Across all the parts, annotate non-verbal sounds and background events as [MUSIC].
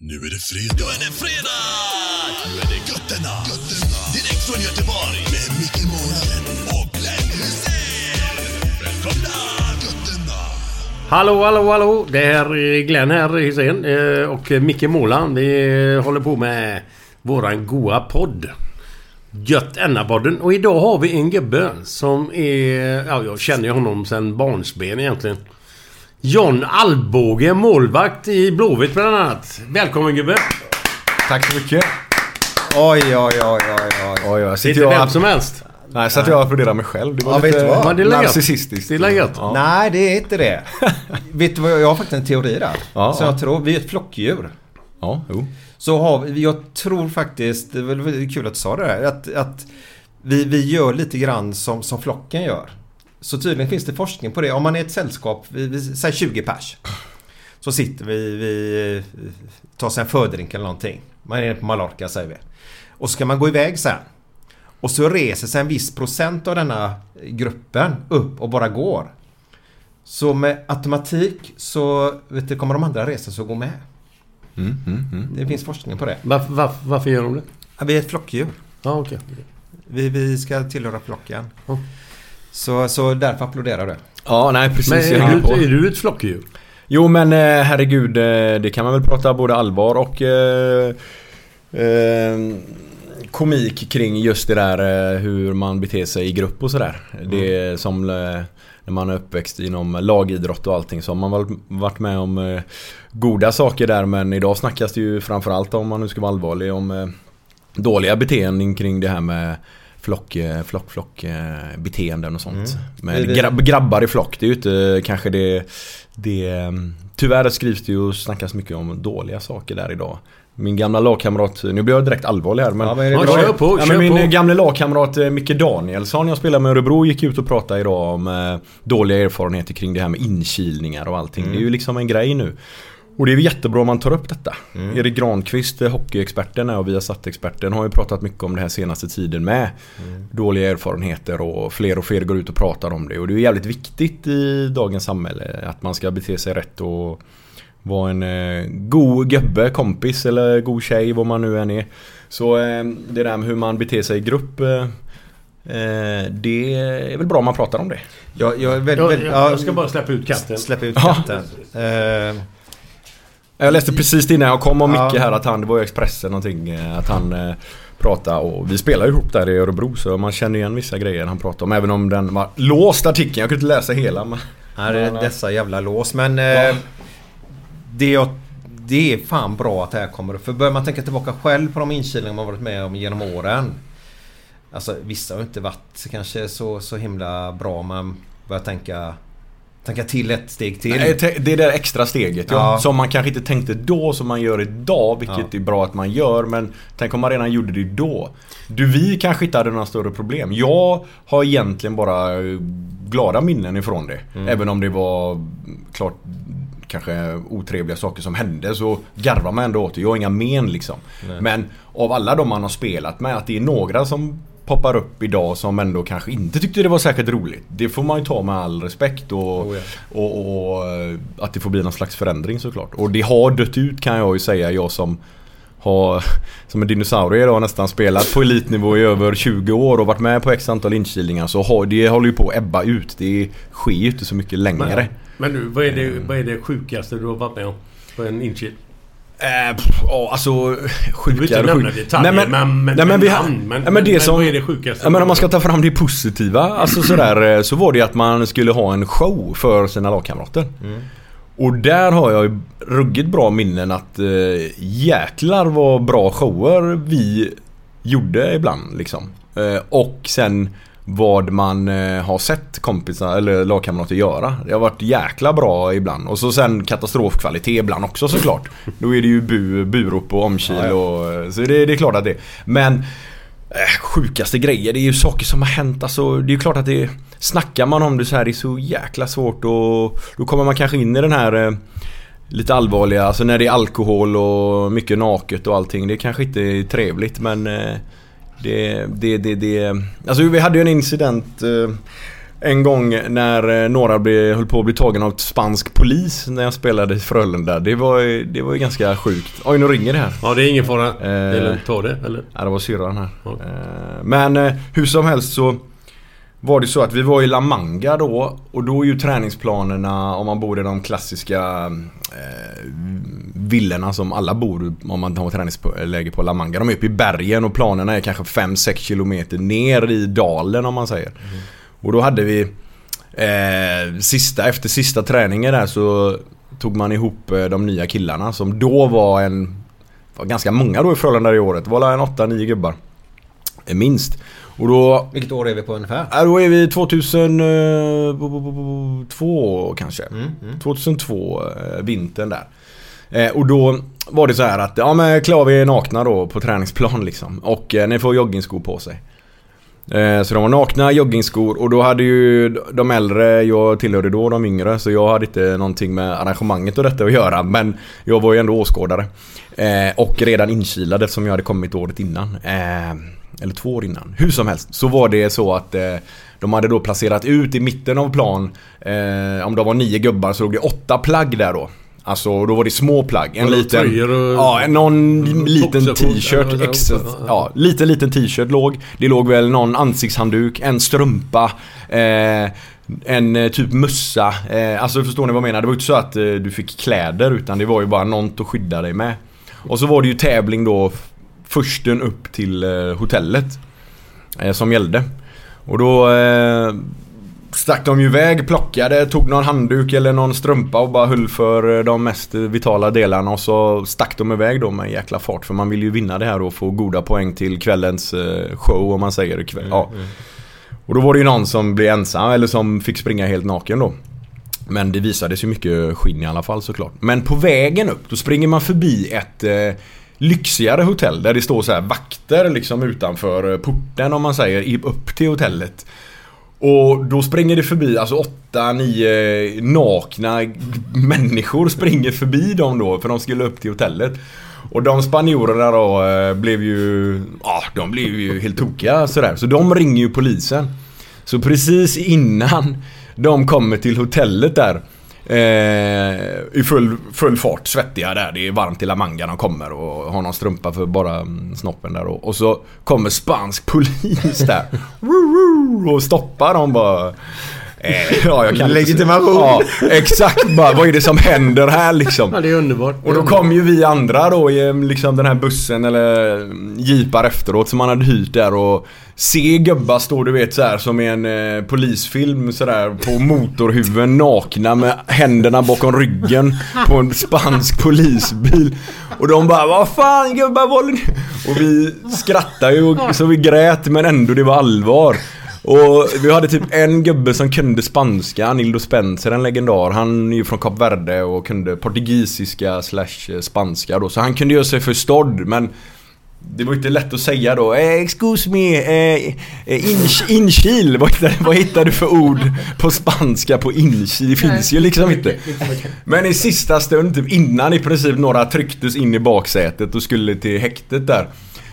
Nu är det fredag. Nu är det fredag! Nu är det götterna. götterna. Direkt från Göteborg. Med Micke Månaden och Glenn Hysén. Välkomna! Götterna! Hallå, hallå, hallå! Det här är Glenn här, Hysén. eh, Och Micke Måland. Vi håller på med våran goa podd. Gött Enna-podden. Och idag har vi en gubbe som är... Ja, jag känner ju honom sedan barnsben egentligen. John Alvbåge, målvakt i Blåvitt bland annat. Välkommen gubbe! Tack så mycket. Oj, oj, oj, oj, oj. oj jag sitter inte jag- vem som helst. Nej, så att jag applåderar mig själv. Det var Ja, vet lite du vad? Det narcissistiskt. Det är läget. Ja. Nej, det är inte det. [LAUGHS] Vet du vad, jag har faktiskt en teori där. Ja, så ja. jag tror, vi är ett flockdjur. Ja, jo. Så har vi, jag tror faktiskt, det väldigt kul att du sa det där, att, att vi, vi gör lite grann som, som flocken gör. Så tydligen finns det forskning på det. Om man är ett sällskap, vi, vi säger 20 pers. Så sitter vi, vi tar sig en fördrink eller någonting. Man är på Mallorca säger vi. Och så ska man gå iväg sen. Och så reser sig en viss procent av denna gruppen upp och bara går. Så med automatik så vet du, kommer de andra resa sig och gå med. Mm, mm, mm. Det finns forskning på det. Varför, varför, varför gör de det? Ja, vi är ett flockdjur. Ja, okej. Vi, vi ska tillhöra flocken. Ja. Så, så därför applåderar du. Ja, nej precis. Men är du, är du ett flockdjur? Jo men eh, herregud, eh, det kan man väl prata både allvar och eh, eh, komik kring just det där eh, hur man beter sig i grupp och sådär. Det är som när man är uppväxt inom lagidrott och allting så har man väl varit med om goda saker där men idag snackas det ju framförallt om man nu ska vara allvarlig om dåliga beteenden kring det här med flock, eh, flock, flock eh, beteenden och sånt. Mm. Men grabb, grabbar i flock, det är ju inte kanske det, det mm, Tyvärr skrivs det ju och snackas mycket om dåliga saker där idag. Min gamla lagkamrat, nu blir jag direkt allvarlig här men... Ja, men Ja, kör på, Ja, men min på. gamla lagkamrat eh, Micke Danielsson jag spelar med Örebro gick ut och pratade idag om eh, dåliga erfarenheter kring det här med inkilningar och allting. Det är ju liksom en grej nu. Och det är jättebra om man tar upp detta. Erik Granqvist, eh, hockeyexperten och Viasat-experten har ju pratat mycket om det här senaste tiden med. Dåliga erfarenheter och fler och fler går ut och pratar om det. Och det är jävligt viktigt i dagens samhälle att man ska bete sig rätt och vara en eh, god gubbe, kompis eller god tjej, vad man nu än är. Så eh, det där med hur man beter sig i grupp eh, eh, Det är väl bra om man pratar om det. Jag, jag, är väldigt, Jag, jag, jag ska bara släppa ut katten. Släpp ut Ja. katten. Eh, Jag läste precis innan jag kom om Ja. Micke här att han, det var ju Expressen någonting, eh, att han eh, pratade och vi spelar ihop där i Örebro så man känner igen vissa grejer han pratade om. Även om den var låst artikeln, jag kunde inte läsa hela. Men... här är dessa jävla lås. Men eh, det, jag, det är fan bra att det här kommer upp. För börjar man tänka tillbaka själv på de inkilningar man varit med om genom åren. Alltså vissa har inte varit kanske så, så himla bra. Man börjar tänka, tänka till ett steg till. Nej, det är det extra steget ja. Ja. Som man kanske inte tänkte då som man gör idag vilket Ja. är bra att man gör men Tänk om man redan gjorde det då Du vi kanske inte hade några större problem Jag har egentligen bara eh, glada minnen ifrån det Mm. Även om det var klart kanske otrevliga saker som hände så garvar man ändå åt det. Jag har inga men liksom. Nej. Men av alla de man har spelat med, att det är några som poppar upp idag som ändå kanske inte tyckte det var särskilt roligt. Det får man ju ta med all respekt och, Oh ja. och, och eh, att det får bli någon slags förändring såklart. Och det har dött ut kan jag ju säga, jag som har [LAUGHS] som en dinosaurie idag nästan spelat på elitnivå i över 20 år och varit med på x antal inkilningar så har, det håller ju på att ebba ut. Det sker ju inte så mycket längre. Men, men nu, vad är, det, vad är det sjukaste du har varit med om? På en inkil? Eh, ja, alltså sjuka och sjuka. detaljer, men- men- nej, men, men vi, namn, men- nej, men det men som, vad är det sjukaste? Ja, men om man ska ta fram det positiva, alltså sådär, eh, så var det att man skulle ha en show för sina lagkamrater. Och där har jag ruggigt bra minnen att eh, jäklar vad bra shower vi gjorde ibland liksom. Eh, och sen vad man eh, har sett kompisar eller lagkamrater göra. Det har varit jäkla bra ibland. Och så sen katastrofkvalitet ibland också såklart. Då är det ju bu, burop och omkil och... eh, Så det, det är klart att det Men eh, Sjukaste grejer, det är ju saker som har hänt. Alltså det är ju klart att det... Snackar man om det så här, det är så jäkla svårt och... Då kommer man kanske in i den här... Eh, lite allvarliga, alltså när det är alkohol och mycket naket och allting. Det kanske inte är trevligt men eh, det, det, det, det... Alltså vi hade ju en incident eh, en gång när eh, några blev, höll på att bli tagen av spansk polis när jag spelade i Frölunda. Det var, det var ju ganska sjukt. Oj, nu ringer det här. Ja, det är ingen fara. Eh. Eller ta det, eller? Ja, det var syrran här. Ja. Eh, Men eh, hur som helst så var det så att vi var i La Manga då och då är ju träningsplanerna om man bor i de klassiska eh, villorna som alla bor om man har träningsläge på La Manga. De är uppe i bergen och planerna är kanske 5-6 kilometer ner i dalen om man säger. Och då hade vi eh, sista, efter sista träningen där så tog man ihop eh, de nya killarna som då var en var ganska många då i Frölunda i året. Det var en 8-9 gubbar. Eh, Minst. Och då... Vilket år är vi på ungefär? Ja, då är vi 2002 kanske. Mm, 2002, eh, vintern där. Eh, och då var det så här att, ja men klär vi är nakna då på träningsplan liksom. Och eh, ni får joggingskor på sig. Eh, Så de var nakna, joggingskor och då hade ju de äldre, jag tillhörde då de yngre så jag hade inte någonting med arrangemanget och detta att göra men jag var ju ändå åskådare. Eh, Och redan inkilad eftersom jag hade kommit året innan. Eller två år innan. Hur som helst så var det så att eh, de hade då placerat ut i mitten av plan eh, Om det var nio gubbar så låg det åtta plagg där då. Alltså då var det små plagg. En liten... och- Ja, någon liten boxershorts, t-shirt. eller- ex- ja. Liten liten t-shirt låg. Det låg väl någon ansiktshandduk, en strumpa. Eh, en eh, typ mössa. Eh, alltså förstår ni vad jag menar? Det var ju inte så att eh, du fick kläder utan det var ju bara något att skydda dig med. Och så var det ju tävling då försten upp till eh, hotellet. Eh, som gällde. Och då eh, stack de ju iväg, plockade, tog någon handduk eller någon strumpa och bara höll för de mest vitala delarna och så stack de iväg då med en jäkla fart för man vill ju vinna det här och få goda poäng till kvällens show om man säger kväll. Ja. Och då var det ju någon som blev ensam eller som fick springa helt naken då. Men det visades ju mycket skinn i alla fall såklart. Men på vägen upp då springer man förbi ett eh, lyxigare hotell där det står så här vakter liksom utanför eh, porten om man säger upp till hotellet. Och då springer det förbi, alltså åtta, nio eh, nakna människor springer förbi dem då för de skulle upp till hotellet. Och de spanjorerna då eh, blev ju, ja de blev ju helt tokiga sådär. Så de ringer ju polisen. Så precis innan de kommer till hotellet där eh, i full, full fart, svettiga där. Det är varmt i La Manga de kommer och har någon strumpa för bara mm, snoppen där. Och, och så kommer spansk polis där. [LAUGHS] Och stoppar dem bara. Eh, ja, jag kan Legitimation. Ja, exakt bara. Vad är det som händer här liksom? Ja, det är underbart. Och då kom ju vi andra då i liksom den här bussen eller jeepar efteråt som man hade hyrt där och se gubbar stå du vet så här som i en eh, polisfilm sådär på motorhuven nakna med händerna bakom ryggen på en spansk polisbil. Och de bara vad fan gubbar vad håller ni-" Och vi skrattade ju och, så vi grät men ändå det var allvar. Och vi hade typ en gubbe som kunde spanska, Nildo Spencer, en legendar. Han är ju från Kap Verde och kunde portugisiska slash eh, spanska då. Så han kunde göra sig förstådd men det var inte lätt att säga då. Eh, excuse me, eh, eh, inch, inkil. Vad, hittar- vad hittar du för ord på spanska på inkil? Det finns ju liksom inte. Men i sista stund, typ innan i princip några trycktes in i baksätet och skulle till häktet där.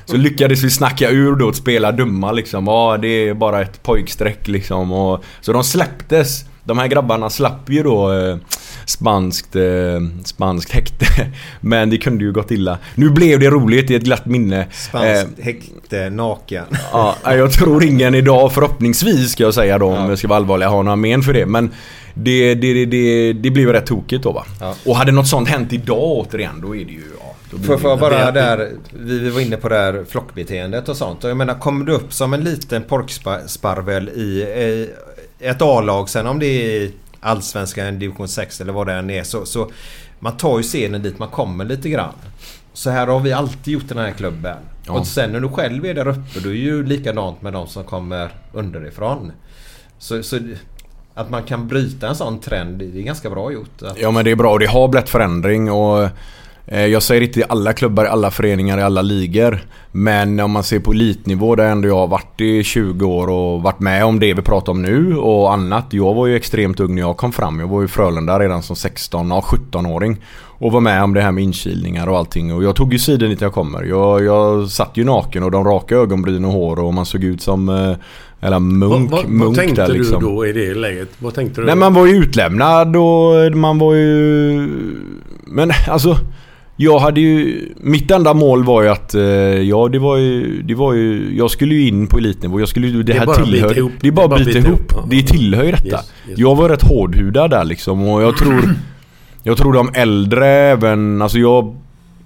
Så lyckades vi snacka ur då att spela dumma liksom. Ja, det är bara ett pojkstreck liksom. Och, så de släpptes. De här grabbarna slapp ju då eh, spanskt, eh, spanskt häkte. [LAUGHS] Men det kunde ju gått illa. Nu blev det roligt i ett glatt minne. Eh, Spanskt häkte, naken. Ja, jag tror ingen idag förhoppningsvis ska jag säga då om jag ska vara allvarlig har några men för det. Men det, det, det, det, det blev rätt tokigt då va. Ja. Och hade något sånt hänt idag återigen då är det ju... Får jag bara där, vi, vi var inne på det här flockbeteendet och sånt. Och jag menar, kommer du upp som en liten porksparvel i eh, ett A-lag, sen om det är i Allsvenskan, division 6 eller vad det än är, så, så man tar ju scenen dit man kommer lite grann. Så här har vi alltid gjort i den här klubben. Ja. Och sen när du själv är där uppe, då är ju likadant med de som kommer underifrån. Så, så att man kan bryta en sån trend, det är ganska bra gjort. Att, Ja men det är bra och det har blivit förändring och jag säger inte i alla klubbar, i alla föreningar, i alla ligor. Men om man ser på elitnivå där ändå jag har varit i 20 år och varit med om det vi pratar om nu och annat. Jag var ju extremt ung när jag kom fram. Jag var ju i Frölunda redan som 16 och 17-åring. Och var med om det här med inkilningar och allting. Och jag tog ju sidan dit jag kommer. Jag, jag satt ju naken och de raka ögonbryn och hår och man såg ut som eh, eller munk, vad, vad, munk vad tänkte där liksom. du då i det läget? Vad tänkte du? Nej man var ju utlämnad och man var ju... Men alltså... Jag hade ju... Mitt enda mål var ju att... eh, Ja det var ju... Det var ju jag skulle ju in på elitnivå. Jag skulle ju... Det, är här tillhör... ihop. Det är bara att bita ihop. Ja. Det tillhör ju detta. Yes, yes. Jag var rätt hårdhudad där liksom och jag tror... [CLEARS THROAT] Jag tror de äldre även... Alltså jag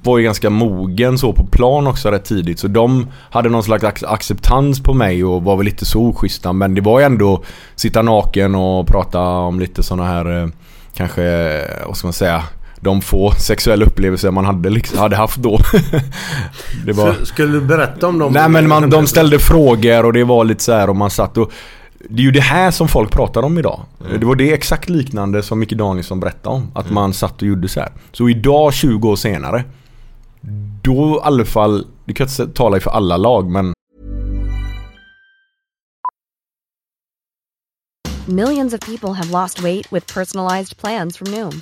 var ju ganska mogen så på plan också rätt tidigt. Så de hade någon slags ac- acceptans på mig och var väl lite så oschyssta. Men det var ju ändå sitta naken och prata om lite såna här eh, kanske, eh, vad ska man säga, de få sexuella upplevelser man hade, liksom, hade haft då. [LAUGHS] det var... Så, skulle du berätta om dem? Nej men man, de ställde frågor och det var lite så här och man satt och det är ju det här som folk pratar om idag. Det var det exakt liknande som Micke Danielsson berättade om. Att man satt och gjorde så här. Så idag 20 år senare Då i alla fall, det kan jag inte tala för alla lag men Millions of people have lost weight with personalized plans from Noom,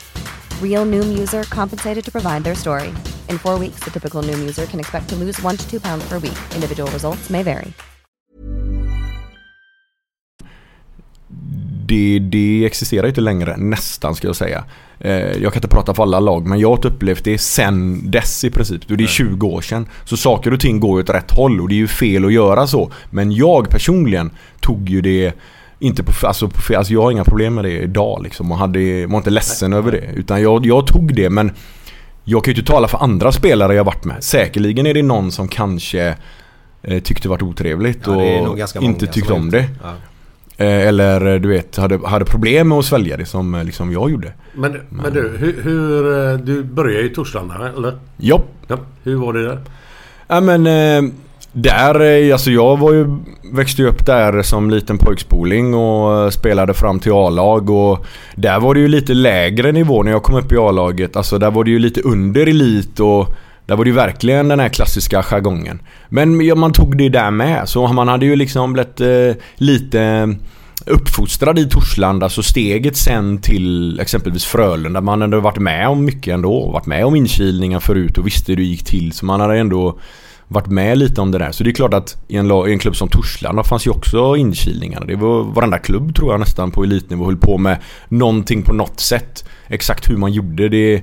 Real Noom user compensated to provide their story. In four weeks, the typical Noom user can expect to lose one to two pounds per week. Individual results may vary. det, det existerar inte längre, nästan ska jag säga. Eh, jag kan inte prata för alla lag, men jag har upplevt det sen dess i princip. Det är 20 år sedan. Så saker och ting går åt rätt håll och det är ju fel att göra så. Men jag personligen tog ju det inte på, alltså, på alltså jag har inga problem med det idag liksom och hade, var inte ledsen över det. Utan jag, jag tog det men Jag kan ju inte tala för andra spelare jag varit med. Säkerligen är det någon som kanske eh, tyckte det varit otrevligt Ja, det och inte tyckte om det. Ja. Eh, Eller du vet, hade, hade problem med att svälja det som eh, liksom jag gjorde. Men, men du, hur, hur... eh, Du började i Torslanda, eller? Ja. Ja. Hur var det där? Ja men eh, där, eh, alltså jag var ju, växte ju upp där som liten pojkspoling och eh, spelade fram till A-lag och där var det ju lite lägre nivå när jag kom upp i A-laget. Alltså där var det ju lite under elit och där var det ju verkligen den här klassiska jargongen. Men ja, man tog det där med så man hade ju liksom blivit eh, lite eh, uppfostrad i Torslanda så steget sen till exempelvis Frölunda man hade varit med om mycket ändå. Varit med om inkilningar förut och visste hur det gick till så man hade ändå varit med lite om det där. Så det är klart att i en, lag- i en klubb som Torslanda fanns ju också inkilningar. Det var varenda klubb tror jag nästan på elitnivå höll på med någonting på något sätt. Exakt hur man gjorde det,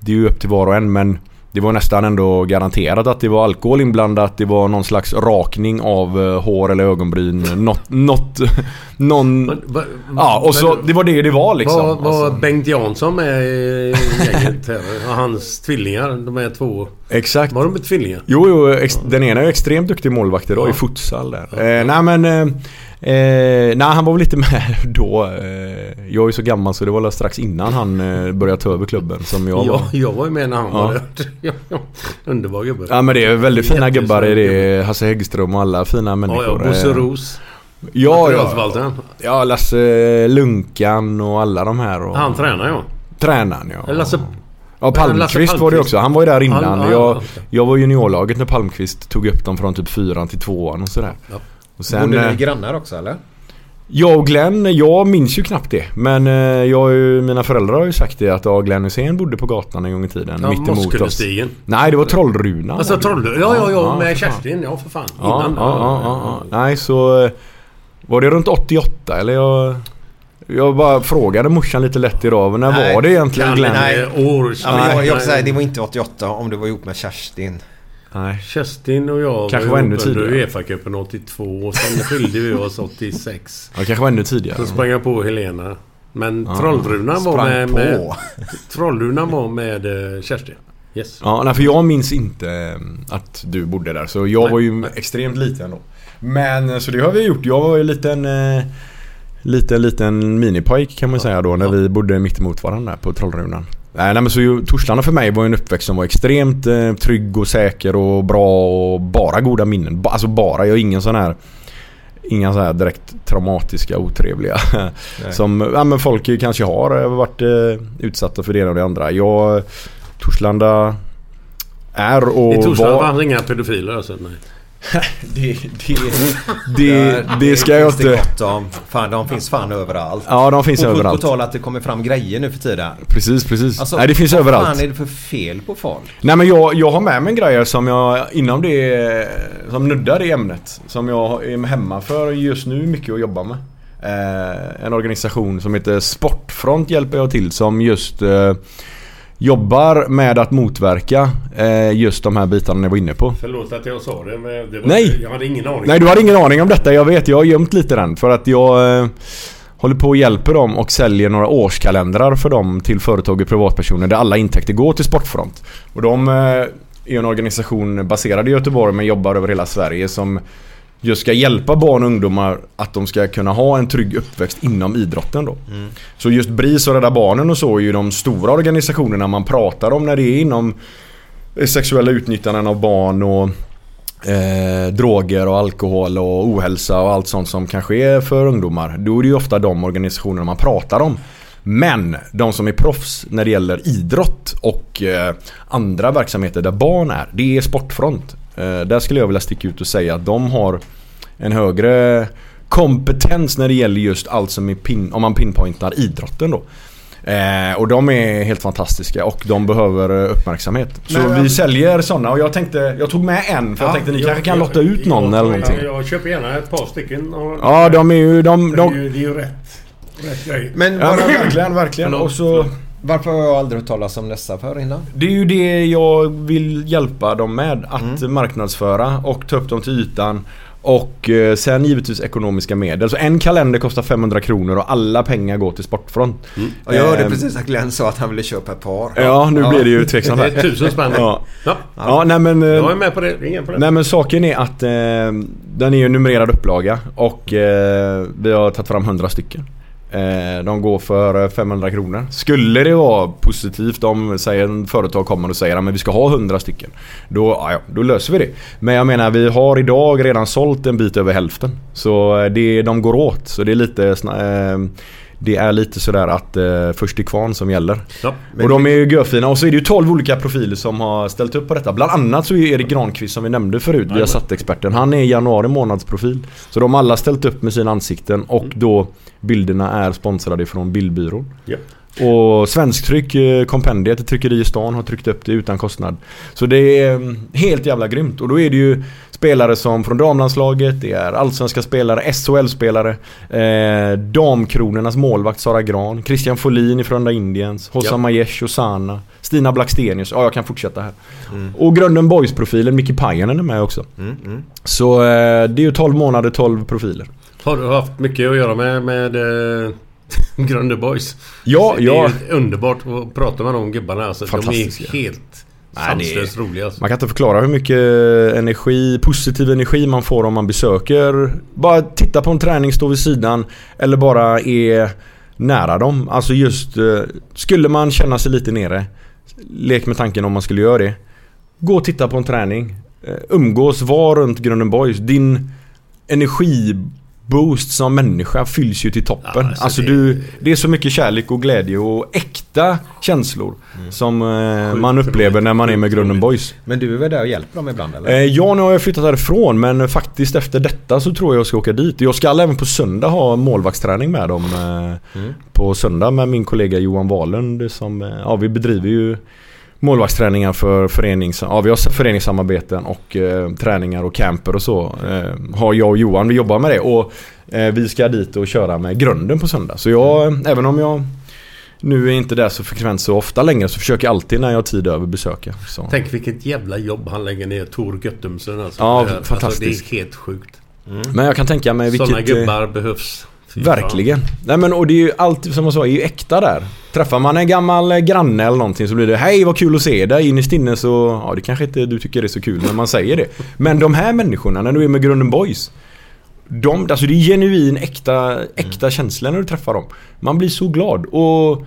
det är ju upp till var och en men det var nästan ändå garanterat att det var alkohol inblandat. Det var någon slags rakning av eh, hår eller ögonbryn. Något, något, [LAUGHS] någon... va- Ja, och så det var det det var liksom. Var, var Alltså. Bengt Jansson med i [LAUGHS] gänget här? Och hans tvillingar, de är två. Exakt. Var de tvillingar? Jo, jo ex- den ena är extremt duktig målvakt idag Ja. i futsal där. Eh, nej men... Eh, eh, nej han var väl lite [LAUGHS] med då. Eh, jag är ju så gammal så det var väl strax innan han eh, började ta över klubben som jag var. Ja, jag var ju med när han Ja. var där. [LAUGHS] Ja, ja. Underbar gubbe. Ja men det är väldigt fina gubbar i det. Hasse Häggström och alla fina människor. Ja, ja. Bosse Eh, Ros. Ja, ja. Ja, Lasse Lunkan och alla de här. Och... Han tränar ja. Tränaren ja. Lasse... Ja, Palmqvist var det också. Han var ju där innan. Han- jag, ja, jag var juniorlaget när Palmqvist tog upp dem från typ fyran till tvåan och sådär. Ja. Och sen, Bodde eh, ni grannar också eller? jag och Glenn, jag minns ju knappt det. Men eh, jag, mina föräldrar har ju sagt det att ja, Glenn Hussein bodde på gatan en gång i tiden. Ja, mitt emot oss. Moskullestigen. Nej, det var Trollruna. Alltså. Trollhättan. Ja, ja, ja. Med. Kerstin. Ja, för fan. Ja, Innan. ja, ja, ja, ja. Nej, så... eh, Var det runt 88 eller jag... Jag bara frågade morsan lite lätt idag. När Nej, var det egentligen Glenn? nej. år. Ja, jag, jag säga, det var inte 88 om du var ihop med Kerstin. Nej. Kerstin och jag Kanske var ännu tidigare. Uefa-cupen 82 och sen skilde vi oss 86. Ja, kanske var ännu tidigare. Så sprang jag på Helena. Men Ja. Trollrunan var med... med [LAUGHS] Trollrunan var med eh, Kerstin. Yes. Ja, nej, för jag minns inte eh, att du bodde där. Så jag Nej, var ju nej. extremt liten då. Men eh, så det har vi gjort. Jag var ju en liten... Eh, liten, liten minipojk kan man säga då när vi bodde mitt emot varandra på Trollrunan. Nej, nej men så Torslanda för mig var en uppväxt som var extremt eh, trygg och säker och bra och bara goda minnen. Ba, alltså bara, jag har ingen sån här Inga så här direkt traumatiska, otrevliga. [LAUGHS] som ja, men folk kanske har eh, varit eh, utsatta för det ena och det andra. Jag, Torslanda är och I Torslanda var... fanns inga pedofiler alltså? Nej. [LAUGHS] Det, det, det, det ska jag det inte... gott om. Fan, de finns fan överallt. Ja, de finns och överallt. på tal att det kommer fram grejer nu för tiden. Precis, precis. Alltså, Nej, det finns vad överallt. fan är det för fel på folk? Nej men jag, jag har med mig grejer som jag inom det Som nuddar det ämnet Som jag är hemma för just nu mycket att jobba med eh, En organisation som heter Sportfront hjälper jag till som just eh, Jobbar med att motverka eh, just de här bitarna jag var inne på Förlåt att jag sa det men det var, Nej. jag hade ingen aning. Nej du har ingen aning om detta, jag vet. Jag har gömt lite den för att jag eh, Håller på och hjälper dem och säljer några årskalendrar för dem till företag och privatpersoner där alla intäkter går till Sportfront. Och de eh, är en organisation baserad i Göteborg men jobbar över hela Sverige som just ska hjälpa barn och ungdomar att de ska kunna ha en trygg uppväxt inom idrotten då. Så just BRIS och Rädda Barnen och så är ju de stora organisationerna man pratar om när det är inom sexuella utnyttjanden av barn och eh, droger och alkohol och ohälsa och allt sånt som kanske är för ungdomar. Då är det ju ofta de organisationerna man pratar om. Men de som är proffs när det gäller idrott och eh, andra verksamheter där barn är, det är Sportfront. Eh, där skulle jag vilja sticka ut och säga att de har en högre kompetens när det gäller just allt som är pin, om man pinpointar idrotten då. Eh, och de är helt fantastiska och de behöver eh, uppmärksamhet. Så Men- vi säljer sådana och jag tänkte, jag tog med en för jag tänkte ni kanske kan lotta ut någon jag, eller någonting. Jag, jag köper gärna ett par stycken. Och, Ja, de är ju... De, det, är de, ju, det är ju rätt, rätt grej. Men ja, bara, men verkligen, verkligen. Förlåt, Och så... varför har jag aldrig hört talas om dessa för innan? Det är ju det jag vill hjälpa dem med. Att marknadsföra och ta upp dem till ytan. Och eh, sen givetvis ekonomiska medel. Så en kalender kostar 500 kronor och alla pengar går till Sportfront. Och jag hörde Ehm, precis att Glenn sa att han ville köpa ett par. Ja, nu blir det ju tveksamt [LAUGHS] Det här. är tusen spänn. Ja. Ja. Ja, nej men... eh, Jag är med på det. Ingen problem. Nej men saken är att eh, den är ju en numrerad upplaga och eh, vi har tagit fram 100 stycken. Eh, de går för eh, 500 kronor. Skulle det vara positivt om säger en företag kommer och säger att vi ska ha 100 stycken. Då, ja, då löser vi det. Men jag menar vi har idag redan sålt en bit över hälften. Så eh, det, de går åt. Så det är lite eh, det är lite sådär att eh, först till kvarn som gäller. Ja. Och de är ju görfina. Och så är det ju 12 olika profiler som har ställt upp på detta. Bland annat så är Erik Granqvist som vi nämnde förut, vi har satt experten Han är januari månads profil. Så de har alla ställt upp med sina ansikten och då bilderna är sponsrade från Bildbyrån. Ja. Och Svensktryck, eh, kompendiet, ett tryckeri i stan har tryckt upp det utan kostnad. Så det är mm, helt jävla grymt. Och då är det ju spelare som från damlandslaget, det är allsvenska spelare, SHL-spelare, eh, damkronornas målvakt Sara Gran, Christian Folin från Frölunda Indiens, Hossam Ja. Majesh och Sana, Stina Blackstenius, ja jag kan fortsätta här. Mm. Och Grunden Boys-profilen, Micke Pajanen är med också. Mm, mm. Så eh, det är ju 12 månader, 12 profiler. Har du haft mycket att göra med, med eh, [LAUGHS] Grönde Boys? Ja, det ja. är underbart att prata med de gubbarna. Alltså, de är helt Nej, det är- roliga. Alltså. Man kan inte förklara hur mycket energi, positiv energi man får om man besöker. Bara titta på en träning, stå vid sidan eller bara är nära dem. Alltså just, eh, skulle man känna sig lite nere, lek med tanken om man skulle göra det. Gå och titta på en träning. Eh, Umgås, var runt Grunden Boys. Din energiboost som människa fylls ju till toppen. Ja, alltså alltså det- du, det är så mycket kärlek och glädje och äkta känslor som eh, man upplever när man är med Grunden. Boys. Men du är väl där och hjälper dem ibland eller? Eh, ja, nu har jag flyttat härifrån men faktiskt efter detta så tror jag jag ska åka dit. Jag ska även på söndag ha målvaktsträning med dem. Eh, Mm. På söndag med min kollega Johan Wahlund som, eh, ja vi bedriver ju målvaktsträningar för förenings, ja, vi har föreningssamarbeten och eh, träningar och camper och så. Eh, har jag och Johan, vi jobbar med det och eh, vi ska dit och köra med grunden på söndag. Så jag, Mm. även om jag nu är inte där så frekvent så ofta längre så försöker jag alltid när jag har tid över besöka. Så. Tänk vilket jävla jobb han lägger ner, Tor Göttumsen alltså. Ja, fantastiskt. Alltså, det är helt sjukt. Men jag kan tänka mig vilket... Sådana eh, gubbar behövs. Typ. Verkligen. Nej men och det är ju allt som jag sa, är ju äkta där. Träffar man en gammal eh, granne eller någonting så blir det Hej vad kul att se dig. Innerst inne så, ja det kanske inte du tycker är så kul när man säger det. Men de här människorna, när du är med Grunden Boys. De, alltså det är genuin äkta, äkta känslor när du träffar dem. Man blir så glad. Och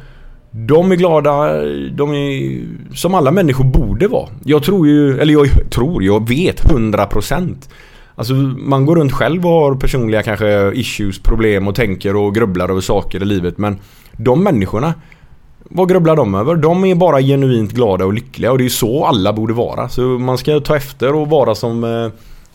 de är glada, de är som alla människor borde vara. Jag tror ju, eller jag tror, jag vet 100% Alltså man går runt själv och har personliga kanske issues, problem och tänker och grubblar över saker i livet men de människorna vad grubblar de över? De är bara genuint glada och lyckliga och det är så alla borde vara. Så man ska ta efter och vara som eh,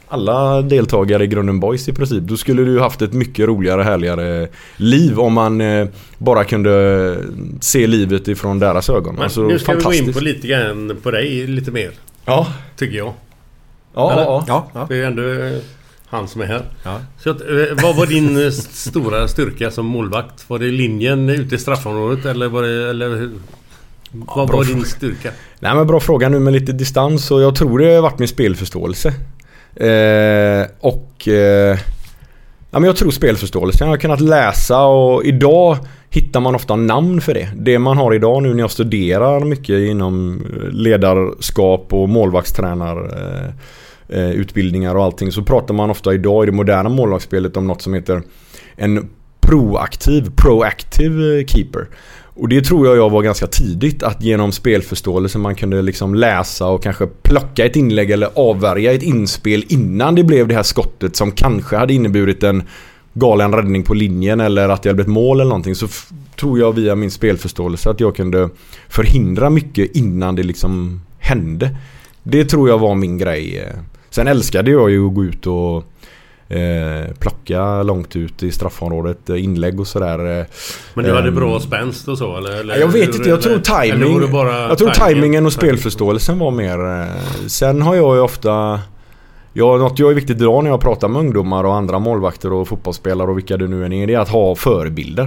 alla deltagare i Grunden Boys i princip. Då skulle du haft ett mycket roligare, härligare liv om man eh, bara kunde se livet ifrån deras ögon. Men Alltså, nu ska vi gå in på lite grann på dig lite mer. Ja, Tycker jag. Ja, ja. Ja, ja. Det är ändå han som är här. Ja. Så eh, vad var din eh, stora styrka som målvakt? Var det linjen ute i straffområdet eller var det... Eller, vad bra var din styrka? Nej men bra fråga nu med lite distans och jag tror det har varit min spelförståelse. Eh, och... Eh, ja men jag tror spelförståelsen. Jag har kunnat läsa och idag hittar man ofta namn för det. Det man har idag nu när jag studerar mycket inom eh, ledarskap och målvaktstränar eh, eh, utbildningar och allting så pratar man ofta idag i det moderna målvaktsspelet om något som heter en proaktiv, proactive eh, keeper. Och det tror jag jag var ganska tidigt att genom spelförståelse man kunde liksom läsa och kanske plocka ett inlägg eller avvärja ett inspel innan det blev det här skottet som kanske hade inneburit en galen räddning på linjen eller att det hade blivit mål eller någonting så tror jag via min spelförståelse att jag kunde förhindra mycket innan det liksom hände. Det tror jag var min grej. Eh, Sen älskade jag ju att gå ut och eh, plocka långt ut i straffområdet, eh, inlägg och sådär. eh. Men du hade Ehm, bra spänst och så eller? eller jag vet inte, jag tror timing. Jag tror timingen? timingen och spelförståelsen var mer... eh, Sen har jag ju ofta... Ja, något jag är viktigt idag när jag pratar med ungdomar och andra målvakter och fotbollsspelare och vilka det nu än är, det är att ha förebilder.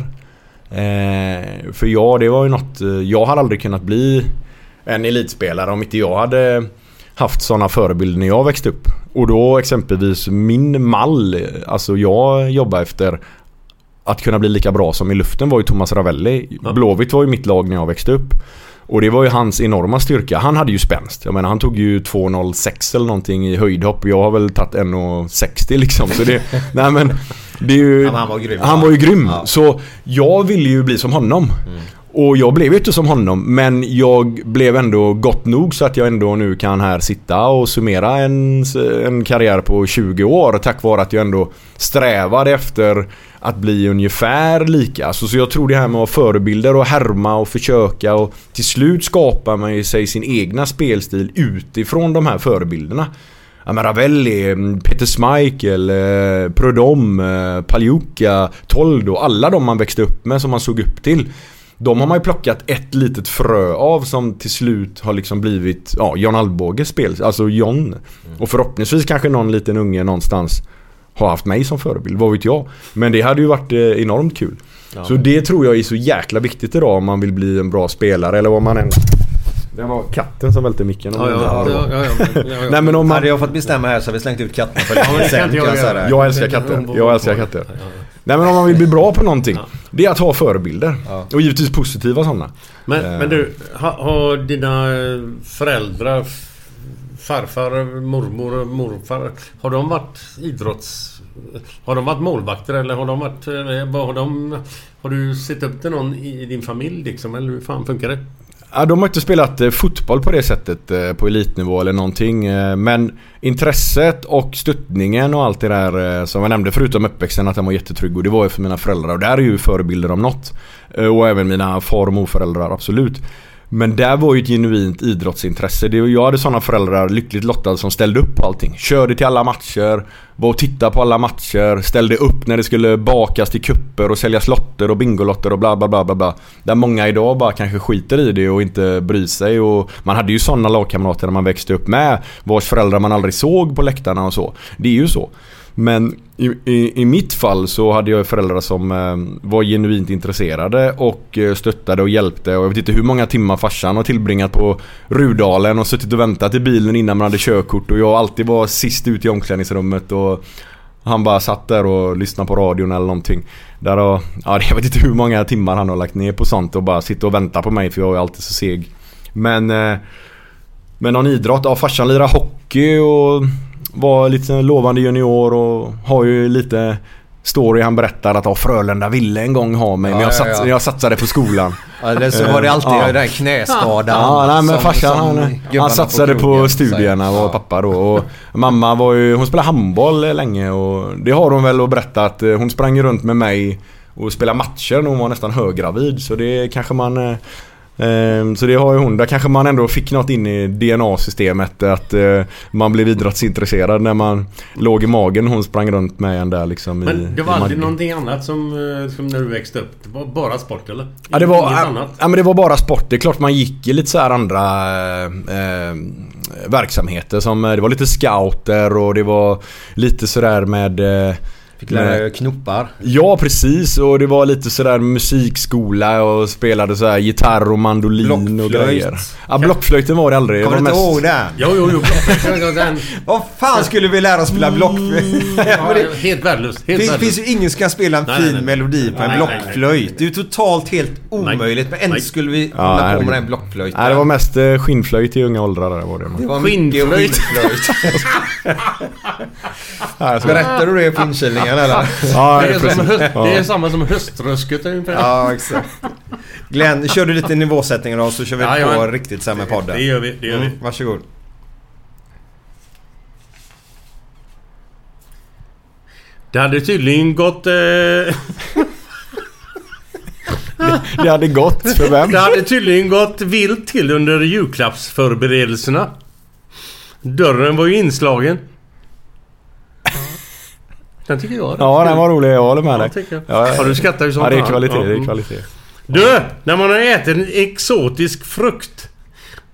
Eh, för ja, det var ju något... eh, Jag hade aldrig kunnat bli en elitspelare om inte jag hade haft sådana förebilder när jag växte upp. Och då exempelvis min mall, alltså jag jobbar efter att kunna bli lika bra som i luften var ju Thomas Ravelli. Blåvitt var ju mitt lag när jag växte upp. Och det var ju hans enorma styrka. Han hade ju spänst. Jag menar han tog ju 2,06 eller någonting i höjdhopp. Jag har väl tagit 1,60 liksom. Så det, [LAUGHS] nej men det är ju, Ja, han var grym. Han var ju grym. Ja. Så jag ville ju bli som honom. Och jag blev ju inte som honom men jag blev ändå gott nog så att jag ändå nu kan här sitta och summera en, en karriär på 20 år tack vare att jag ändå strävade efter att bli ungefär lika. Så, så jag tror det här med att ha förebilder och härma och försöka och till slut skapar man ju sig sin egna spelstil utifrån de här förebilderna. Ja, men Ravelli, Peter Schmeichel, eh, Prudhomme, eh, Paljuka, Toldo. Alla de man växte upp med som man såg upp till. De har man ju plockat ett litet frö av som till slut har liksom blivit ja, John Alvbåges spel. Alltså John. Och förhoppningsvis kanske någon liten unge någonstans har haft mig som förebild. Vad vet jag. Men det hade ju varit eh, enormt kul. Så det tror jag är så jäkla viktigt idag om man vill bli en bra spelare eller vad man än... Det var katten som välte micken. Ja, ja, ja, ja, ja, ja, ja. Nej men om man... Hade jag fått bestämma här så hade vi slängt ut katten för Ja, länge kan jag. Jag älskar katter. Jag älskar katter. Nej men om man vill bli bra på någonting. Det är att ha förebilder. Och givetvis positiva sådana. Men, Eh. men du, ha, har dina föräldrar, farfar, mormor och morfar, har de varit idrotts... Har de varit målvakter eller har de varit... vad Har, de, har du sett upp till någon i din familj liksom? Eller hur fan funkar det? Ja, de har inte spelat eh, fotboll på det sättet eh, på elitnivå eller någonting. Eh, men intresset och stöttningen och allt det där som jag nämnde förutom uppväxten att den var jättetrygg och det var ju för mina föräldrar och där är ju förebilder om något. Och även mina far och morföräldrar absolut. Men där var ju ett genuint idrottsintresse. Det, jag hade sådana föräldrar, lyckligt lottade, som ställde upp på allting. Körde till alla matcher, var och tittade på alla matcher, ställde upp när det skulle bakas till kupper och säljas lotter och bingolotter och bla bla bla bla bla. Där många idag bara kanske skiter i det och inte bryr sig. Och man hade ju sådana lagkamrater när man växte upp med, vars föräldrar man aldrig såg på läktarna och så. Det är ju så. Men i, i, i mitt fall så hade jag föräldrar som eh, var genuint intresserade och eh, stöttade och hjälpte. Och jag vet inte hur många timmar farsan har tillbringat på Rudalen och suttit och väntat i bilen innan man hade körkort. Och jag alltid var sist ut i omklädningsrummet. Och han bara satt där och lyssnade på radion eller någonting. Där och, ja, jag vet inte hur många timmar han har lagt ner på sånt och bara sitta och vänta på mig för jag är alltid så seg. Men, eh, men någon idrott, ja farsan lirar hockey och var lite lovande junior och har ju lite story han berättar att ja, Frölunda ville en gång ha mig men jag, Ja, ja, sats, ja. jag satsade på skolan. [LAUGHS] Ja, det, så var det alltid Ja. den där knäskadan. Ja, nej men som- farsan han, han satsade på, krogen studierna säger. var pappa då. Och mamma var ju, hon spelade handboll länge och det har hon väl att berätta att eh, hon sprang runt med mig och spelade matcher när hon var nästan höggravid. Så det kanske man... eh, eh, Så det har ju hon. Där kanske man ändå fick något in i DNA-systemet. Att eh, man blev idrottsintresserad när man låg i magen. Hon sprang runt med en där liksom i Men det var i aldrig någonting annat som, eh, som när du växte upp? Det var bara sport eller? Ja det, var, Inget annat? ja, men det var bara sport. Det är klart man gick i lite så här andra eh, eh, verksamheter. Som, det var lite scouter och det var lite sådär med... Eh, Fick lära dig knoppar. Ja precis och det var lite sådär musikskola och spelade så här gitarr och mandolin och Blockflöjt. grejer. Ja blockflöjten var det aldrig. Kommer det du inte mest- ihåg den? Jo, jo, jo. blockflöjt, den- [LAUGHS] Vad fan skulle vi lära oss spela blockflöjt? Ja, [LAUGHS] helt värdelöst. Helt Det finns, ju ingen som kan spela en Nej, fin nej, nej. melodi på en Nej, nej, nej. blockflöjt. Det är ju totalt helt omöjligt. Men ändå skulle vi Ja, hålla på med den blockflöjten. Nej det var mest eh, skinnflöjt i unga åldrar där var det. Det var Skinnflöjt. skinnflöjt. [LAUGHS] Berättar du det på inkilningen eller? [LAUGHS] Ja, Det är, som precis. höst, Ja. det är samma som höströsket ungefär. Ja, exakt. Glenn, kör du lite nivåsättning då så kör vi Ja, på riktigt sen med podden. Det gör vi, det gör vi. Mm, varsågod. Det hade tydligen gått... Eh, [LAUGHS] Det hade gått för vem? det hade tydligen gått vilt till under julklappsförberedelserna. Dörren var ju inslagen. Den tycker jag. Ja den var rolig, jag håller med dig. Ja, Ja, du skrattar ju som Ja det är fan. kvalitet, det är kvalitet. Du! När man har ätit en exotisk frukt.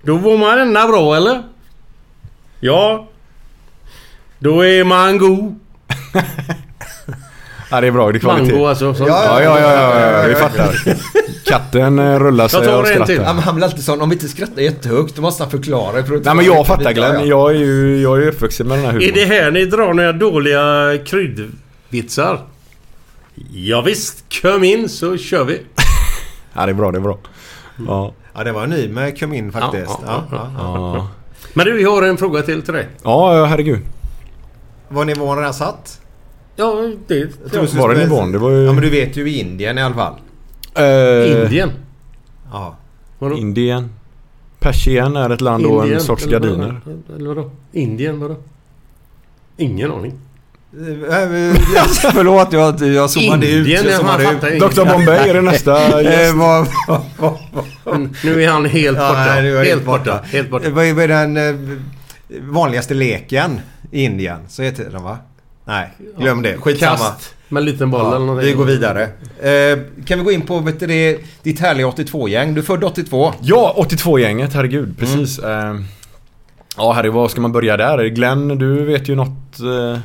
Då var man ända bra eller? Ja. Då är man god. [LAUGHS] Ja det är bra, det är kvalitet. Mango alltså. Som, Ja, ja, ja, ja, ja, vi fattar. Katten eh, rullar sig och. Ja, skrattar. men han blir alltid sån, om vi inte skrattar jättehögt då måste han förklara. Nej men jag fattar Glenn, Ja, ja. jag är ju jag är ju uppvuxen med den här Är humorn. det här ni drar några dåliga kryddvitsar? Ja, visst, kom in så kör vi. [LAUGHS] Ja det är bra, det är bra. Ja. Ja, det var ny med kom in faktiskt. Ja, Ja, ja, ja, ja. Ja, Men du, jag har en fråga till till dig. ja herregud. Var nivån redan satt? Ja, det... Jag tror skulle Var det nivån? Det var ju... Ja men du vet ju i Indien i alla fall. Eh, Indien. Ja. Vadå? Indien. Persien är ett land och en Indien, sorts eller vadå? gardiner. Eller vadå? Indien, vadå? Ingen aning. Eh, [LAUGHS] Förlåt, jag, jag zoomade ut. Indien, Jag ja, zoomade ut. Dr Bombay är det nästa [LAUGHS] Eh, gäst. Nu är han helt Ja, borta. nej, nu är jag helt borta. Helt borta. Eh, Vad är den eh, vanligaste leken i Indien? Så heter den va? Nej, glöm det. Skitsamma. Kast med en liten boll Ja, eller någonting. vi går vidare. Eh, kan vi gå in på vet du, det, ditt härliga 82-gäng? Du är född 82. Ja, 82-gänget, herregud. Precis. Mm. Eh, ja, herre, var ska man börja där? Glenn, du vet ju något... Eh,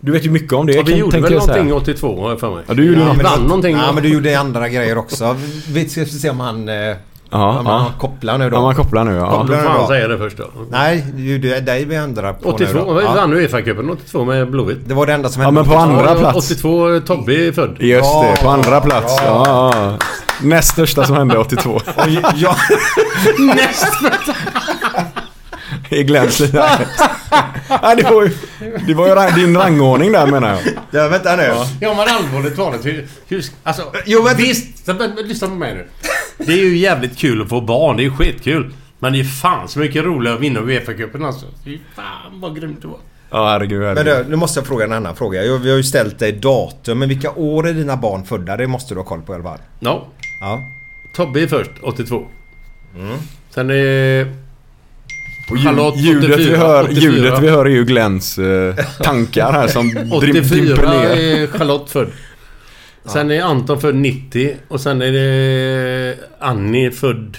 du vet ju mycket om det. Ja, vi gjorde väl någonting 82 har jag för mig. Ja, du gjorde ja, något. någonting. Ja, men du gjorde andra grejer också. Vi ska se om han, eh, Ja, om han ja. kopplar nu då. ja, man kopplar nu ja. Ja, då Kopplar han då. säga det först då. Nej, det är dig vi ändrar på 82, nu då. vi Ja. vann ju Uefa-cupen 82 med Blåvitt. Det var det enda som Ja, hände. men på andra plats. 82, Tobbe är född. Just det, på Ja, andra plats. Ja, ja. Näst största som hände 82. Och jag, I lilla... ja, det var ju, det var ju din rangordning där menar jag. ja, vänta nu. Ja men allvarligt talat. Hur, hur, alltså, Jo, men- visst, lyssna på mig nu. Det är ju jävligt kul att få barn. Det är ju skitkul. Men det är fan så mycket roligare att vinna Uefa-cupen alltså. Fy fan vad grymt det var. Ja, herregud. Men herregud. du, nu måste jag fråga en annan fråga. Jag- Vi har ju ställt dig datum, men vilka år är dina barn födda? Det måste du ha koll på i alla fall. Ja. Ja. Tobbe är först, 82. Sen är... Och ljud- Charlotte, ljudet, vi 84, hör, 84. ljudet vi hör är ju Glens eh, tankar här som dim- 84 dimper ner. är Charlotte född. Sen är Anton född 90 och sen är det Annie född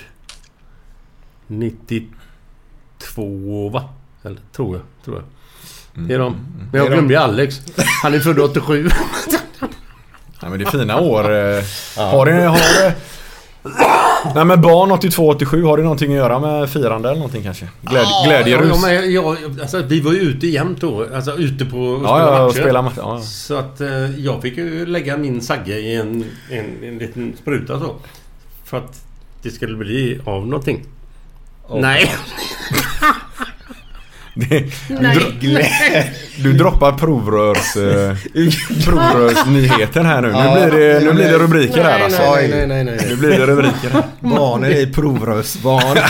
92 va? Eller tror jag. Tror jag. Det är de. Men jag glömde ju Alex. Han är född 87. [LAUGHS] Ja, men det är fina år. Har det... Har [LAUGHS] Nej men barn 82-87, har det någonting att göra med firande eller någonting kanske? Gläd, glädjerus? Ja, men jag, alltså, vi var ju ute jämt då. Alltså ute på och Ja, ja, matcher. spela matcher. Ja, ja. Så att eh, jag fick ju lägga min sagge i en, en, en liten spruta så. För att det skulle bli av någonting. Nej! [LAUGHS] Det, du, [LAUGHS] du droppar provrörs... Eh, [LAUGHS] provrörsnyheten här nu. Nu Ja. blir det, nu blir det rubriker här nej, alltså. nej, nej, nej, nej, Nu nej. blir det rubriker här. Barnen är provrörsbarn. [LAUGHS]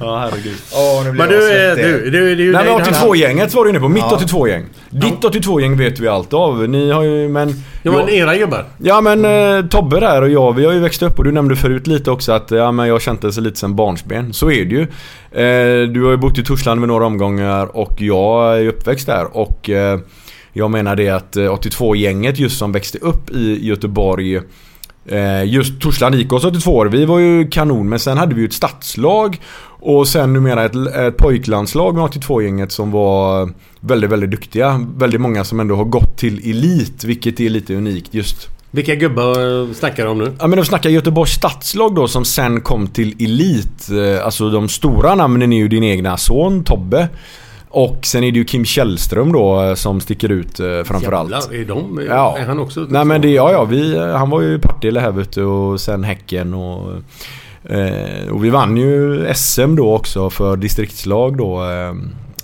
Ja, herregud. Åh, nu blir Men du, är, svettig. du, du, du, Nej men 82-gänget var du inne på. Mitt Ja. 82-gäng. Ditt 82-gäng vet vi allt av. Ni har ju, men... Ja men era gubbar. Ja men eh, Tobbe där och jag, vi har ju växt upp och du nämnde förut lite också att ja, men jag har känt det så lite sen barnsben. Så är det ju. Eh, du har ju bott i Torslanda med några omgångar och jag är uppväxt där och eh, jag menar det att eh, 82-gänget just som växte upp i Göteborg eh, Just Torslanda IK 82 år, vi var ju kanon men sen hade vi ju ett stadslag och sen numera ett, ett pojklandslag med 82-gänget som var väldigt, väldigt duktiga. Väldigt många som ändå har gått till elit, vilket är lite unikt just. Vilka gubbar snackar du om nu? Ja men de snackar Göteborgs stadslag då som sen kom till elit. Eh, Alltså de stora namnen är ju din egna son Tobbe. Och sen är det ju Kim Källström då eh, som sticker ut eh, framförallt. Jävlar, är de... Ja. Är han också... Nej men det, ja ja, vi, eh, han var ju i Partille här vet du och sen Häcken och... Och vi vann ju SM då också för distriktslag då.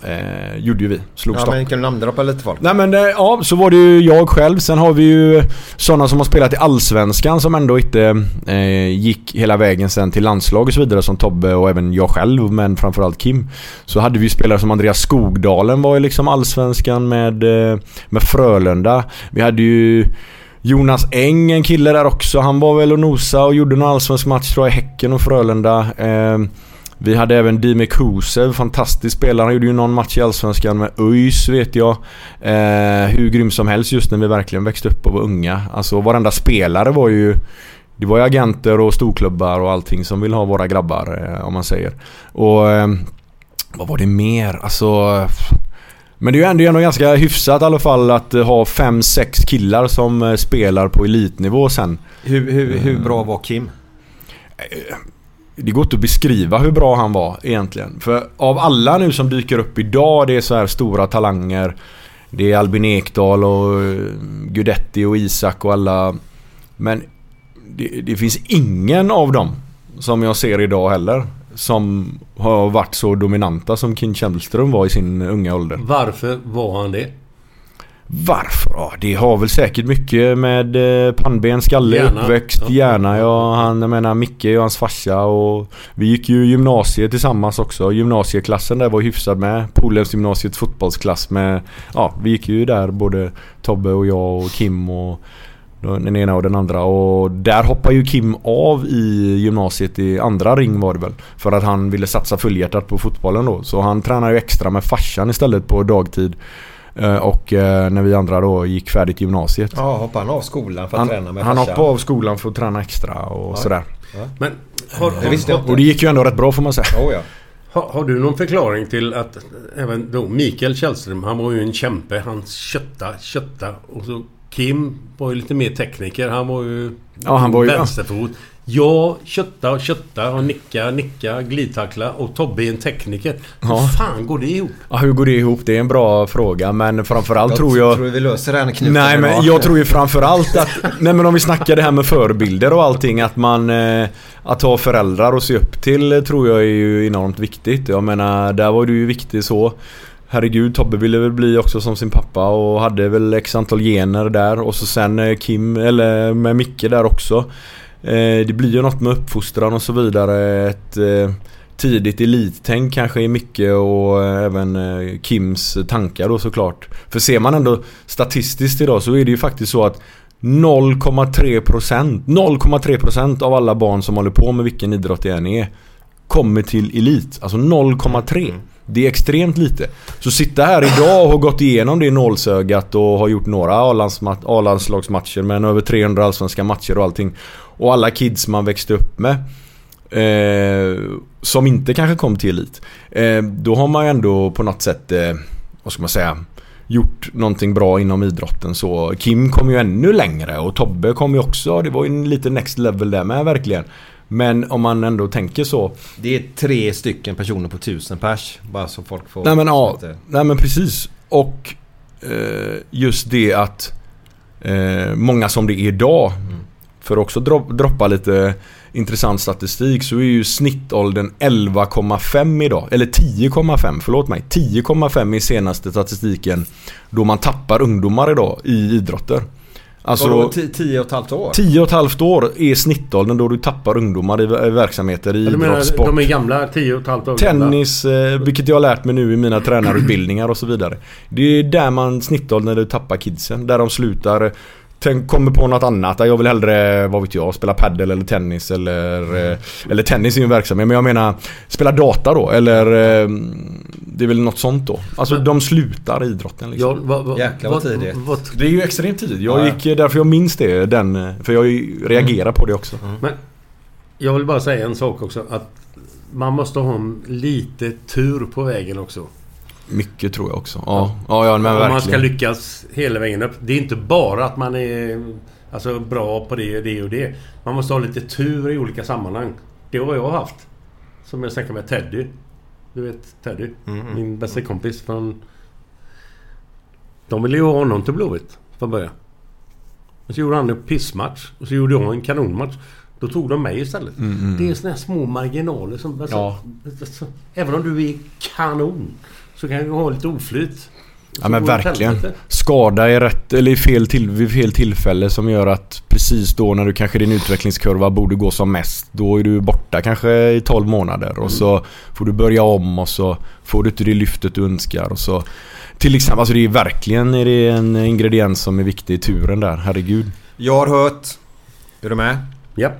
Eh, eh, gjorde ju vi. Slog Ja, men kan du namndroppa lite folk? Nej men eh, ja, så var det ju jag själv. Sen har vi ju sådana som har spelat i Allsvenskan som ändå inte eh, gick hela vägen sen till landslag och så vidare som Tobbe och även jag själv men framförallt Kim. Så hade vi spelare som Andreas Skogdalen var ju liksom Allsvenskan med, eh, med Frölunda. Vi hade ju Jonas Eng, en kille där också. Han var väl och nosa och gjorde någon allsvensk match tror jag i Häcken och Frölunda. Eh, vi hade även Dime Kusev, fantastisk spelare. Han gjorde ju någon match i Allsvenskan med ÖIS vet jag. Eh, hur grym som helst just när vi verkligen växte upp och var unga. Alltså varenda spelare var ju... Det var ju agenter och storklubbar och allting som vill ha våra grabbar eh, om man säger. Och... Eh, vad var det mer? Alltså... Men det är ju ändå, ändå ganska hyfsat i alla fall att eh, ha fem sex killar som eh, spelar på elitnivå sen. Hur, hur, hur bra var Kim? Det går inte att beskriva hur bra han var egentligen. För av alla nu som dyker upp idag, det är så här stora talanger. Det är Albin Ekdal och eh, Gudetti och Isak och alla. Men det, det finns ingen av dem som jag ser idag heller. Som har varit så dominanta som Kim Källström var i sin unga ålder. Varför var han det? Varför? Ja, det har väl säkert mycket med eh, pannben, skalle, Hjärna. uppväxt, Ja. hjärna. Ja, han, jag menar Micke och hans farsa och vi gick ju gymnasiet tillsammans också. Gymnasieklassen där var hyfsad med. Polhemsgymnasiets fotbollsklass med, ja, vi gick ju där både Tobbe och jag och Kim och den ena och den andra och där hoppade ju Kim av i gymnasiet i andra ring var det väl. För att han ville satsa fullhjärtat på fotbollen då. Så han tränade ju extra med farsan istället på dagtid. Eh, Och eh, när vi andra då gick färdigt gymnasiet. Ja, hoppade han av skolan för att Han, träna med han farsan? hoppade av skolan för att träna extra och Ja. sådär. Men har, Det visste jag inte. Och det gick ju ändå rätt bra får man säga. Oh, ja. har, har du någon förklaring till att även då Mikael Källström, han var ju en kämpe. Han kötta, kötta. Och så Kim var ju lite mer tekniker. Han var ju... Ja, han var ju- Vänsterfot. Jag kötta och kötta och nicka, nicka, glidtackla och Tobbe är en tekniker. Ja. Hur fan går det ihop? Ja, hur går det ihop? Det är en bra fråga men framförallt tror jag... tror vi löser den knuten Nej men idag. jag tror ju framförallt att... [LAUGHS] nej men om vi snackar det här med förebilder och allting att man... Eh, att ha föräldrar att se upp till eh, tror jag är ju enormt viktigt. Jag menar där var du ju viktig så. Herregud, Tobbe ville väl bli också som sin pappa och hade väl x antal gener där och så sen eh, Kim, eller med Micke där också. Eh, det blir ju något med uppfostran och så vidare. Ett eh, tidigt elittänk kanske är mycket och eh, även Kims tankar då såklart. För ser man ändå statistiskt idag så är det ju faktiskt så att 0,3% 0,3% av alla barn som håller på med vilken idrott det än är kommer till elit. Alltså 0,3. Det är extremt lite. Så sitta här idag och ha gått igenom det nålsögat och har gjort några A-landslagsmatcher men över 300 allsvenska matcher och allting. Och alla kids man växte upp med. Eh, som inte kanske kom till elit. Eh, då har man ju ändå på något sätt, eh, vad ska man säga, gjort någonting bra inom idrotten. Så Kim kom ju ännu längre och Tobbe kom ju också. Det var ju en liten next level där med verkligen. Men om man ändå tänker så. Det är tre stycken personer på tusen pers. Bara så folk får... Nej men ja, nej men precis. Och eh, just det att eh, många som det är idag. För att också dro- droppa lite intressant statistik så är ju snittåldern 11,5 idag. Eller 10,5, förlåt mig. 10,5 i senaste statistiken. Då man tappar ungdomar idag i idrotter. Alltså... Vadå, ti- tio och ett halvt år? 10 och ett halvt år är snittåldern då du tappar ungdomar i ver- verksamheter i idrott, sport. de är gamla, 10 och ett halvt år gamla. Tennis, eh, vilket jag har lärt mig nu i mina tränarutbildningar och så vidare. Det är där man snittåldern när du tappar kidsen. Där de slutar. Tänk, kommer på något annat. Jag vill hellre, vad vet jag, spela paddel eller tennis eller... eh, Eller tennis är ju en verksamhet men jag menar spela data då eller... eh, Det är väl något sånt då. Alltså de slutar idrotten liksom. Ja, vad, vad, Jäklar vad tidigt. Det är ju extremt tidigt. Jag Ja, ja. gick därför jag minns det. Den, eh, för jag reagerar på det också. men jag vill bara säga en sak också. Att man måste ha en lite tur på vägen också. Mycket tror jag också. Ja, ja, ja men Om verkligen. man ska lyckas hela vägen upp. Det är inte bara att man är alltså, bra på det, det och det. Man måste ha lite tur i olika sammanhang. Det har jag haft. Som jag snackade med Teddy. Du vet Teddy? Min bästa kompis från... De ville ju ha honom till Blåvitt från början. Och så gjorde han en pissmatch. Och så gjorde jag en kanonmatch. Då tog de mig istället. Det är såna här små marginaler som... Alltså, Ja. även om du är kanon. Så kan du ha lite oflyt. Ja men verkligen. Skada i rätt, eller i fel till, vid fel tillfälle som gör att precis då när du kanske din utvecklingskurva borde gå som mest. Då är du borta kanske i 12 månader och så får du börja om och så får du inte det lyftet du önskar och så. Till exempel, alltså det är verkligen är det en ingrediens som är viktig i turen där, herregud. Jag har hört... Är du med? Ja.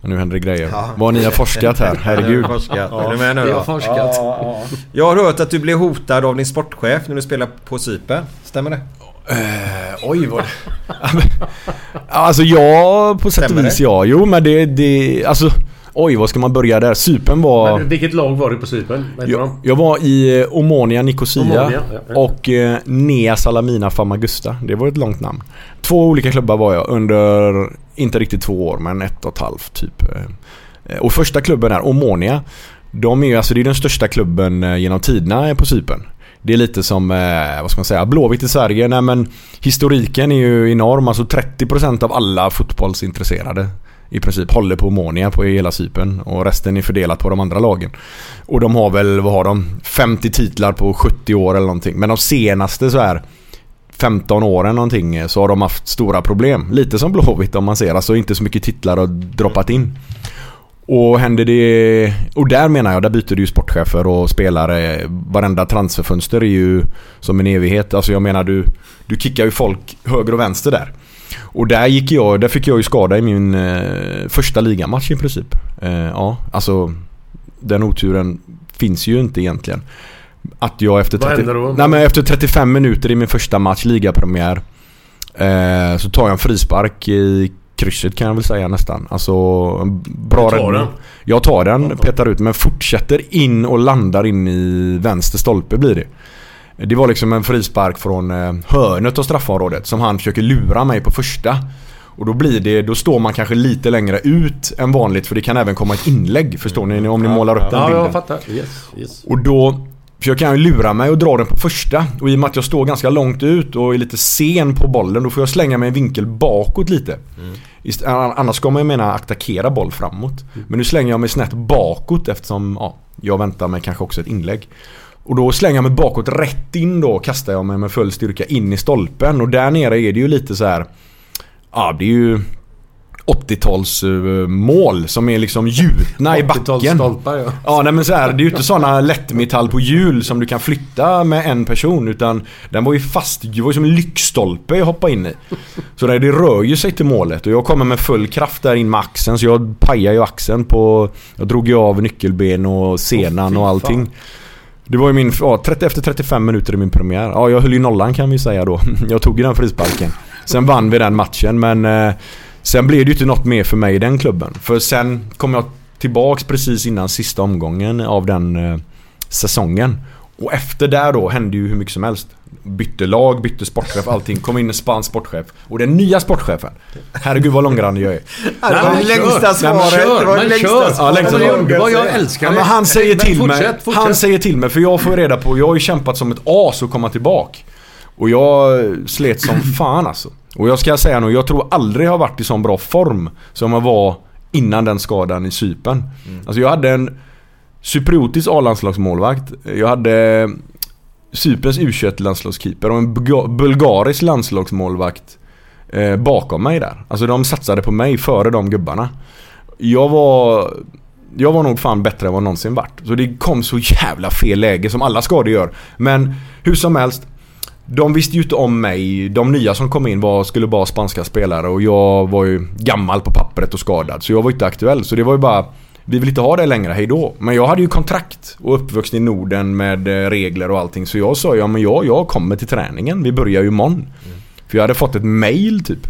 Nu händer det grejer. Ja. Vad ni har forskat här, herregud. Jag har forskat. Är du med nu då? har forskat. Jag har hört att du blev hotad av din sportchef när du spelar på Cypern. Stämmer det? Eh, oj vad... [LAUGHS] Ja, alltså ja, på sätt och vis det? ja. Jo men det, det... Alltså... Oj, vad ska man börja där? Cypern var... Men vilket lag var du på heter Jag, jag var i eh, Omonia Nicosia Omonia, ja, ja. och eh, Nea Salamina Famagusta. Det var ett långt namn. Två olika klubbar var jag under, inte riktigt två år, men ett och ett halvt typ. Eh, Och första klubben är Omonia. De är ju, alltså det är den största klubben genom tiderna på Cypern. Det är lite som, vad ska man säga, Blåvitt i Sverige. Nej men historiken är ju enorm. Alltså 30% av alla fotbollsintresserade i princip håller på Monia på hela Cypern och resten är fördelat på de andra lagen. Och de har väl, vad har de? 50 titlar på 70 år eller någonting. Men de senaste så här 15 åren någonting eh, så har de haft stora problem. Lite som Blåvitt om man ser. Alltså inte så mycket titlar har droppat in. Och händer det... Och där menar jag, där byter du ju sportchefer och spelare. Varenda transferfönster är ju som en evighet. Alltså jag menar du... Du kickar ju folk höger och vänster där. Och där gick jag, där fick jag ju skada i min eh, första ligamatch i princip. Eh, ja, alltså den oturen finns ju inte egentligen. Att jag efter, Vad 30, hände då? nej, men efter 35 minuter i min första match, ligapremiär. Eh, så tar jag en frispark i krysset kan jag väl säga nästan. Alltså bra Du tar räddning. den? Jag tar den, petar ut men fortsätter in och landar in i vänster stolpe blir det. Det var liksom en frispark från eh, hörnet av straffområdet som han försöker lura mig på första. Och då blir det, då står man kanske lite längre ut än vanligt för det kan även komma ett inlägg. Förstår ni? Om ni målar upp den Ja, bilden. jag fattar. Yes, yes. Och då försöker han ju lura mig och dra den på första. Och i och med att jag står ganska långt ut och är lite sen på bollen då får jag slänga mig en vinkel bakåt lite. An- Annars ska man ju mena attackera boll framåt. Men nu slänger jag mig snett bakåt eftersom ja, jag väntar mig kanske också ett inlägg. Och då slänger jag mig bakåt rätt in då kastar jag mig med full styrka in i stolpen. Och där nere är det ju lite så här. Ja, det är ju 80-tals eh, mål som är liksom gjutna i backen. 80-talsstolpar, ja. Ja, nej men så här, det är ju inte sådana lättmetall på hjul som du kan flytta med en person utan den var ju fast, det var ju som en lyktstolpe jag hoppade in i. Så det, det rör ju sig till målet och jag kommer med full kraft där in med axeln så jag pajar ju axeln på, jag drog ju av nyckelben och senan och allting. Det var ju min, ja, 30 efter 35 minuter i min premiär. Ja, jag höll ju nollan kan vi säga då. [LAUGHS] Jag tog ju den frisparken. Sen vann vi den matchen men eh, Sen blev det ju inte något mer för mig i den klubben. För sen kom jag tillbaks precis innan sista omgången av den eh, säsongen. Och efter där då hände ju hur mycket som helst. Bytte lag, bytte sportchef, allting. Kom in en spansk sportchef. Och den nya sportchefen. Herregud vad långrandig jag är. Det var det längsta svaret. Det var det längsta Ja, svaret. det underbart, jag älskar Ja, det. men han säger Men till fortsätt, mig. Han säger till mig för jag får ju reda på, jag har ju kämpat som ett as att komma tillbaka. Och jag slet som [CLEARS THROAT] fan alltså. Och jag ska säga nog, jag tror aldrig jag har varit i sån bra form som jag var innan den skadan i Cypern. Alltså jag hade en cypriotisk A-landslagsmålvakt. Jag hade Cyperns U21-landslagskeeper och en bulgarisk landslagsmålvakt eh, bakom mig där. Alltså de satsade på mig före de gubbarna. Jag var... Jag var nog fan bättre än vad någonsin varit. Så det kom så jävla fel läge som alla skador gör. Men hur som helst. De visste ju inte om mig. De nya som kom in var, skulle bara spanska spelare och jag var ju gammal på pappret och skadad. Så jag var inte aktuell. Så det var ju bara vi vill inte ha det längre, hej då. Men jag hade ju kontrakt och uppvuxen i Norden med eh, regler och allting. Så jag sa ja men jag, jag kommer till träningen. Vi börjar ju imorgon. För jag hade fått ett mail typ.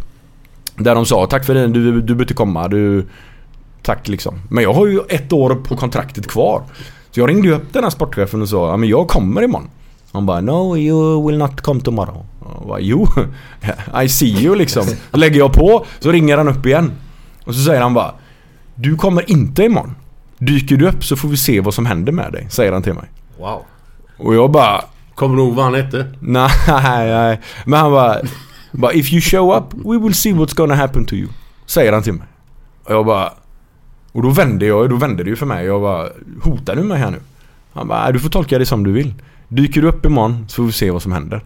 Där de sa tack för det, du, du behöver inte komma. Du, tack liksom. Men jag har ju ett år på kontraktet kvar. Så jag ringde upp den här sportchefen och sa ja men jag kommer imorgon. Han bara no you will not come tomorrow. Jag bara, jo, [LAUGHS] I see you liksom. [LAUGHS] Lägger jag på, så ringer han upp igen. Och så säger han bara Du kommer inte imorgon. Dyker du upp så får vi se vad som händer med dig, säger han till mig. Wow. Och jag bara Kommer du ihåg vad han hette? Nej, nej. Men han bara, bara If you show up, we will see what's gonna happen to you. Säger han till mig. Och jag bara Och då vände jag, då vände det ju för mig. Jag bara Hotar du mig här nu? Han bara, "Nej, du får tolka det som du vill. Dyker du upp imorgon så får vi se vad som händer.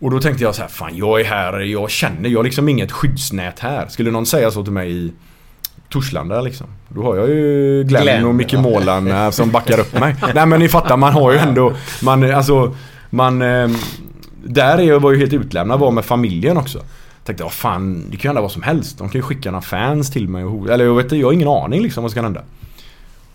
Och då tänkte jag så här, fan jag är här, jag känner, jag har liksom inget skyddsnät här. Skulle någon säga så till mig i Torslanda liksom. Då har jag ju Glenn, Glenn, och Micke ja. Målan eh, [LAUGHS] som backar upp mig. Nej men ni fattar, man har ju ändå, man alltså, man, eh, där är jag var ju helt utlämnad, var med familjen också. Tänkte, ja fan, det kan ju hända vad som helst. De kan ju skicka några fans till mig och Eller jag vet inte, jag har ingen aning liksom vad som kan hända.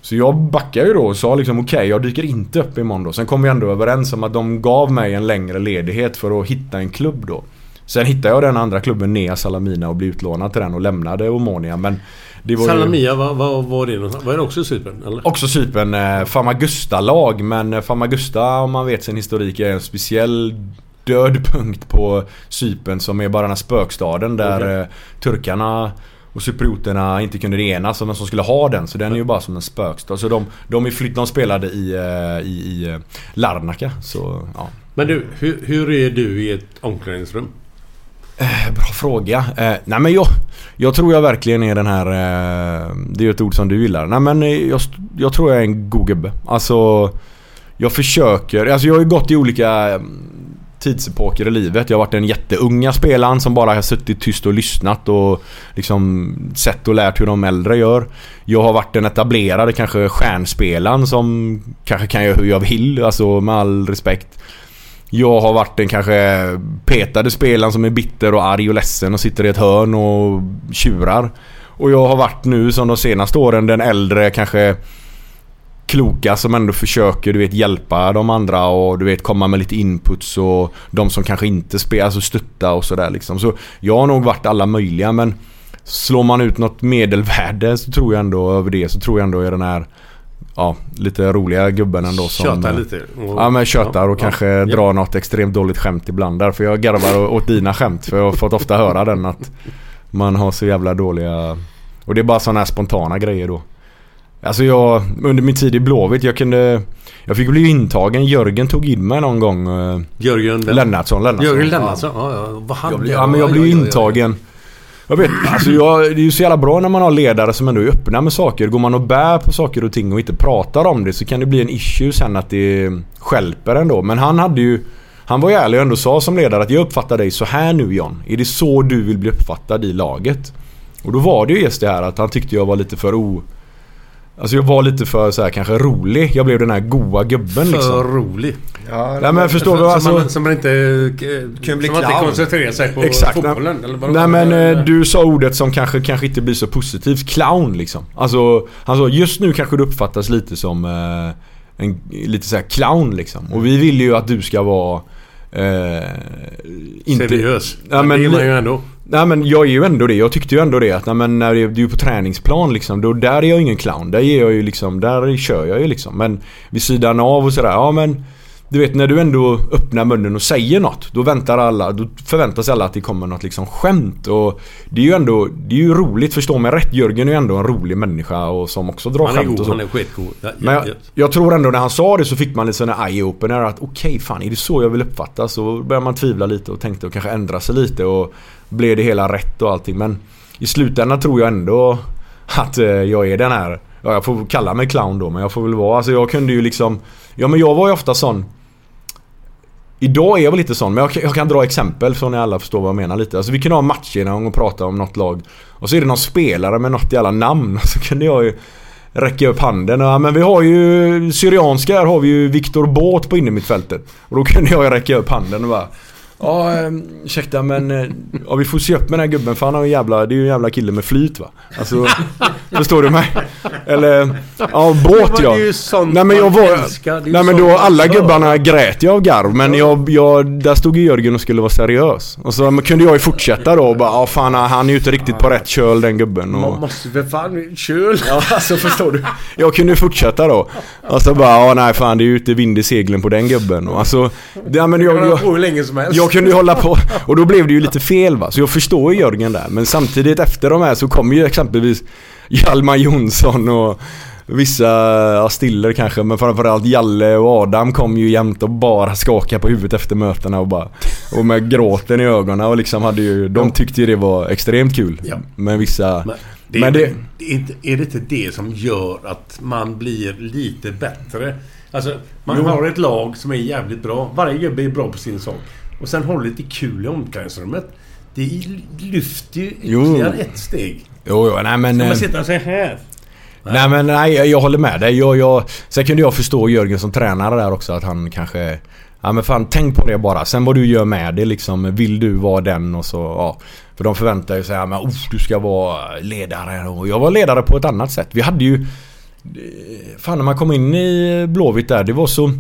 Så jag backade ju då och sa liksom okej, jag dyker inte upp imorgon då. Sen kom vi ändå överens om att de gav mig en längre ledighet för att hitta en klubb då. Sen hittade jag den andra klubben Nea Salamina och blev utlånad till den och lämnade Omonia men det var Salamia, vad var det någonstans? Var det också Cypern? Eller? Också Cypern, eh, Famagusta-lag men eh, Famagusta om man vet sin historik är en speciell död punkt på Cypern som är bara den här spökstaden där Okej. eh, turkarna och cyprioterna inte kunde enas om vem som skulle ha den. Så den är ju bara som en spökstad. Så de, de, är flytt, de spelade i, eh, i, i Larnaca. Så ja. Men du, hur, hur är du i ett omklädningsrum? Eh, Bra fråga. Eh, nej men jag, jag tror jag verkligen är den här... Eh, det är ju ett ord som du gillar. Nej men jag, jag tror jag är en god gubbe. Alltså... Jag försöker. Alltså jag har ju gått i olika mm, tidsepoker i livet. Jag har varit den jätteunga spelaren som bara har suttit tyst och lyssnat och liksom sett och lärt hur de äldre gör. Jag har varit den etablerade kanske stjärnspelaren som kanske kan göra hur jag vill. Alltså med all respekt. Jag har varit den kanske petade spelaren som är bitter och arg och ledsen och sitter i ett hörn och tjurar. Och jag har varit nu som de senaste åren den äldre kanske kloka som ändå försöker du vet hjälpa de andra och du vet komma med lite inputs och de som kanske inte spelar, alltså stötta och sådär liksom. Så jag har nog varit alla möjliga men slår man ut något medelvärde så tror jag ändå över det så tror jag ändå är den här Ja, lite roliga gubben ändå som... Tjötar lite. Och- Ja men tjötar och Ja, kanske ja. drar något extremt dåligt skämt ibland. Därför jag garvar åt dina skämt. För jag har fått ofta höra den att man har så jävla dåliga... Och det är bara sådana här spontana grejer då. Alltså jag, under min tid i Blåvitt, jag kunde... Jag fick bli intagen. Jörgen tog in mig någon gång. eh, Jörgen Lennartsson. Lennartsson. Jörgen Lennartsson? Ja, ja. Vad han Jag blir, ja men jag ju intagen. Jag vet, alltså jag, det är ju så jävla bra när man har ledare som ändå är öppna med saker. Går man och bär på saker och ting och inte pratar om det så kan det bli en issue sen att det skälper ändå. Men han hade ju... Han var ju ärlig och ändå sa som ledare att jag uppfattar dig så här nu John. Är det så du vill bli uppfattad i laget? Och då var det ju just det här att han tyckte jag var lite för o... Alltså jag var lite för så här kanske rolig. Jag blev den här goa gubben För liksom. rolig. Ja, Nej men förstår du? Som, Alltså, man, som man inte... Kan bli som man inte koncentrerar sig på Exakt. fotbollen. Eller vadå? Nej men eh, du sa ordet som kanske, kanske inte blir så positivt. Clown liksom. Alltså, han sa just nu kanske du uppfattas lite som eh, en lite så här clown liksom. Och vi vill ju att du ska vara... Eh, inte, Seriös. Ja, men det är man li- ju ändå. Nej men jag är ju ändå det. Jag tyckte ju ändå det att nej, men när du är på träningsplan liksom. Då, där är jag ingen clown. Där är jag ju liksom, där kör jag ju liksom. Men vid sidan av och sådär, ja men du vet när du ändå öppnar munnen och säger något. Då väntar alla, då förväntar sig alla att det kommer något liksom skämt. Och det är ju ändå, det är ju roligt, förstå mig rätt. Jörgen är ju ändå en rolig människa och som också drar Han skämt god. och så. Han är skitgod. Ja, Men jag, ja, jag tror ändå när han sa det så fick man lite sån här eye-opener att okej fan är det så jag vill uppfattas? Så började man tvivla lite och tänkte och kanske ändra sig lite och blev det hela rätt och allting men i slutändan tror jag ändå att eh, jag är den här Ja jag får kalla mig clown då men jag får väl vara alltså jag kunde ju liksom Ja men jag var ju ofta sån Idag är jag väl lite sån men jag, kan- jag kan dra exempel så ni alla förstår vad jag menar lite. Alltså vi kunde ha matcher någon gång och prata om något lag. Och så är det någon spelare med något jävla namn. [LAUGHS] Så kunde jag ju räcka upp handen. Ja, men vi har ju Syrianska här har vi ju Viktor Båt på innermittfältet. Och då kunde jag ju räcka upp handen och bara Ja, eh, ursäkta men eh, ja, vi får se upp med den här gubben för han har en jävla, det är ju en jävla kille med flyt va. Alltså, [LAUGHS] förstår du mig? Eller, ja båt ja. Nej men jag var, nej men då alla gubbarna grät jag av garv men jag, jag, där stod ju Jörgen och skulle vara seriös. Och så kunde jag ju fortsätta då och bara, ja fan han är ju inte riktigt på rätt köl den gubben. Och, Man måste för fan... Köl! Ja, [LAUGHS] alltså förstår du? Jag kunde ju fortsätta då. Och så bara, ja nej fan det är ju inte vind i seglen på den gubben. Och alltså, ja, men jag, Jag hur länge som helst. Kunde ju hålla på. Och då blev det ju lite fel va. Så jag förstår ju Jörgen där. Men samtidigt efter de här så kommer ju exempelvis Hjalmar Jonsson och Vissa, ja Stiller kanske, men framförallt Jalle och Adam kom ju jämt och bara skakade på huvudet efter mötena och bara Och med gråten i ögonen och liksom hade ju, de tyckte ju det var extremt kul. Ja. Men vissa... Men det, Men är, det- det... är, inte, är det inte det som gör att man blir lite bättre? Alltså, man Jo. har ett lag som är jävligt bra. Varje gubbe är bra på sin sak. Och sen har lite kul i omklädningsrummet. Det lyfter ju ytterligare ett steg. Jo, jo, nej men... Ska eh, man sitta så här? Nej men nej, jag, jag håller med dig. Jag, jag, sen kunde jag förstå Jörgen som tränare där också att han kanske... Ja men fan tänk på det bara. Sen vad du gör med det liksom. Vill du vara den och så ja. För de förväntar ju sig att oh, du ska vara ledare. Och jag var ledare på ett annat sätt. Vi hade ju... Fan när man kom in i Blåvitt där, det var så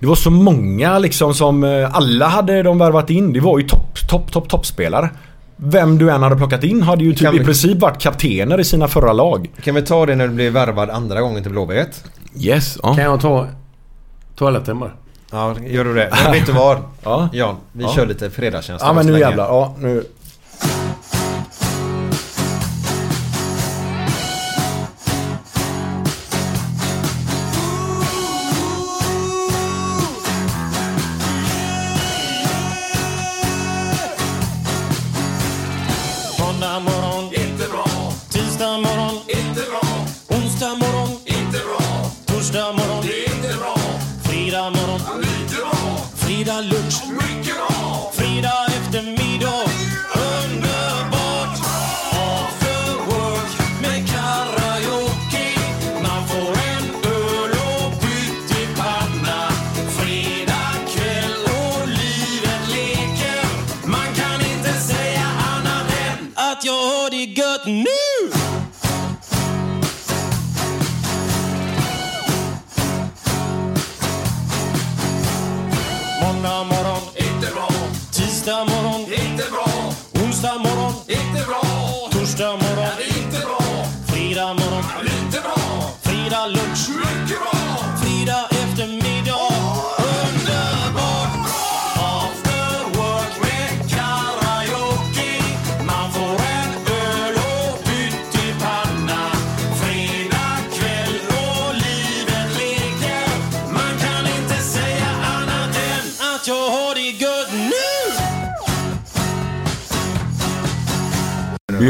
Det var så många liksom som eh, alla hade de värvat in. Det var ju topp, topp, topp, toppspelare. Vem du än hade plockat in hade ju typ vi- i princip varit kaptener i sina förra lag. Kan vi ta det när du blir värvad andra gången till Blåvitt? Yes, ja. Kan jag ta toaletten bara? Ja, gör du det? Men vet du vad? Ja. Jan, vi Ja. kör lite fredagstjänst. Ja men nu jävlar. Ja, nu.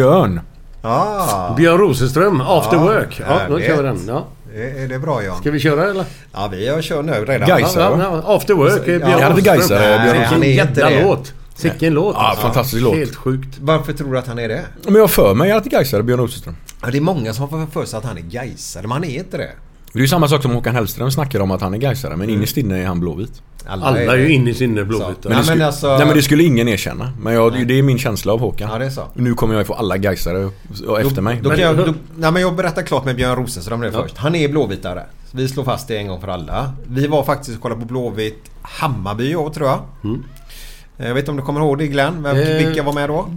Björn. Ah. Björn Rosenström, After Ja, Work. Ja, då kör vi den. Ja. Är är det bra Jan? Ska vi köra eller? Ja, vi har kört nu redan. Gaisare, Ja, After Work, eh, Björn Ja, Björn Rosenström. Han är inte jävla det. låt. Vilken låt. Ja, alltså. fantastisk låt. Helt sjukt. Varför tror du att han är det? Men jag har för mig att Gaisare, Björn Rosenström. Ja, det är många som har för sig att han är Gaisare, men han är inte det. Det är ju samma sak som Håkan Hellström snackar om att han är Gaisare men Mm. innerst inne är han Blåvit. Alla är ju inne i sinne blåvita. Men, det skulle, men alltså- nej men det skulle ingen erkänna. Men jag, det är min känsla av Håkan. Ja, det är så. Nu kommer jag få alla Gaisare efter mig. Då Men- kan jag, då, nej, men jag berättar klart med Björn Rosenström nu Ja. först. Han är blåvitare. Vi slår fast det en gång för alla. Vi var faktiskt och kollade på Blåvitt Hammarby i år tror jag. Eh, Jag vet inte om du kommer ihåg det Glenn? Vem, Eh. Vilka var med då?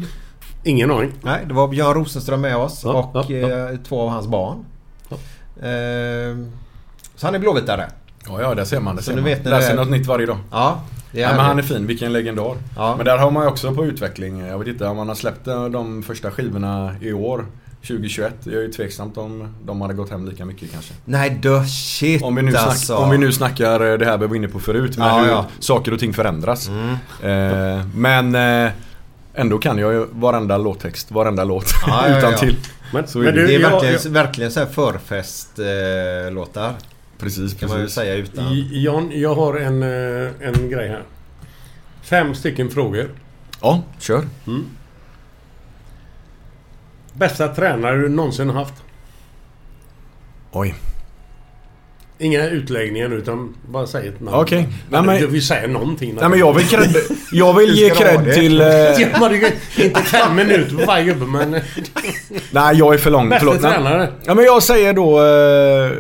Ingen aning. Nej, det var Björn Rosenström med oss Ja, och ja, ja. eh, två av hans barn. Eh, så han är blåvitare. Ja, ja, där ser man. Det Så ser man. vet ni Läser det. något nytt varje dag. Ja, det är Ja, men han är fin, vilken legendar. Ja. Men där har man ju också på utveckling. Jag vet inte om man har släppt de första skivorna i år. 2021. Jag är ju tveksamt om de hade gått hem lika mycket kanske. Nej du shit Om vi, nu snack, alltså. om vi nu snackar eh, det här vi var inne på förut med Ja, hur ja. Mm. saker och ting förändras. Eh, men eh, ändå kan jag ju varenda låttext, varenda låt Ja, ja, [LAUGHS] utan till. Men, Så är men det. du, Det är jag- verkligen, jag- verkligen så här förfestlåtar. Eh, låtar, Precis, kan man ju säga utan. Jan, jag har en, eh, en grej här. Fem stycken frågor. Ja, kör. Bästa tränare du någonsin har haft? Oj. Inga utläggningar nu utan bara säg ett namn. Okej. Nej, Men, men- Du vill säga någonting. Nej men jag vill, cred, [LAUGHS] jag vill ge cred till... Eh, [LAUGHS] Ja, inte fem minuter på varje gubbe men... nej jag är för lång. Bästa Förlåt. Nej. tränare? Ja men jag säger då... Eh,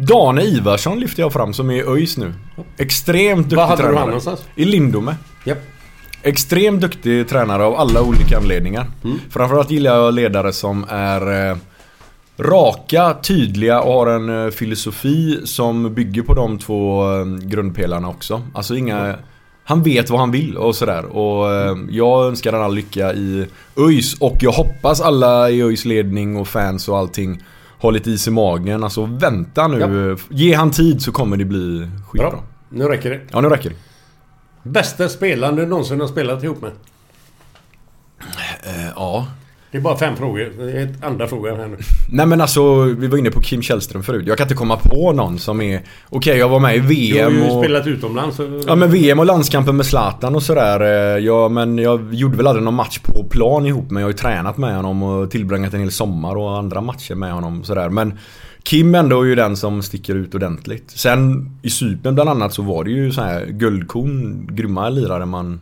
Dane Ivarsson lyfter jag fram som är i ÖIS nu. Extremt duktig Var hade du tränare. han någonstans? I Lindome. Japp. Extremt duktig tränare av alla olika anledningar. Mm. Framförallt gillar jag ledare som är eh, raka, tydliga och har en eh, filosofi som bygger på de två eh, grundpelarna också. Alltså inga... Han vet vad han vill och sådär. Och eh, jag önskar han all lycka i ÖIS och jag hoppas alla i ÖIS ledning och fans och allting har lite is i magen. Alltså vänta nu. Ge han tid så kommer det bli skitbra. Bra. Nu räcker det. Ja, nu räcker det. Bästa spelaren du någonsin har spelat ihop med? Eh, ja. Det är bara fem frågor. Det är andra frågan här nu. Nej men alltså, vi var inne på Kim Källström förut. Jag kan inte komma på någon som är... Okej, jag var med i Du har VM ju och... spelat utomlands. Så... Ja men VM och landskampen med Zlatan och sådär. eh, Ja men jag gjorde väl aldrig någon match på plan ihop men jag har ju tränat med honom och tillbringat en hel sommar och andra matcher med honom sådär. Men Kim ändå är ju den som sticker ut ordentligt. Sen i Cypern bland annat så var det ju så här guldkorn, grymma lirare man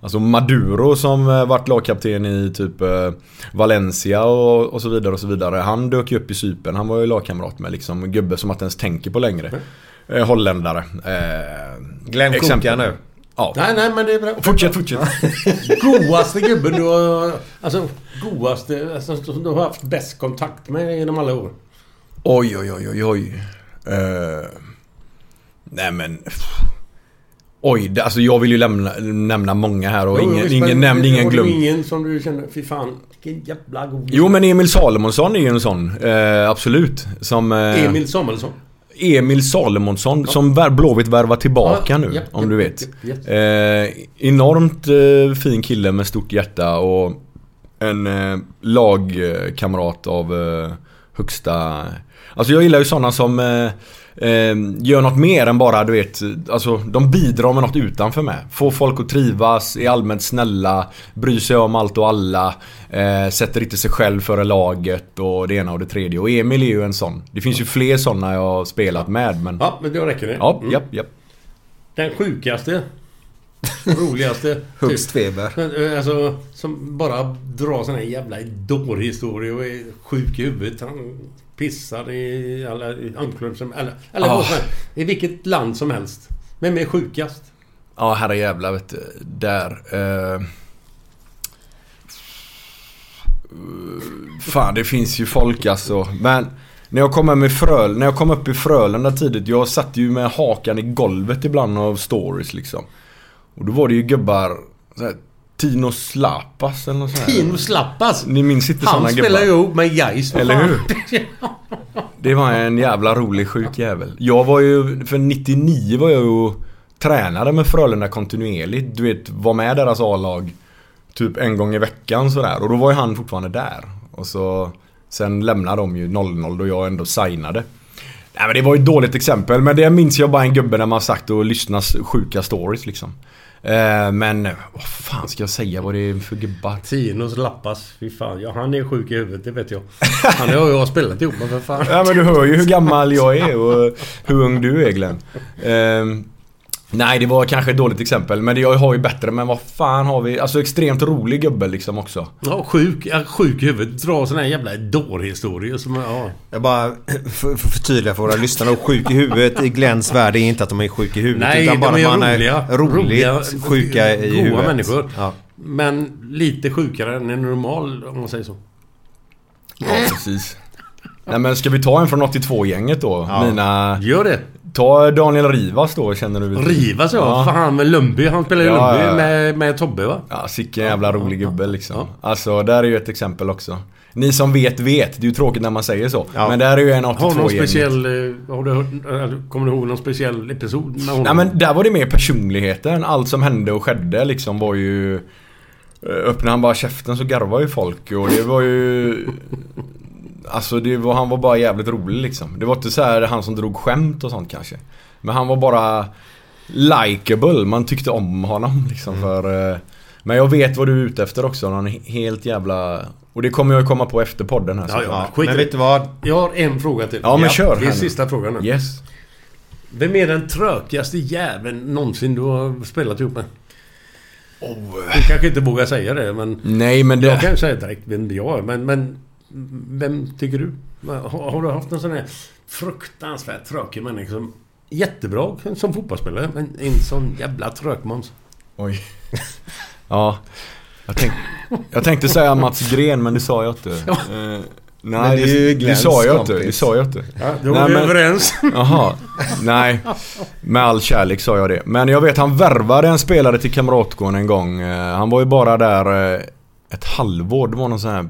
Alltså Maduro som eh, varit lagkapten i typ eh, Valencia och, och så vidare och så vidare. Han dök ju upp i Cypern. Han var ju lagkamrat med liksom gubbe som inte ens tänker på längre. Eh, holländare. Eh, Glenn exempel. Nu. Ja. Nej, nej, men det är bra. Fortsätt, fortsätt. [LAUGHS] Godaste gubben du har... Alltså, godaste... Alltså, som du har haft bäst kontakt med genom alla år. Oj, oj, oj, oj, oj. Eh, nej men... Oj, alltså jag vill ju lämna, nämna många här och Jo, ingen, visst, ingen nämnd, ingen glömd. ingen som du känner, fy fan, vilken jävla god... Jo men Emil Salomonsson är ju en sån. Eh, absolut. Som... Eh, Emil Samuelsson. Emil Salomonsson som vär, Blåvitt värvar tillbaka Ja, nu. ja, om ja, du vet. ja, Eh, enormt eh, fin kille med stort hjärta och en eh, lagkamrat av eh, högsta... Alltså jag gillar ju sådana som eh, gör något mer än bara du vet, alltså de bidrar med något utanför med. Får folk att trivas, är allmänt snälla, bryr sig om allt och alla, eh, sätter inte sig själv före laget och det ena och det tredje. Och Emil är ju en sån. Det finns ju fler sådana jag har spelat med men... Ja, men då räcker det. Ja, Mm. japp, japp. Den sjukaste, roligaste... Högst feber. Men, eh, Alltså, som bara drar såna här jävla idolhistorier och är sjuk i huvudet. Han pissar i alla i omklädningsrum. Eller, eller som helst. I vilket land som helst. Vem är sjukast? Ja, herrejävlar vet du. Där. Eh... Fan, det finns ju folk alltså. Men när jag kom, i Fröl, när jag kom upp i Frölunda tidigt, jag satt ju med hakan i golvet ibland av stories liksom. Och då var det ju gubbar, Tino Slapas eller något sånt här. Tino Slappas! Ni minns inte Han sådana gubbar? spelar ju ihop med Gais. Eller hur? [LAUGHS] Det var en jävla rolig sjuk jävel. Jag var ju, för 99 var jag ju tränare med Frölunda kontinuerligt. Du vet, var med deras A-lag typ en gång i veckan sådär. Och då var ju han fortfarande där. Och så sen lämnade de ju 00 då jag ändå signade. Nej men det var ju ett dåligt exempel. Men det minns jag bara en gubbe när man sagt och lyssnat sjuka stories liksom. Eh, men vad fan ska jag säga vad det är för gubbar? Tinos Lappas. Fy fan. Ja, han är sjuk i huvudet, det vet jag. Han har jag spelat ihop med för fan. Ja men du hör ju hur gammal jag är [LAUGHS] och hur ung du är Glenn. Ehm, nej det var kanske ett dåligt exempel men det- jag har ju bättre men vad fan har vi? Alltså extremt rolig gubbe liksom också. Ja, sjuk, sjuk i huvudet. Drar såna här jävla dårhistorier som... Ja. Jag bara [CLEARS THROAT] för, för förtydliga för våra lyssnare. Och sjuk i huvudet i Glens värld är inte att de är sjuka i huvudet. Nej, utan bara de är att man roliga. är roligt roliga, sjuka i goa huvudet. människor. Ja. Men lite sjukare än en normal, om man säger så. Ja precis. Nej men ska vi ta en från 82-gänget då? Ja. Mina... Gör det. Ta Daniel Rivas då känner du? Rivas ja. Fan med Lundby. Han spelar ju Ja, Lundby ja, ja. med, med Tobbe va? Ja, sicken jävla rolig gubbe liksom. Alltså, där är ju ett exempel också. Ni som vet, vet. Det är ju tråkigt när man säger så. Ja. Men där är ju en 82 Har någon speciell... eh, Har du hört, kommer du ihåg någon speciell episod med honom? Nej men där var det mer personligheten. Allt som hände och skedde liksom var ju... eh, Öppnade han bara käften så garvade ju folk och det var ju... Alltså det var, han var bara jävligt rolig liksom. Det var inte så här han som drog skämt och sånt kanske. Men han var bara likable. Man tyckte om honom liksom för... eh, Men jag vet vad du är ute efter också. Någon helt jävla... Och det kommer jag ju komma på efter podden här. Ja, ja. Ja, Skit men det. vet du vad? Jag har en fråga till. Ja, men kör Det är sista frågan nu. Yes. Vem är den trökigaste jäveln någonsin du har spelat ihop med? Du kanske inte vågar säga det men... Nej men det... Jag kan säga direkt vem jag är men, men... Vem tycker du? Har, har du haft en sån här fruktansvärt tråkig människa som... Jättebra som fotbollsspelare men en sån jävla trökmåns. Oj. [LAUGHS] Ja. Jag, tänk, jag tänkte säga Mats Gren men det sa jag inte. [LAUGHS] Eh, nej, det det, det sa jag inte. Det sa jag inte. Ja, då Nej, är vi men- överens. [LAUGHS] Jaha. Nej. Med all kärlek sa jag det. Men jag vet han värvade en spelare till Kamratgården en gång. Eh, Han var ju bara där eh, ett halvår. Det var någon sån här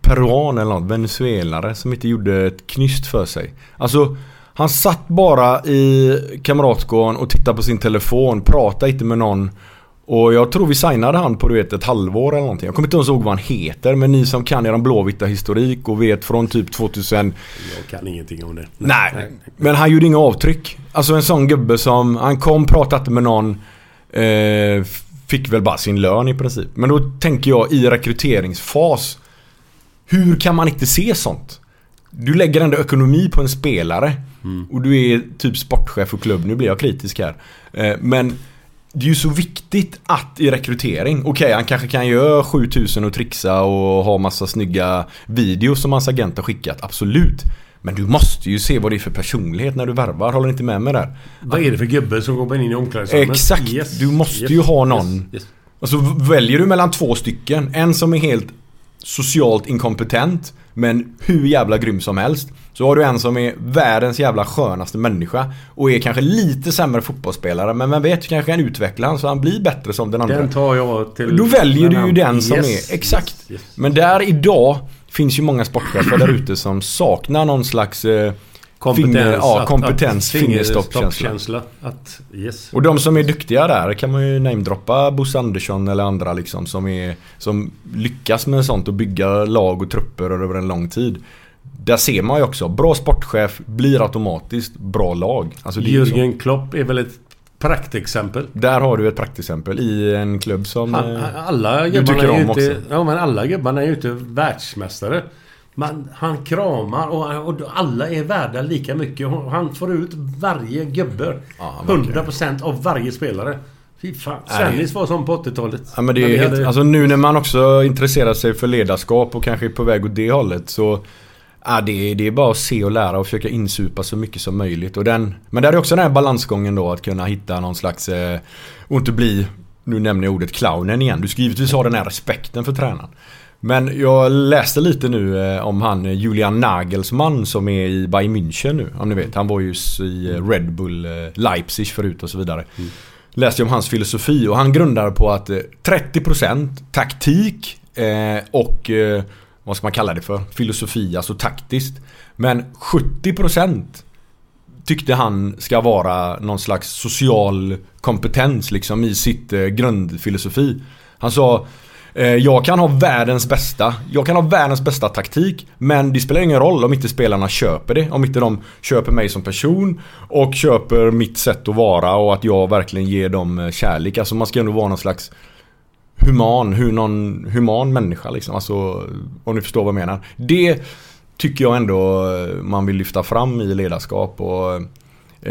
peruan eller något, venezuelare som inte gjorde ett knyst för sig. Alltså han satt bara i Kamratgården och tittade på sin telefon, pratade inte med någon. Och jag tror vi signade han på du vet ett halvår eller någonting. Jag kommer inte ens ihåg vad han heter men ni som kan eran blåvita historik och vet från typ 2000 Jag kan ingenting om det. Nej, men han gjorde inga avtryck. Alltså en sån gubbe som, han kom, pratade med någon. Eh, fick väl bara sin lön i princip. Men då tänker jag i rekryteringsfas. Hur kan man inte se sånt? Du lägger ändå ekonomi på en spelare. Och du är typ sportchef för klubb. Nu blir jag kritisk här. Eh, men det är ju så viktigt att i rekrytering, okej han kanske kan göra 7000 och trixa och ha massa snygga videos som hans agent har skickat, absolut. Men du måste ju se vad det är för personlighet när du värvar, håller inte med mig där? Vad är det för gubbe som kommer in i omklädningsrummet? Exakt, Yes, du måste yes, ju ha någon. yes, yes. Och så väljer du mellan två stycken. En som är helt socialt inkompetent men hur jävla grym som helst. Så har du en som är världens jävla skönaste människa och är kanske lite sämre fotbollsspelare men vem vet, kanske kan utveckla han så han blir bättre som den andra. Den tar jag till... Då väljer du ju den som yes, är, exakt. yes, yes. Men där idag finns ju många sportchefer där ute som saknar någon slags eh, Kompetens. finger, ja, kompetens, fingerstoppkänsla. Att, yes. Och de som är duktiga där kan man ju namedroppa Bosse Andersson eller andra liksom som, är, som lyckas med sånt och bygga lag och trupper över en lång tid. Där ser man ju också, bra sportchef blir automatiskt bra lag. Alltså det är ju så. Jürgen Klopp är väl ett praktexempel. Där har du ett praktexempel i en klubb som Han, eh, alla du tycker om också. Ja men alla gubbarna är ju inte världsmästare. Man, han kramar och, och alla är värda lika mycket. Han får ut varje gubbe. verkligen. 100% av varje spelare. Fy fan. Svennis var som på 80-talet. Ja men det är helt, hade- alltså nu när man också intresserar sig för ledarskap och kanske är på väg åt det hållet så Ja, det, är, det är bara att se och lära och försöka insupa så mycket som möjligt. Och den, men där är också den här balansgången då att kunna hitta någon slags eh, och inte bli, nu nämner jag ordet clownen igen. Du ska givetvis ha den här respekten för tränaren. Men jag läste lite nu eh, om han eh, Julian Nagelsmann som är i Bayern München nu. Om ni vet. Han var ju i eh, Red Bull Leipzig förut och så vidare. Läste jag om hans filosofi och han grundar på att eh, 30% taktik och vad ska man kalla det för? Filosofi, alltså taktiskt. Men 70% tyckte han ska vara någon slags social kompetens liksom i sitt grundfilosofi. Han sa Eh, jag kan ha världens bästa, jag kan ha världens bästa taktik men det spelar ingen roll om inte spelarna köper det. Om inte de köper mig som person och köper mitt sätt att vara och att jag verkligen ger dem eh, kärlek. Alltså man ska ändå vara någon slags human, hur någon human människa liksom. Alltså om ni förstår vad jag menar. Det tycker jag ändå eh, man vill lyfta fram i ledarskap och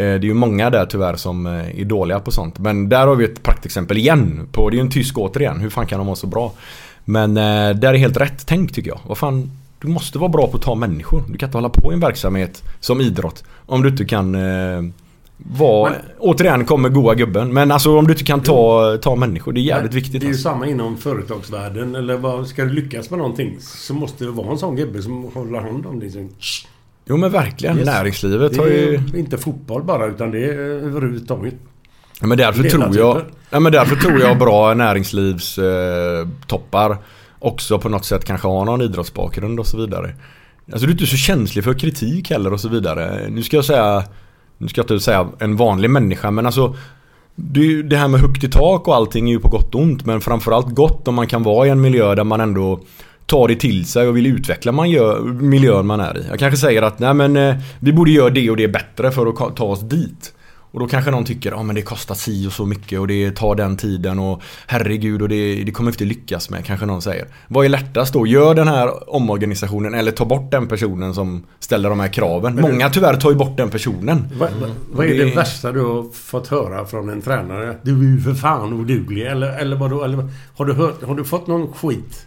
det är ju många där tyvärr som eh, är dåliga på sånt. Men där har vi ett praktexempel igen. På, det är ju en tysk återigen. Hur fan kan de vara så bra? Men eh, där är helt rätt tänkt tycker jag. Vad fan, du måste vara bra på att ta människor. Du kan inte hålla på i en verksamhet som idrott om du inte kan eh, vara... Men- återigen kommer goa gubben. Men alltså om du inte kan ta, ta människor. Det är jävligt viktigt. Det är ju Alltså. samma inom företagsvärlden. Eller vad, ska du lyckas med någonting så måste det vara en sån gubbe som håller hand om det. Jo men verkligen. Yes. Näringslivet har ju... inte fotboll bara utan det är överhuvudtaget. Ja, men därför tror jag, ja, men därför tror jag bra näringslivstoppar eh, också på något sätt kanske har någon idrottsbakgrund och så vidare. Alltså du är inte så känslig för kritik heller och så vidare. Nu ska jag säga, nu ska jag inte säga en vanlig människa men alltså det, det här med högt i tak och allting är ju på gott och ont men framförallt gott om man kan vara i en miljö där man ändå tar det till sig och vill utveckla man gör, miljön man är i. Jag kanske säger att nej men eh, vi borde göra det och det bättre för att ta oss dit. Och då kanske någon tycker att men det kostar si och så mycket och det tar den tiden och herregud och det, det kommer inte lyckas med kanske någon säger. Vad är lättast då? Gör den här omorganisationen eller ta bort den personen som ställer de här kraven. Men Många tyvärr tar ju bort den personen. Vad, vad, vad är det, Det- värsta du har fått höra från en tränare? Du är ju för fan oduglig. Eller, eller vadå? Eller, har, du hört, har du fått någon skit?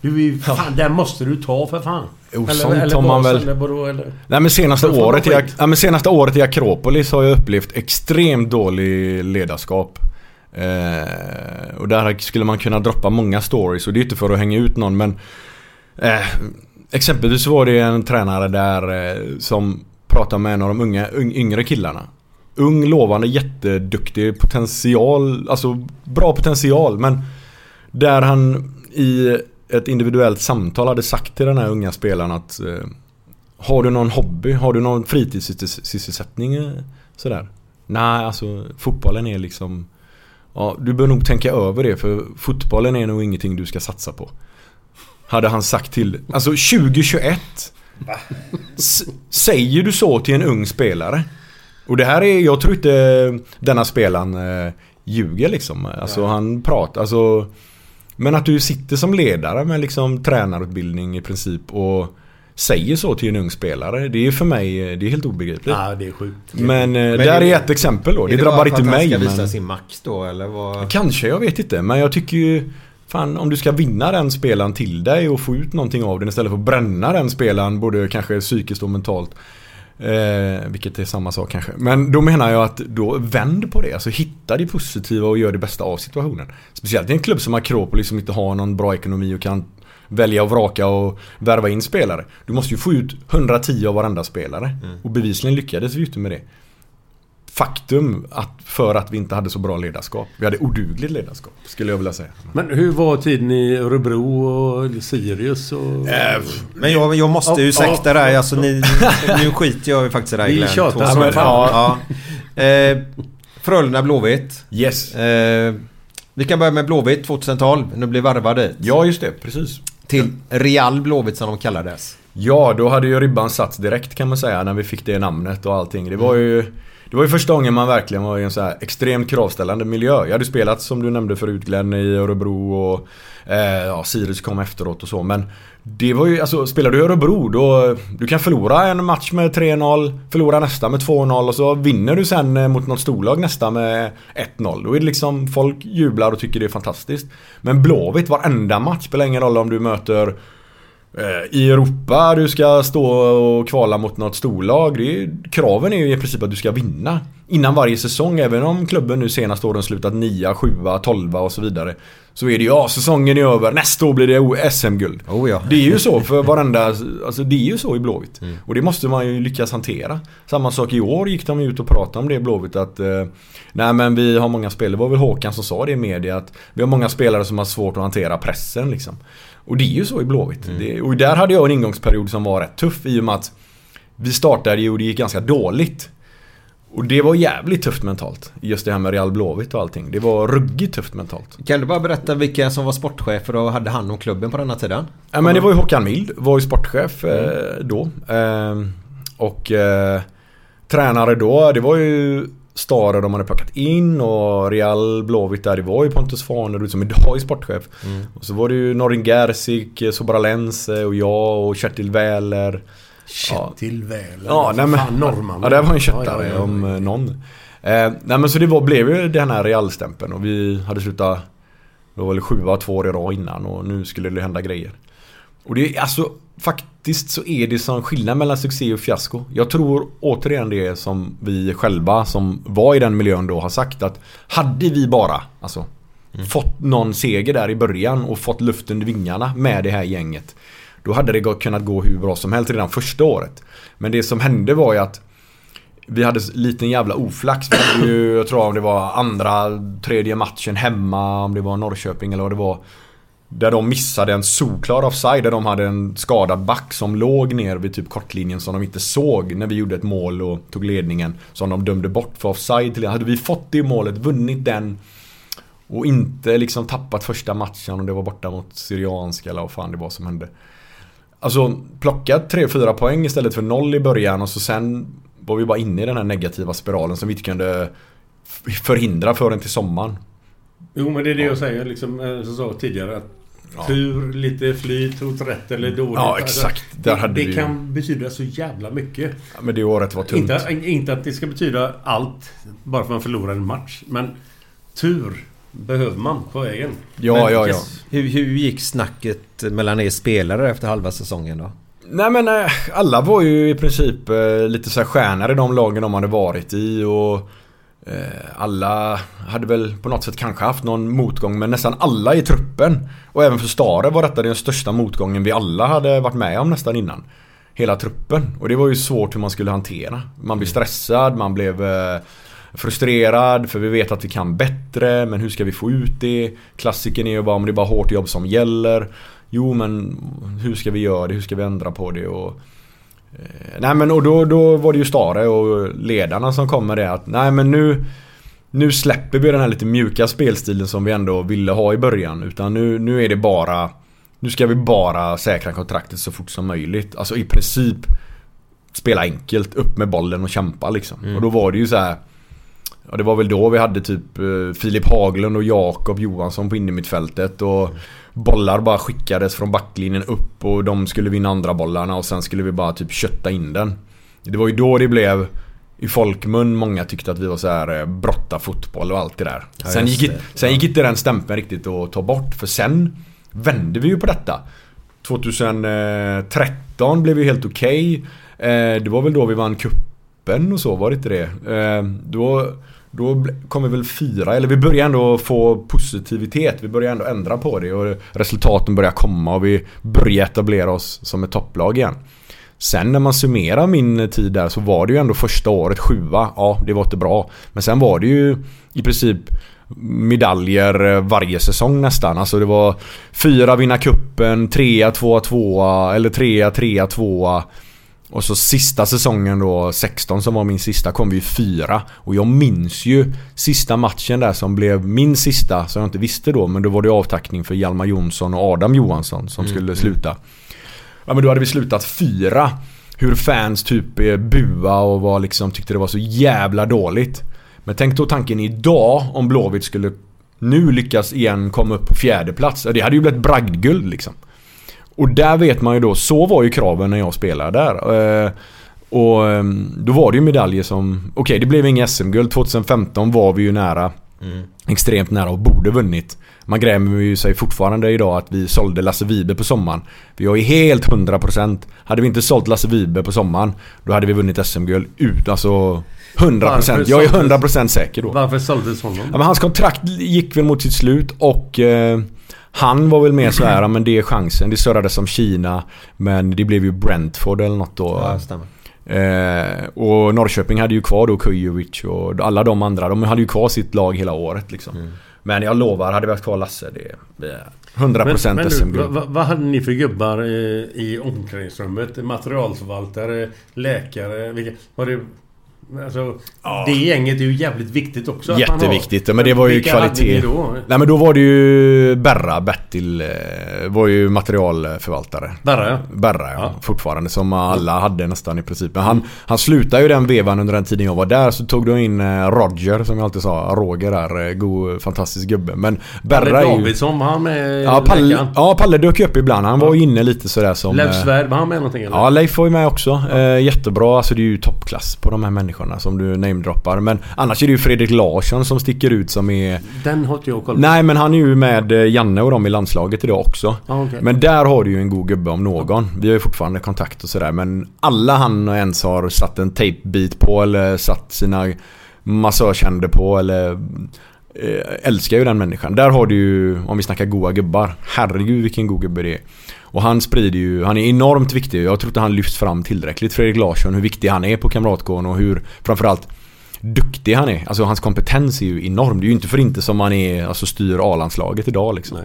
Du är fan, den måste du ta för fan. Jo, eller, sånt eller har man väl- Eller vadå, eller? Nej men senaste året, i, ja, men senaste året i Akropolis har jag upplevt extremt dålig ledarskap. Eh, och där skulle man kunna droppa många stories och det är inte för att hänga ut någon men eh, Exempelvis var det en tränare där eh, som pratade med en av de unga, ung, yngre killarna. Ung, lovande, jätteduktig potential, alltså bra potential men där han i ett individuellt samtal hade sagt till den här unga spelaren att eh, Har du någon hobby? Har du någon fritidssysselsättning? eh, Sådär. Nej, alltså fotbollen är liksom Ja, du bör nog tänka över det för fotbollen är nog ingenting du ska satsa på. Hade han sagt till, alltså 2021 S- Säger du så till en ung spelare? Och det här är, jag tror inte denna spelaren eh, ljuger liksom. Alltså han pratar, alltså Men att du sitter som ledare med liksom tränarutbildning i princip och säger så till en ung spelare. Det är för mig, det är helt obegripligt. Ja, det är sjukt. Men, eh, Men där det- är ett exempel då. Det, Är drabbar bara för inte att mig. han ska visa men... sin max då eller vad? Kanske, jag vet inte. Men jag tycker ju Fan, om du ska vinna den spelaren till dig och få ut någonting av den istället för att bränna den spelaren både kanske psykiskt och mentalt. Eh, vilket är samma sak kanske. Men då menar jag att då vänd på det. Alltså hitta det positiva och gör det bästa av situationen. Speciellt i en klubb som Akropolis som inte har någon bra ekonomi och kan välja och vraka och värva in spelare. Du måste ju få ut 110 av varenda spelare. Och bevisligen lyckades vi ju inte med det. Faktum att för att vi inte hade så bra ledarskap. Vi hade odugligt ledarskap skulle jag vilja säga. Men hur var tiden i Örebro och Sirius och... Men jag, jag måste Ja, ursäkta ja. dig. Alltså, ni, nu skiter jag ju faktiskt i det här Vi Glenn. tjatar Två som fan. Ja. Eh, Frölunda Blåvitt. Yes. Eh, vi kan börja med Blåvitt 2012. Nu blev varvad dit. Ja, just det. Precis. Till Real Blåvitt som de kallades. Ja, då hade ju ribban satts direkt kan man säga när vi fick det namnet och allting. Det var ju det var ju första gången man verkligen var i en så här extremt kravställande miljö. Jag hade spelat som du nämnde förut Glenn i Örebro och eh, ja, Sirius kom efteråt och så. Men det var ju, alltså spelar du i Örebro då du kan förlora en match med 3-0, förlora nästa med 2-0 och så vinner du sen eh, mot något storlag nästa med 1-0. Då är det liksom folk jublar och tycker det är fantastiskt. Men Blåvitt, varenda match spelar ingen roll om du möter i Europa, du ska stå och kvala mot något storlag. Det är, kraven är ju i princip att du ska vinna. Innan varje säsong, även om klubben nu senaste åren slutat 9, 7, 12 och så vidare. Så är det ju, ja säsongen är över, nästa år blir det SM-guld. Oh ja. Det är ju så för varenda, alltså det är ju så i Blåvitt. Och det måste man ju lyckas hantera. Samma sak i år gick de ut och pratade om det i Blåvitt att eh, Nej men vi har många spelare, det var väl Håkan som sa det i media att Vi har många spelare som har svårt att hantera pressen liksom. Och det är ju så i Blåvitt. Det, och där hade jag en ingångsperiod som var rätt tuff i och med att Vi startade ju och det gick ganska dåligt. Och det var jävligt tufft mentalt. Just det här med Real Blåvitt och allting. Det var ruggigt tufft mentalt. Kan du bara berätta vilka som var sportchefer och hade hand om klubben på denna tiden? Ja men det var ju Håkan Mild, var ju sportchef eh, då. Eh, och eh, tränare då, det var ju Stare de hade plockat in och Real Blåvitt där, det var ju Pontus Farnerud som idag är sportchef. Och så var det ju Norin Gerzik, Sobralense och jag och Kjetil Wähler. Kjetil Wähler. Ja, nej men... Fan, norrman. Ja, det var en Ja, köttare ja, ja. om eh, någon. Eh, nej men så det var, blev ju den här Real-stämpeln och vi hade slutat... Det var väl sjua två år i rad innan och nu skulle det hända grejer. Och det är alltså faktiskt så är det som skillnad mellan succé och fiasko. Jag tror återigen det som vi själva som var i den miljön då har sagt att hade vi bara alltså fått någon seger där i början och fått luft under vingarna med det här gänget. Då hade det kunnat gå hur bra som helst redan första året. Men det som hände var ju att vi hade liten jävla oflax. Vi hade ju, jag tror om det var andra, tredje matchen hemma, om det var Norrköping eller vad det var. Där de missade en solklar offside, där de hade en skadad back som låg ner vid typ kortlinjen som de inte såg när vi gjorde ett mål och tog ledningen. Som de dömde bort för offside till Hade vi fått det målet, vunnit den och inte liksom tappat första matchen och det var borta mot Syrianska eller vad fan det var som hände. Alltså plocka 3-4 poäng istället för noll i början och så sen var vi bara inne i den här negativa spiralen som vi inte kunde förhindra förrän till sommaren. Jo men det är det jag säger liksom, eh, som jag sa tidigare. Att Ja. Tur, lite flyt åt rätt eller dåligt. Ja, Alltså, exakt. Där det hade det vi- kan betyda så jävla mycket. Ja, men det året var tungt. Inte, inte att det ska betyda allt bara för att man förlorar en match. Men tur behöver man på vägen. Ja, Men ja, ja. yes, Hur, hur gick snacket mellan er spelare efter halva säsongen då? Nej men eh, alla var ju i princip eh, lite så här stjärnor i de lagen de hade varit i och Eh, alla hade väl på något sätt kanske haft någon motgång men nästan alla i truppen och även för Stare var detta den största motgången vi alla hade varit med om nästan innan. Hela truppen och det var ju svårt hur man skulle hantera. Man blev stressad, man blev eh, frustrerad för vi vet att vi kan bättre men hur ska vi få ut det? Klassiken är ju bara om det är bara hårt jobb som gäller. Jo men hur ska vi göra det? Hur ska vi ändra på det? Och, nej men och då, då var det ju Stare och ledarna som kom med det att nej men nu Nu släpper vi den här lite mjuka spelstilen som vi ändå ville ha i början utan nu, nu är det bara Nu ska vi bara säkra kontraktet så fort som möjligt. Alltså i princip Spela enkelt, upp med bollen och kämpa liksom. Och då var det ju så här Ja, det var väl då vi hade typ eh, Filip Haglund och Jakob Johansson på innermittfältet och bollar bara skickades från backlinjen upp och de skulle vinna andra bollarna och sen skulle vi bara typ kötta in den. Det var ju då det blev i folkmun många tyckte att vi var så här eh, brotta fotboll och allt det där. Ja, sen, gick, det. sen gick inte den stämpeln riktigt att ta bort för sen vände vi ju på detta. 2013 blev ju helt okej. Eh, det var väl då vi vann kuppen och så, var det inte det? Eh, då, då kommer kom vi väl fyra, eller vi började ändå få positivitet. Vi började ändå ändra på det och resultaten började komma och vi började etablera oss som ett topplag igen. Sen när man summerar min tid där så var det ju ändå första året sjua. Ja, det var inte bra. Men sen var det ju i princip medaljer eh, varje säsong nästan. Alltså det var fyra vinna kuppen, trea, tvåa, tvåa eller trea, trea, tvåa. Och så sista säsongen då, 16 som var min sista, kom vi fyra. Och jag minns ju sista matchen där som blev min sista, som jag inte visste då. Men då var det avtackning för Hjalmar Jonsson och Adam Johansson som Mm, skulle mm. sluta. Ja men då hade vi slutat fyra. Hur fans typ eh, bua och var liksom, tyckte det var så jävla dåligt. Men tänk då tanken idag om Blåvitt skulle nu lyckas igen komma upp på fjärde plats. Det hade ju blivit bragdguld liksom. Och där vet man ju då, så var ju kraven när jag spelade där. Eh, och eh, då var det ju medaljer som, okej det blev ingen SM-guld. 2015 var vi ju nära. Mm. Extremt nära och borde vunnit. Man grämer ju sig fortfarande idag att vi sålde Lasse Vibe på sommaren. Vi har ju helt 100%. Hade vi inte sålt Lasse Vibe på sommaren, då hade vi vunnit SM-guld ut. Alltså 100%. Varför Jag är såldes- 100% säker då. Varför såldes honom? Ja, men hans kontrakt gick väl mot sitt slut och eh, han var väl mer så här, men det är chansen. Det surrades som Kina men det blev ju Brentford eller något då. Ja, stämmer. Eh, och Norrköping hade ju kvar då Kujovic och alla de andra. De hade ju kvar sitt lag hela året liksom. Mm. Men jag lovar, hade vi haft kvar Lasse, det är 100% Men, men du, SM-guld. vad, vad- hade ni för gubbar eh, i omklädningsrummet? Materialförvaltare, läkare? Vilka, var det... Alltså, Det gänget är ju jävligt viktigt också. Jätteviktigt, men det var ju Vilka kvalitet. Hade ni då? Nej men då var det ju Berra, Bertil, eh, var ju materialförvaltare. Berra, ja. Berra ja, fortfarande. Som alla hade nästan i princip. Men han, han slutade ju den vevan under den tiden jag var där. Så tog de in eh, Roger som jag alltid sa. Roger där. eh, God, fantastisk gubbe. Men Berra Palle är ju... Davidsson, var han med? Ja Palle, läkaren? ja, Palle dök upp ibland. Han var inne lite sådär som... Leif Svärd, var han med någonting eller? Ja, Leif var ju med också. Jättebra. Alltså det är ju toppklass på de här människorna som du namedroppar. Men annars är det ju Fredrik Larsson som sticker ut som är... Den har inte jag koll på. Nej men han är ju med eh, Janne och dem i landslaget idag också. Ja, okej. Men där har du ju en god gubbe om någon. Vi har ju fortfarande kontakt och sådär. Men alla han ens har satt en tejpbit på eller satt sina massagehänder på eller eh, älskar ju den människan. Där har du ju, om vi snackar goa gubbar. Herregud vilken god gubbe det är. Och han sprider ju, han är enormt viktig. Jag tror inte han lyfts fram tillräckligt. Fredrik Larsson, hur viktig han är på Kamratgården och hur framförallt duktig han är. Alltså hans kompetens är ju enorm. Det är ju inte för inte som han är, alltså styr A-landslaget idag liksom.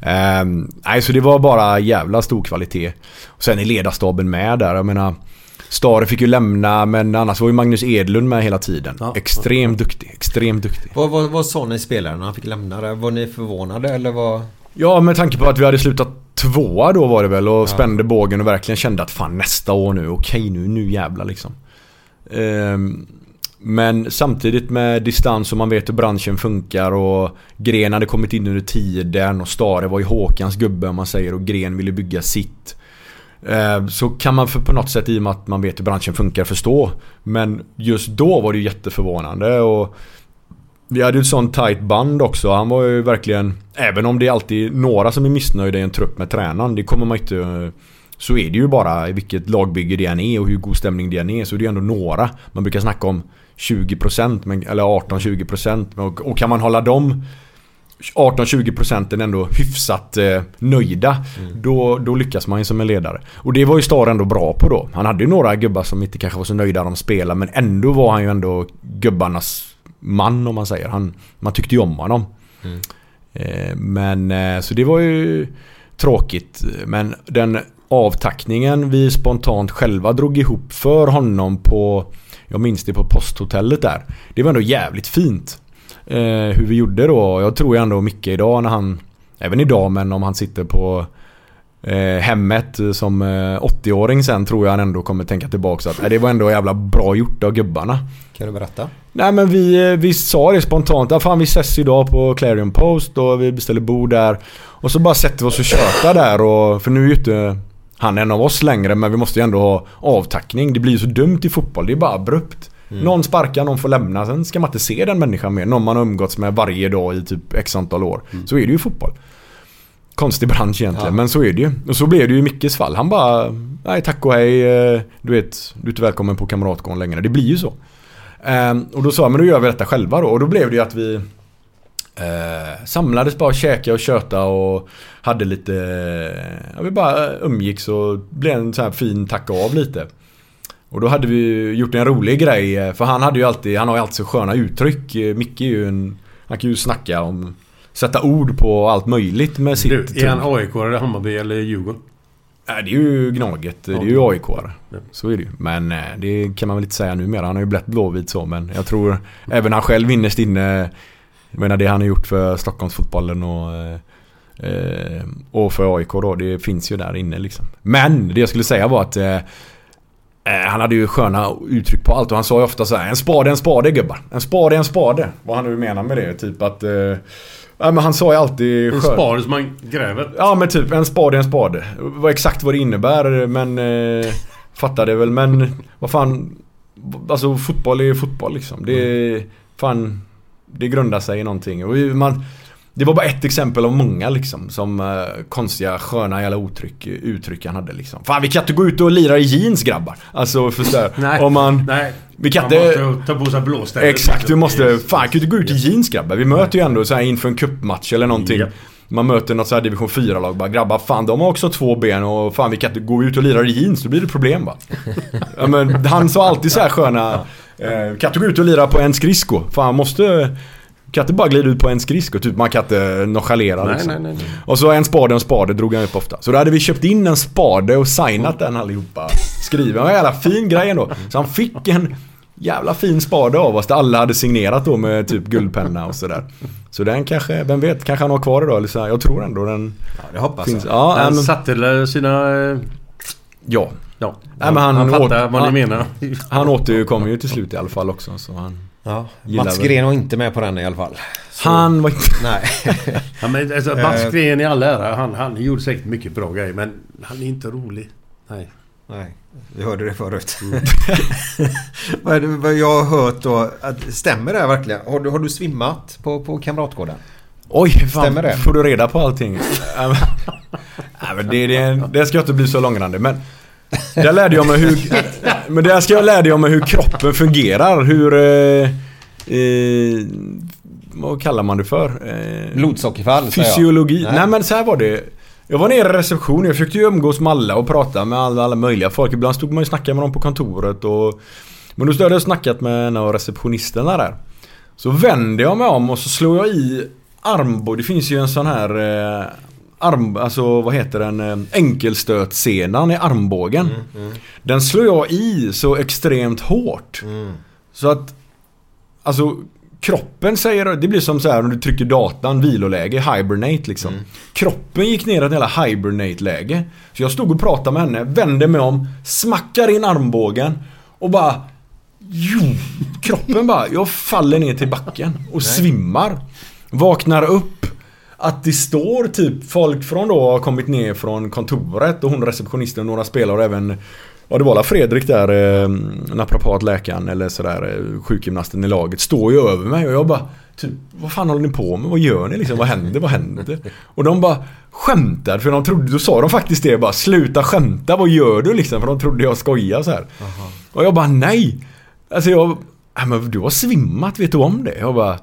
Ehm, nej, så det var bara jävla stor kvalitet. Och sen är ledarstaben med där. Jag menar, Stare fick ju lämna men annars var ju Magnus Edlund med hela tiden. extremt duktig, extremt duktig. Vad, vad, vad sa ni spelare när han fick lämna det? Var ni förvånade eller vad? Ja, med tanke på att vi hade slutat tvåa då var det väl och Ja. spände bågen och verkligen kände att fan nästa år nu, okej nu, nu jävlar liksom. Ehm, men samtidigt med distans och man vet hur branschen funkar och Gren hade kommit in under tiden och Stare var ju Håkans gubbe om man säger och Gren ville bygga sitt. Ehm, Så kan man för på något sätt i och med att man vet hur branschen funkar förstå. Men just då var det ju jätteförvånande och vi hade ju ett sånt tight band också. Han var ju verkligen... Även om det är alltid några som är missnöjda i en trupp med tränaren. Det kommer man inte... Så är det ju bara vilket lagbygge det än är och hur god stämning det än är. Så det är ändå några. Man brukar snacka om 20% men, eller 18-20% Men- och, och kan man hålla dem 18-20 procenten ändå hyfsat eh, nöjda. Då, då lyckas man ju som en ledare. Och det var ju Star ändå bra på då. Han hade ju några gubbar som inte kanske var så nöjda de spelade men ändå var han ju ändå gubbarnas man om man säger. Han, man tyckte ju om honom. Mm. Eh, men eh, så det var ju tråkigt. Men den avtackningen vi spontant själva drog ihop för honom på jag minns det på posthotellet där. Det var ändå jävligt fint. Eh, hur vi gjorde då. Jag tror ju ändå Micke idag när han Även idag men om han sitter på eh, hemmet som eh, 80-åring sen tror jag han ändå kommer tänka tillbaka att eh, det var ändå jävla bra gjort av gubbarna. Kan du berätta? Nej men vi, eh, vi sa det spontant. Ja, fan vi ses idag på Clarion Post och vi beställer bord där. Och så bara sätter vi oss och tjötar där och, för nu är ju inte han en av oss längre men vi måste ju ändå ha avtackning. Det blir ju så dumt i fotboll. Det är bara abrupt. Mm. Någon sparkar, någon får lämna. Sen ska man inte se den människan mer. Någon man har umgåtts med varje dag i typ x antal år. Så är det ju i fotboll. Konstig bransch egentligen, Ja. men så är det ju. Och så blev det ju i Mickes fall. Han bara, nej tack och hej. eh, Du vet, du är inte välkommen på Kamratgården längre. Det blir ju så. Ehm, och då sa jag, men då gör vi detta själva då. Och då blev det ju att vi eh, samlades bara och käkade och köta och hade lite, ja, vi bara umgicks och blev en sån här fin tack av lite. Och då hade vi gjort en rolig grej, eh, för han hade ju alltid, han har ju alltid så sköna uttryck. Eh, Micke är ju en, han kan ju snacka om, sätta ord på allt möjligt med sitt Du, är han AIK eller Hammarby eller Djurgården? Nej, det är ju Gnaget. Det är ju aik Så är det ju. Men eh, det kan man väl inte säga numera. Han har ju blivit blåvit så. Men jag tror även han själv innerst inne. Jag menar det han har gjort för Stockholmsfotbollen och, eh, och för AIK då. Det finns ju där inne liksom. Men det jag skulle säga var att eh, han hade ju sköna uttryck på allt och han sa ju ofta så här En spade en spade gubbar. En spade en spade. Vad han nu menar med det. Typ att... Ja, men han sa ju alltid... En skön- spade som man gräver. Ja men typ en spade är en spade. Vad exakt vad det innebär men... Eh, fattar det väl men... Vad fan... Alltså fotboll är ju fotboll liksom. Det är... Fan... Det grundar sig i någonting. Och man, det var bara ett exempel av många liksom. Som eh, konstiga sköna jävla uttryck, uttryck han hade liksom. Fan vi kan inte gå ut och lira i jeans grabbar. Alltså förstår [LAUGHS] Nej, Om man... nej. Vi kan Man inte... måste ta på sig blåställ. Exakt, du måste... Fan, kan du inte gå ut i jeans grabbar? Vi möter ju ändå så här inför en cupmatch eller någonting. Ja. Man möter något så här division 4-lag bara grabbar, fan de har också två ben och fan vi kan inte gå ut och lira i jeans, då blir det problem va. [LAUGHS] ja, men han sa alltid så här sköna, eh, kan inte gå ut och lira på en skridsko? Fan måste... Kan inte bara glida ut på en skridsko, typ man kan inte nonchalera Nej, liksom. nej, nej, nej. Och så en spade och en spade drog han upp ofta. Så då hade vi köpt in en spade och signat den allihopa. Skriven. En jävla fin grej ändå. Så han fick en jävla fin spade av oss där alla hade signerat då med typ guldpenna och sådär. Så den kanske, vem vet, kanske han har kvar idag eller så här. Jag tror ändå den Ja, det hoppas finns. jag. Ja, Han men, satte väl sina... eh, ja. Ja, Nej, men han han fattar åt- vad ni menar. Han återkom ju till slut i alla fall också. Så han, Ja, Mats. Gren var inte med på den i alla fall. Så- han var inte... [LAUGHS] Nej. Ja, men alltså, Mats Eh. Green i all ära. Han, han gjorde säkert mycket bra grejer. Men han är inte rolig. Nej. Nej, vi hörde det förut. [LAUGHS] vad jag har hört då, att, stämmer det här verkligen? Har du, har du svimmat på, på Kamratgården? Oj, fan, Stämmer det? får du reda på allting? [LAUGHS] Nej, men- det, det, det ska inte bli så långrandigt men Där lärde jag mig hur Men där ska jag lära dig om hur kroppen fungerar Hur eh, eh, Vad kallar man det för? Eh, Blodsockerfall. Fysiologi. Nej. Nej. men så här var det. Jag var nere i receptionen, jag försökte ju umgås med alla och prata med alla, alla möjliga folk. Ibland stod man ju och snackade med dem på kontoret och... Men då stod jag och snackat med en av receptionisterna där. Så vände jag mig om och så slog jag i armbåge. Det finns ju en sån här... Eh, arm... Alltså vad heter den? Eh, enkelstötsenan i armbågen. Den slår jag i så extremt hårt. Så att... Alltså kroppen säger, det blir som så här om du trycker datan, viloläge, hibernate liksom. Kroppen gick ner i ett jävla hibernate-läge. Så jag stod och pratade med henne, vände mig om, smackar in armbågen och bara... Jo, kroppen bara, jag faller ner till backen och svimmar. Vaknar upp. Att det står typ folk från då har kommit ner från kontoret och hon receptionisten och några spelare och även Ja det var la Fredrik där, eh, naprapatläkaren eller sådär, eh, sjukgymnasten i laget, står ju över mig och jag bara typ, vad fan håller ni på med? Vad gör ni liksom? Vad händer? Vad händer? Och de bara skämtar, för de trodde, då sa de faktiskt det bara, sluta skämta, vad gör du liksom? För de trodde jag skojade så här. Och jag bara nej! Alltså jag, "Ja, men du har svimmat, vet du om det? Jag bara "Ja,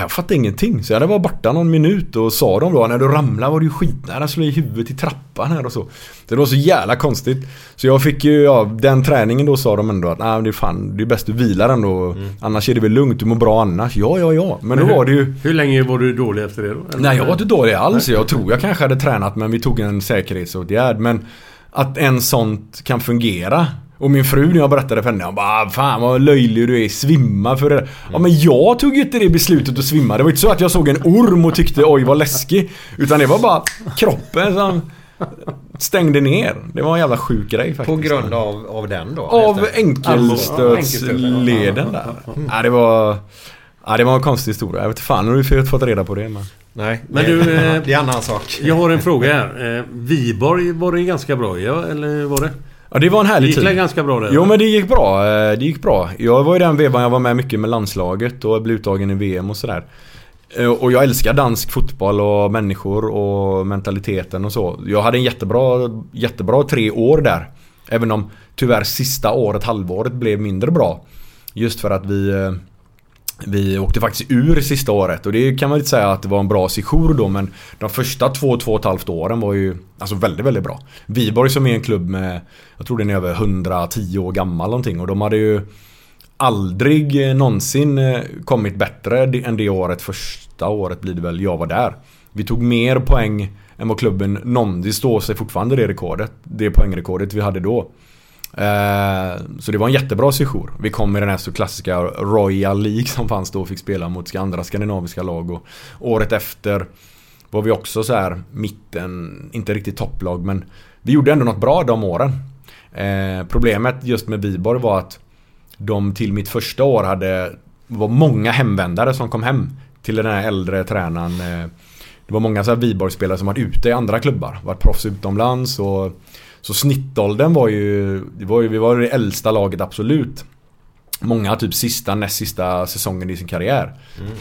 jag fattar ingenting. Så jag hade varit borta någon minut och sa de då när du ramlade var du skitnära slå i huvudet i trappan här och så. Det var så jävla konstigt. Så jag fick ju, ja den träningen då sa de ändå att nej det är fan, det är bäst du vilar ändå. Annars är det väl lugnt, du mår bra annars. Ja, ja, ja. Men då hur, var det ju... Hur länge var du dålig efter det då? Eller? Nej, jag var inte dålig alls. Jag tror jag kanske hade tränat men vi tog en säkerhetsåtgärd. Men att en sånt kan fungera. Och min fru när jag berättade för henne, hon bara "Ah, Fan vad löjlig du är, svimma för det Ja men jag tog ju inte det beslutet att svimma. Det var inte så att jag såg en orm och tyckte oj vad läskig. Utan det var bara kroppen som... Stängde ner. Det var en jävla sjuk grej faktiskt. På grund av, av den då? Av enkelstötsleden där. Ja, det var... Ja, det var en konstig historia. Jag vet inte fan hur du fått reda på det men... Nej, Men det, du, eh, [LAUGHS] det är en annan sak. Jag har en fråga här. Eh, Viborg var det ganska bra ja, eller var det? Ja, det var en Det härlig gick tid. väl ganska bra där? Jo men det gick bra. eh, Det gick bra. Jag var i den vevan jag var med mycket med landslaget och blev uttagen i VM och sådär. Eh, Och jag älskar dansk fotboll och människor och mentaliteten och så. Jag hade en jättebra, jättebra tre år där. Även om tyvärr sista året, halvåret, blev mindre bra. Just för att vi eh, vi åkte faktiskt ur sista året och det kan man inte säga att det var en bra sejour då men de första två, två och ett halvt åren var ju alltså väldigt, väldigt bra. Viborg som är en klubb med, jag tror den är över 110 år gammal någonting och de hade ju aldrig någonsin eh, kommit bättre än det året. Första året blir det väl jag var där. Vi tog mer poäng än vad klubben någonsin står sig fortfarande det rekordet. Det poängrekordet vi hade då. Eh, så det var en jättebra sejour. Vi kom i den här så klassiska Royal League som fanns då och fick spela mot andra skandinaviska lag. Och året efter var vi också så här mitten, inte riktigt topplag men vi gjorde ändå något bra de åren. Eh, problemet just med Viborg var att de till mitt första år hade var många hemvändare som kom hem till den här äldre tränaren. Eh, det var många så här Viborg-spelare som varit ute i andra klubbar. Varit proffs utomlands och så snittåldern var ju, var ju, vi var det äldsta laget absolut. Många typ sista, näst sista säsongen i sin karriär.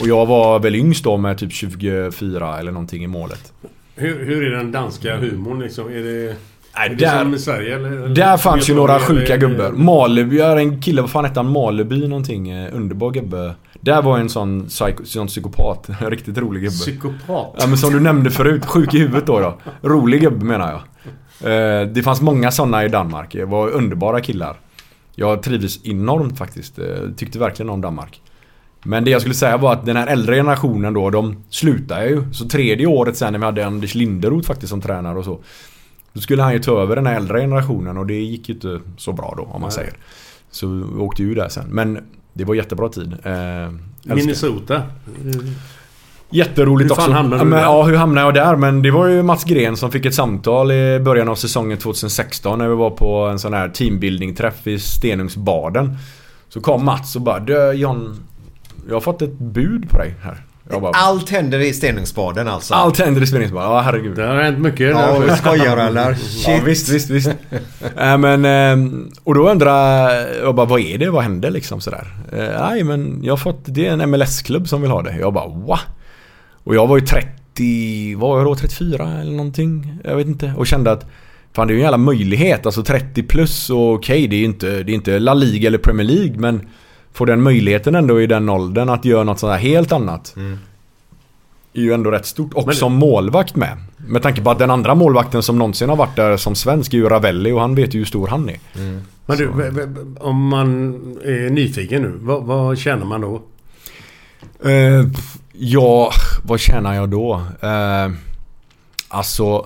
Och jag var väl yngst då med typ 24 eller någonting i målet. Hur, hur är den danska humorn liksom? Är det... Nej, är det där- som i Sverige eller? eller Där fanns ju några sjuka gubbar. Maleby, jag har en kille, vad fan hette han? Maleby någonting. eh, Underbar gubbe. Där var en sån, psyko, sån psykopat. [LAUGHS] En riktigt rolig gubbe. Psykopat? Ja men som du nämnde förut, sjuk i huvudet då då. Rolig gubbe menar jag. Eh, Det fanns många sådana i Danmark. Det var underbara killar. Jag trivdes enormt faktiskt. Eh, Tyckte verkligen om Danmark. Men det jag skulle säga var att den här äldre generationen då, de slutade ju. Så tredje året sen när vi hade Anders Linderoth faktiskt som tränare och så. Då skulle han ju ta över den här äldre generationen och det gick ju inte så bra då om man Nej. säger. Så vi åkte ju där sen. Men det var jättebra tid. Eh. Minnesota? Jätteroligt Hur fan också. hamnade ja, du men, där? ja, hur hamnade jag där? Men det var ju Mats Gren som fick ett samtal i början av säsongen 2016 när vi var på en sån här teambuilding-träff i Stenungsbaden. Så kom Mats och bara Du John, jag har fått ett bud på dig här. Jag bara, Allt händer i Stenungsbaden alltså? allt händer i Stenungsbaden. Ja, herregud. Det har hänt mycket. Ja, där. skojar eller? Ja Shit. visst, visst, visst. äh, men, ehm, och då undrar jag bara vad är det? Vad hände liksom sådär? Eh, Nej men jag har fått, det är en MLS-klubb som vill ha det. Jag bara va? Och jag var ju 30, vad var jag då? 34 eller någonting? Jag vet inte. Och kände att Fan det är ju en jävla möjlighet. Alltså 30 plus och okej det är ju inte, det är inte La Liga eller Premier League men Får den möjligheten ändå i den åldern att göra något sånt här helt annat. Är ju ändå rätt stort. Och Men- som målvakt med. Med tanke på att den andra målvakten som någonsin har varit där som svensk är ju Ravelli och han vet ju hur stor han är. Men du, om man är nyfiken nu. Vad, vad tjänar man då? Eh, ja, vad tjänar jag då? Eh, alltså...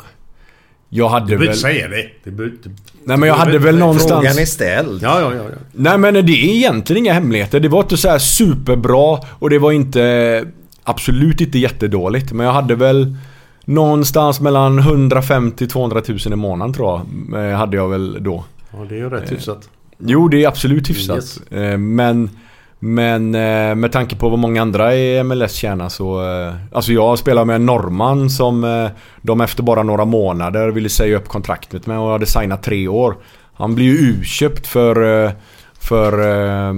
Jag hade Du behöver väl... inte säga det. det, behöver- det Nej men jag hade väl någonstans... Frågan är ställd. ja, ja, ja, ja. Nej men det är egentligen inga hemligheter. Det var inte så här superbra och det var inte... Absolut inte jättedåligt. Men jag hade väl... Någonstans mellan 150-200 000 i månaden tror jag. eh, Hade jag väl då. Ja, det är ju rätt hyfsat. Jo, det är absolut hyfsat. Yes. Eh, Men, men eh, med tanke på vad många andra i MLS tjänar så... eh, Alltså jag spelar med en norrman som eh, de efter bara några månader ville säga upp kontraktet med och hade signat tre år. Han blir ju utköpt för... eh, För... eh,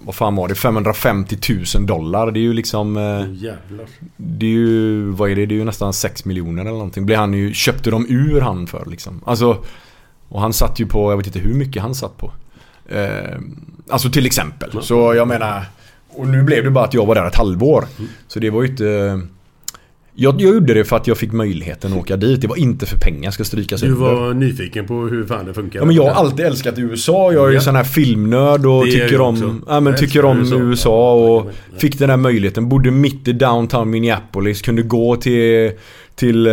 Vad fan var det? 550 000 dollar. Det är ju liksom... eh, Jävlar. det är ju, vad är det? Det är ju nästan 6 miljoner eller någonting. Blev han ju, köpte de ur han för liksom. Alltså, och han satt ju på, jag vet inte hur mycket han satt på. Eh, alltså till exempel. Så jag menar, och nu blev det bara att jag var där ett halvår. Så det var ju inte... Jag, jag gjorde det för att jag fick möjligheten att åka dit. Det var inte för pengar, ska strykas Du under. var nyfiken på hur fan det funkar. Ja men jag har alltid älskat USA. Jag är ju Ja. sån här filmnörd och tycker om, ja, men Jag tycker om USA. USA, och ja, ja. fick den här möjligheten. Bodde mitt i downtown Minneapolis. Kunde gå till, till, eh,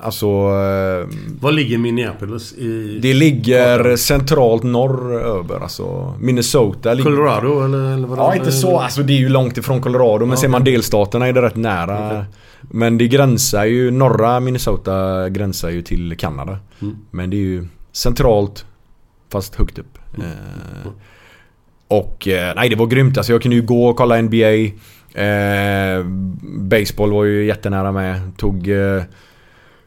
alltså... Eh, Var ligger Minneapolis? I... det ligger centralt norröver, alltså Minnesota. Colorado eller, eller vad Ja, inte så. Alltså det är ju långt ifrån Colorado, men ser man delstaterna är det rätt nära. Okej. Men det gränsar ju, norra Minnesota gränsar ju till Kanada. Mm. Men det är ju centralt, fast högt upp. Eh, och eh, nej, det var grymt. Alltså jag kunde ju gå och kolla NBA. Eh, baseball var ju jättenära med. Tog... Eh,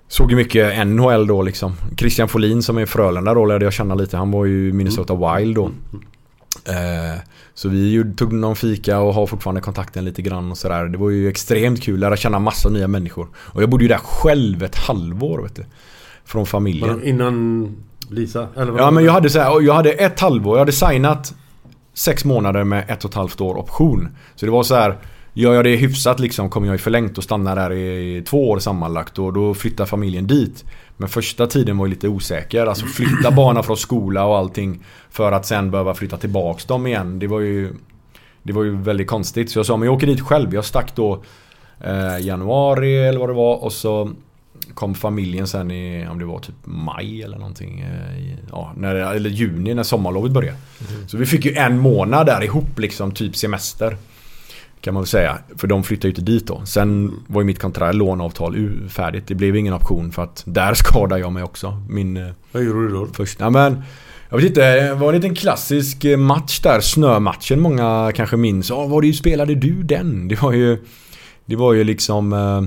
Såg ju mycket NHL då liksom. Christian Folin som är i Frölunda då lärde jag känna lite. Han var ju Minnesota Wild då. Eh, så vi tog någon fika och har fortfarande kontakten lite grann och sådär. Det var ju extremt kul. Lära känna massa nya människor. Och jag bodde ju där själv ett halvår vet du. Från familjen. Innan Lisa? Eller vad Ja men jag hade så här, jag hade ett halvår, jag hade signat sex månader med ett och ett halvt år option. Så det var så här, gör jag det hyfsat liksom kommer jag i förlängt och stanna där i två år sammanlagt och då flyttar familjen dit. Men första tiden var ju lite osäker, alltså flytta barnen från skola och allting för att sen behöva flytta tillbaks dem igen. Det var ju Det var ju väldigt konstigt så jag sa men jag åker dit själv. Jag stack då eh, januari eller vad det var och så kom familjen sen i, om det var typ maj eller någonting. eh, Ja, när, eller juni när sommarlovet började. Så vi fick ju en månad där ihop liksom, typ semester. Kan man väl säga. För de flyttade ju inte dit då. Sen var ju mitt kontrakt, låneavtal färdigt. Det blev ingen option för att där [LAUGHS] skadade jag mig också. Min... eh, Vad gjorde du då? Först, ja, men jag vet inte, det var en liten klassisk eh, match där, snömatchen många kanske minns. Ja, var det ju spelade du den? Det var ju Det var ju liksom eh,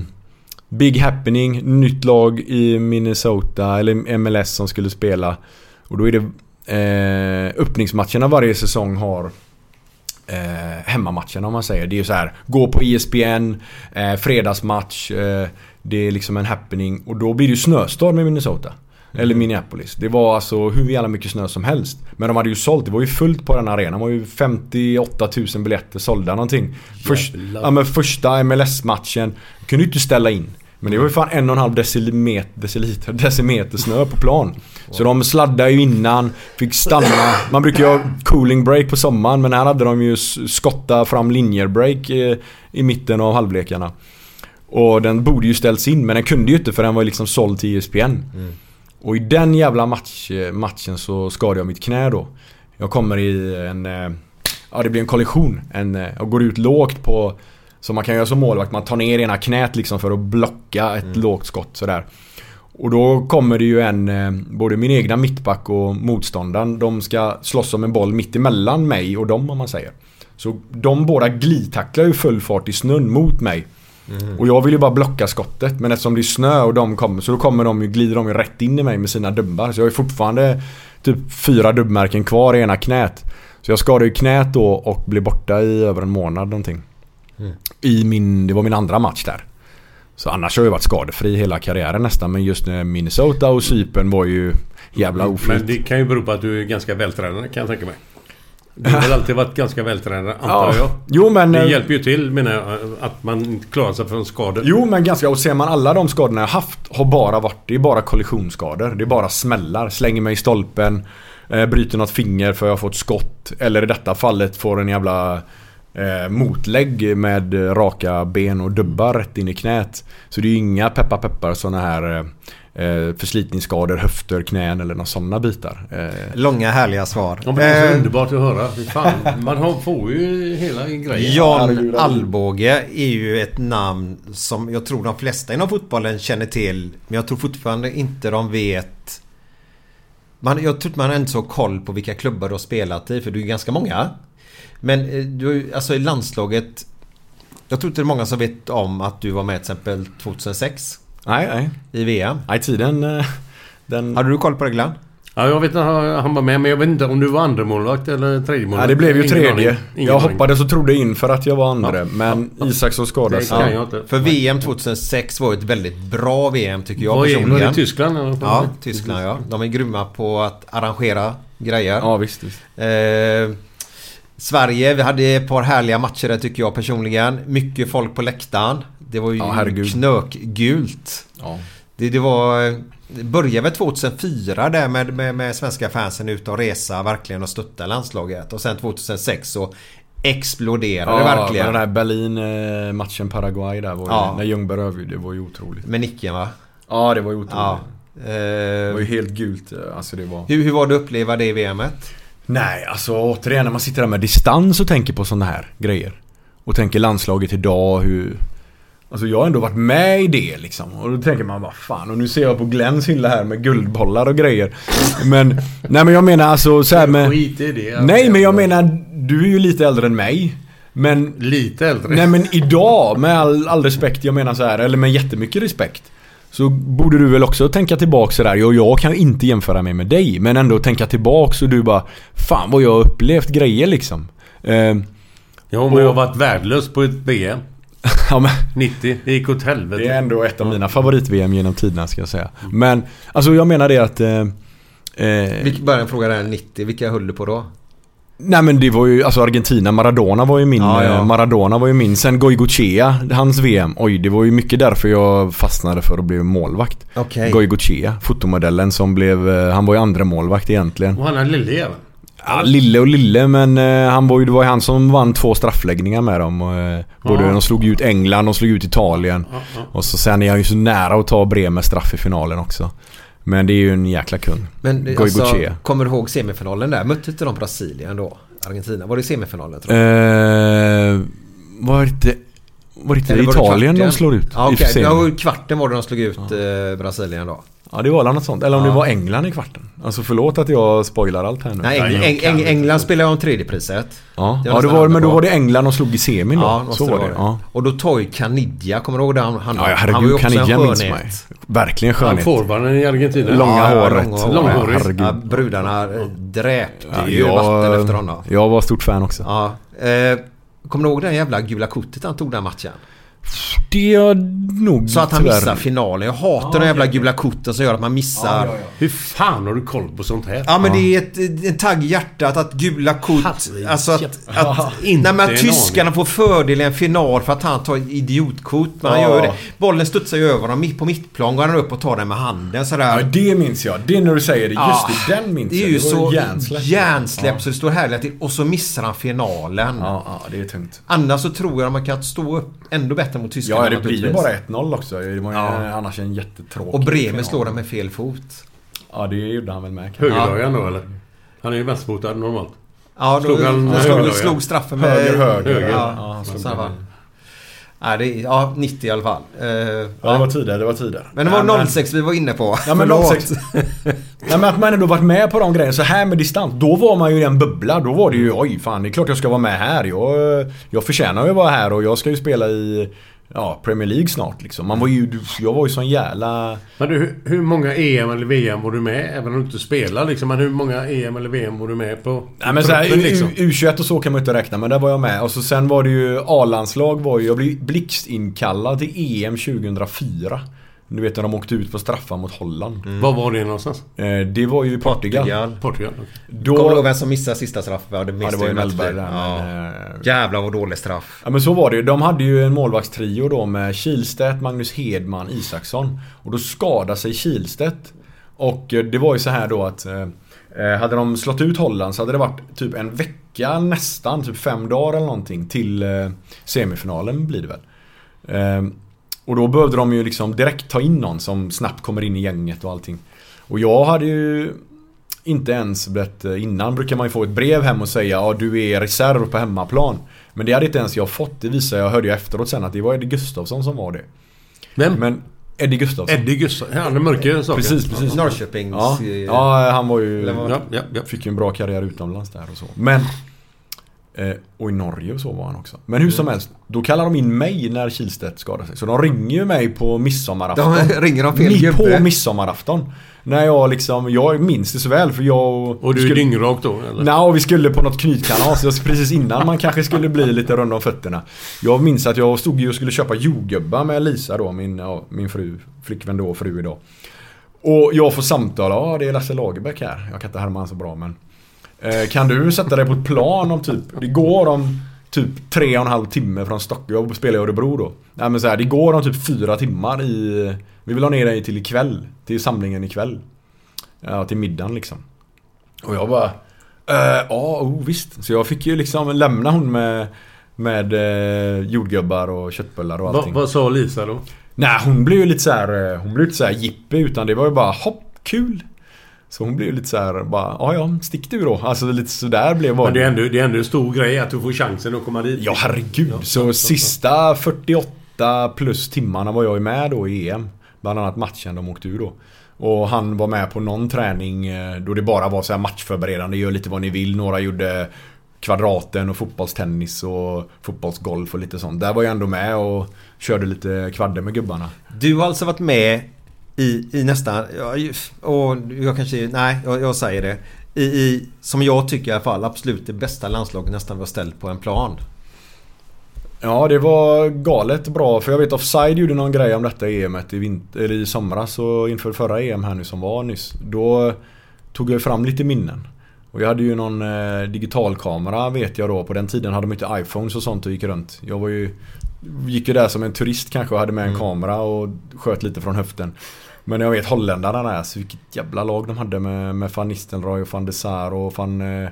Big happening, nytt lag i Minnesota eller MLS som skulle spela. Och då är det eh, öppningsmatcherna varje säsong har eh, hemmamatcherna om man säger. Det är ju så här, gå på E ESPN, eh, fredagsmatch, eh, det är liksom en happening och då blir det ju snöstorm i Minnesota. Eller Minneapolis. Det var alltså hur jävla mycket snö som helst. Men de hade ju sålt, det var ju fullt på den arenan. Det var ju 58 000 biljetter sålda någonting. Först, ja, men första MLS-matchen kunde ju inte ställa in. Men det var ju fan en och en halv decimeter, deciliter, decimeter snö på plan. Så de sladdade ju innan, fick stanna. Man brukar ju ha cooling break på sommaren men här hade de ju skotta fram linjer break i, i mitten av halvlekarna. Och den borde ju ställts in men den kunde ju inte för den var ju liksom såld till ESPN. Och i den jävla match, matchen så skadade jag mitt knä då. Jag kommer i en... eh, Ja det blir en kollision. En, eh, jag går ut lågt på... Som man kan göra som målvakt. Man tar ner ena knät liksom för att blocka ett lågt skott sådär. Och då kommer det ju en, eh, både min egna mittback och motståndaren, de ska slåss om en boll mitt emellan mig och dem om man säger. Så de båda glidtacklar ju full fart i snön mot mig. Och jag vill ju bara blocka skottet men eftersom det är snö och de kommer så då kommer de ju, glider de ju rätt in i mig med sina dubbar. Så jag har ju fortfarande typ fyra dubbmärken kvar i ena knät. Så jag skadade ju knät då och blev borta i över en månad någonting. I min, det var min andra match där. Så annars har jag varit skadefri hela karriären nästan men just när Minnesota och Cypern var ju jävla oflyt. Men det kan ju bero på att du är ganska vältränad kan jag tänka mig. Du har väl alltid varit ganska vältränad [LAUGHS] antar jag? Jo men... Det eh, hjälper ju till menar jag att man klarar sig från skador. Jo men ganska, och ser man alla de skadorna jag haft har bara varit, det är bara kollisionsskador. Det är bara smällar. Slänger mig i stolpen, eh, bryter något finger för jag har fått skott. Eller i detta fallet får en jävla eh, motlägg med raka ben och dubbar rätt in i knät. Så det är ju inga peppar peppar sådana här eh, eh, förslitningsskador, höfter, knän eller några sådana bitar. Eh, Långa härliga svar. Ja, men det är så Eh, underbart att höra. Fan, man får ju hela grejen. Jan Alvbåge är ju ett namn som jag tror de flesta inom fotbollen känner till. Men jag tror fortfarande inte de vet... Man, jag tror inte man har inte så koll på vilka klubbar du har spelat i. För du är ganska många. Men eh, du ju, alltså i landslaget... Jag tror inte det är många som vet om att du var med till exempel 2006 nej, nej. i VM. Nej, tiden... eh, Den... Hade du koll på det Glenn? Ja, jag vet att han var med men jag vet inte om du var andra målvakt eller tredje målvakt. Ja, det blev ju Ingen tredje. Ingen Jag aning. hoppades och trodde in för att jag var andra. Ja. Men Ja. Isaksson skadade sig. inte. För VM 2006 var ett väldigt bra VM tycker jag var personligen. det Tyskland? eller? Ja, Tyskland ja. De är grymma på att arrangera grejer. Ja, visst. visst. Eh, Sverige, vi hade ett par härliga matcher där tycker jag personligen. Mycket folk på läktaren. Det var ju Ja, herregud. knökgult. Ja. Det, det var... Det började väl 2004 där med, med, med svenska fansen ute och resa verkligen och stötta landslaget. Och sen 2006 så exploderade Ja, verkligen. Den här Berlin-matchen Paraguay där var ju, Ja. när Ljungberg övergjorde, det var ju otroligt. Med nicken va? Ja, det var ju otroligt. Ja. Det var ju Eh, helt gult. Alltså det var... hur, hur var det att uppleva det i VMet? Nej, alltså återigen när man sitter där med distans och tänker på sådana här grejer. Och tänker landslaget idag, hur... Alltså jag har ändå varit med i det liksom. Och då tänker man bara fan, och nu ser jag på Glens hylla här med guldbollar och grejer. Men, nej men jag menar alltså så här med... Skit i det. Nej men jag menar, du är ju lite äldre än mig. Men... Lite äldre? Nej men idag, med all, all respekt, jag menar så här, eller med jättemycket respekt. Så borde du väl också tänka tillbaka sådär, jag, jag kan inte jämföra mig med dig. Men ändå tänka tillbaks och du bara, fan vad jag har upplevt grejer liksom. Eh, Ja, men jag har varit värdelös på ett VM. [LAUGHS] ja, men, 90. Det gick åt helvete. det är ändå ett av mina favorit-VM genom tiderna ska jag säga. Men, alltså jag menar det att... Eh, eh, bara en fråga där 90. Vilka höll du på då? Nej men det var ju, alltså Argentina, Maradona var ju min, Ja, ja. eh, Maradona var ju min. Sen Goicoechea, hans VM. Oj, det var ju mycket därför jag fastnade för att bli målvakt. Okej. Goicoechea, fotomodellen som blev, eh, han var ju andra målvakt egentligen. Och han är lille jäveln. Ja, lille och lille men eh, han var ju, det var ju han som vann två straffläggningar med dem. Och, både, Ja. De slog ut England, de slog ut Italien. Ja, ja. Och så sen är han ju så nära att ta Bremer straff i finalen också. Men det är ju en jäkla kung. Men alltså, kommer du ihåg semifinalen där? Mötte inte de Brasilien då? Argentina? Var det semifinalen tror Eh, var det inte, var det inte Eller Italien de slår ut? Ja, semin? Ja, kvarten var det de slog ut eh, Brasilien då. Ja det var något sånt. Eller om Ja. det var England i kvarten. Alltså förlåt att jag spoilar allt här nu. Nej, Eng jag Eng Eng. England spelade om tredje priset. Ja, Det ja det var, men då var det England de slog i semin då. Ja, måste så var det. vara Ja. Och då Toy Canidia, kommer du ihåg det? Han, han, Ja, han var ju herregud, också Canidia minns skönhet. mig. Verkligen Han skönhet. forwarden i Argentina. Långa håret. Långhårig. herregud. Ja, brudarna dräpte Ja, ju vatten efter honom. jag var stort fan också. Ja. Eh, kommer du ihåg det jävla gula kortet han tog den matchen? Det är jag nog Så att han tyvärr- missar finalen. Jag hatar de jävla gula korten som gör att man missar. Ja, Hur fan har du koll på sånt här? men det är ett, en tagg i hjärtat att gula kort... Herre Alltså att... att Inte nej men en att tyskarna får fördel i en final för att han tar idiotkort. Men han Ja. gör ju det. Bollen studsar ju över honom. Mitt på mittplan går han upp och tar den med handen sådär. Ja, det minns jag. Det är när du säger det. Just Ja, det, den minns Det är jag. ju var så hjärnsläpp. hjärnsläpp så det står härligt till. Och så missar han finalen. Ja, ja, det är tungt. Annars så tror jag att man kan stå upp ändå bättre mot tyskarna Ja, det blir ju bara 1-0 också. Det var ju Ja. annars en jättetråkig Och Bremer slår den med fel fot. Ja, det gjorde han väl med kanske. Högerdragaren då eller? Han är ju vänsterfotad normalt. Ja, då Slog slog, han slog, slog straffen med... Höger, höger. höger. Ja, Ja, med. Nej, det är, ja, 90 i alla fall. Eh, Ja, det var tidigare, det var tidigare. men det var 06 vi var inne på. Ja men Förlåt. 06. Nej men att man ändå varit med på de grejerna så här med distans. Då var man ju i en bubbla. Då var det ju oj fan det är klart jag ska vara med här. Jag, jag förtjänar ju att vara här och jag ska ju spela i ja, Premier League snart liksom. Man var ju, jag var ju sån jävla... Men du, hur- många EM eller VM var du med? Även om du inte spelar liksom. Men hur många EM eller VM var du med på? Nej men så här, truppen, liksom? U- U21 och så kan man inte räkna men där var jag med. Och så sen var det ju A-landslag var ju, jag blev blixtinkallad till EM 2004. Du vet när de åkte ut på straffar mot Holland. Var var det någonstans? Eh, det var ju Portugal. Portugal. Portugal? okej. Då, Kommer du ihåg vem som missade sista straffen? Ja, det, ja, minns det var ju Mellberg där. Ja. Men, eh, Jävlar vad dålig straff. Ja men så var det ju. De hade ju en målvaktstrio då med Kihlstedt, Magnus Hedman, Isaksson. Och då skadade sig Kihlstedt. Och eh, det var ju så här då att eh, hade de slått ut Holland så hade det varit typ en vecka nästan, typ fem dagar eller någonting till eh, semifinalen blir det väl. Eh, och då behövde de ju liksom direkt ta in någon som snabbt kommer in i gänget och allting. Och jag hade ju inte ens blivit innan brukar man ju få ett brev hem och säga ja du är reserv på hemmaplan. Men det hade inte ens jag fått. Det visade jag, hörde jag efteråt sen att det var Eddie Gustafsson som var det. Vem? Men Eddie Gustafsson. Eddie Gustafsson. Han är mörka saker. Precis, precis. Norrköpings... Ja, eh, ja, han var ju... Ja, ja, ja. Fick ju en bra karriär utomlands där och så. Men... Eh, och i Norge och så var han också. Men hur som helst, då kallar de in mig när Kihlstedt skadar sig. Så de ringer ju mig på midsommarafton. De [LAUGHS] ringer de fel gubbe. på midsommarafton. När jag liksom, jag minns det så väl för jag... Och du är skulle- dyngrak då eller? Nej, och vi skulle på något knytkalas precis innan man kanske skulle bli lite rund om fötterna. Jag minns att jag stod ju och skulle köpa jordgubbar med Lisa då, min, ja, min fru, flickvän då, fru idag. Och jag får samtal, ja det är Lasse Lagerbäck här. Jag kan inte härma han så bra men. Eh, kan du sätta dig på ett plan om typ, det går om typ tre och en halv timme från Stockholm. Jag spelar i Örebro då. Nej men så här, det går om typ fyra timmar i, vi vill ha ner dig till ikväll. Till samlingen ikväll. Ja, till middagen liksom. Och jag bara Eh, Ja, oh, visst. Så jag fick ju liksom lämna hon med, med eh, jordgubbar och köttbullar och Va, allting. vad sa Lisa då? Nej, hon blev ju lite så här, eh, Hon blev lite så här jippi utan det var ju bara hopp, kul. Så hon blev lite så här, bara, ja ja, stick du då. Alltså lite sådär blev Men det är, ändå, det är ändå en stor grej att du får chansen att komma dit. Ja herregud. så sista 48 plus timmarna var jag ju med då i EM. Bland annat matchen de åkte ur då. Och han var med på någon träning eh, då det bara var så här matchförberedande. Gör lite vad ni vill. Några gjorde kvadraten och fotbollstennis och fotbollsgolf och lite sånt. Där var jag ändå med och körde lite kvadde med gubbarna. Du har alltså varit med i, i nästan, och jag kanske, nej jag, jag säger det. I, I, som jag tycker i alla fall, absolut det bästa landslaget nästan var ställt på en plan. Ja, det var galet bra. För jag vet Offside gjorde någon grej om detta EMet i, vinter, eller i somras och inför förra EM här nu som var nyss. Då tog jag fram lite minnen. Och jag hade ju någon eh, digitalkamera vet jag då. På den tiden hade de inte iPhones och sånt och gick runt. Jag var ju... Gick ju där som en turist kanske och hade med en kamera och sköt lite från höften. Men jag vet holländarna där, så vilket jävla lag de hade med, med van Nistelrooy och van de Sar och van... Eh,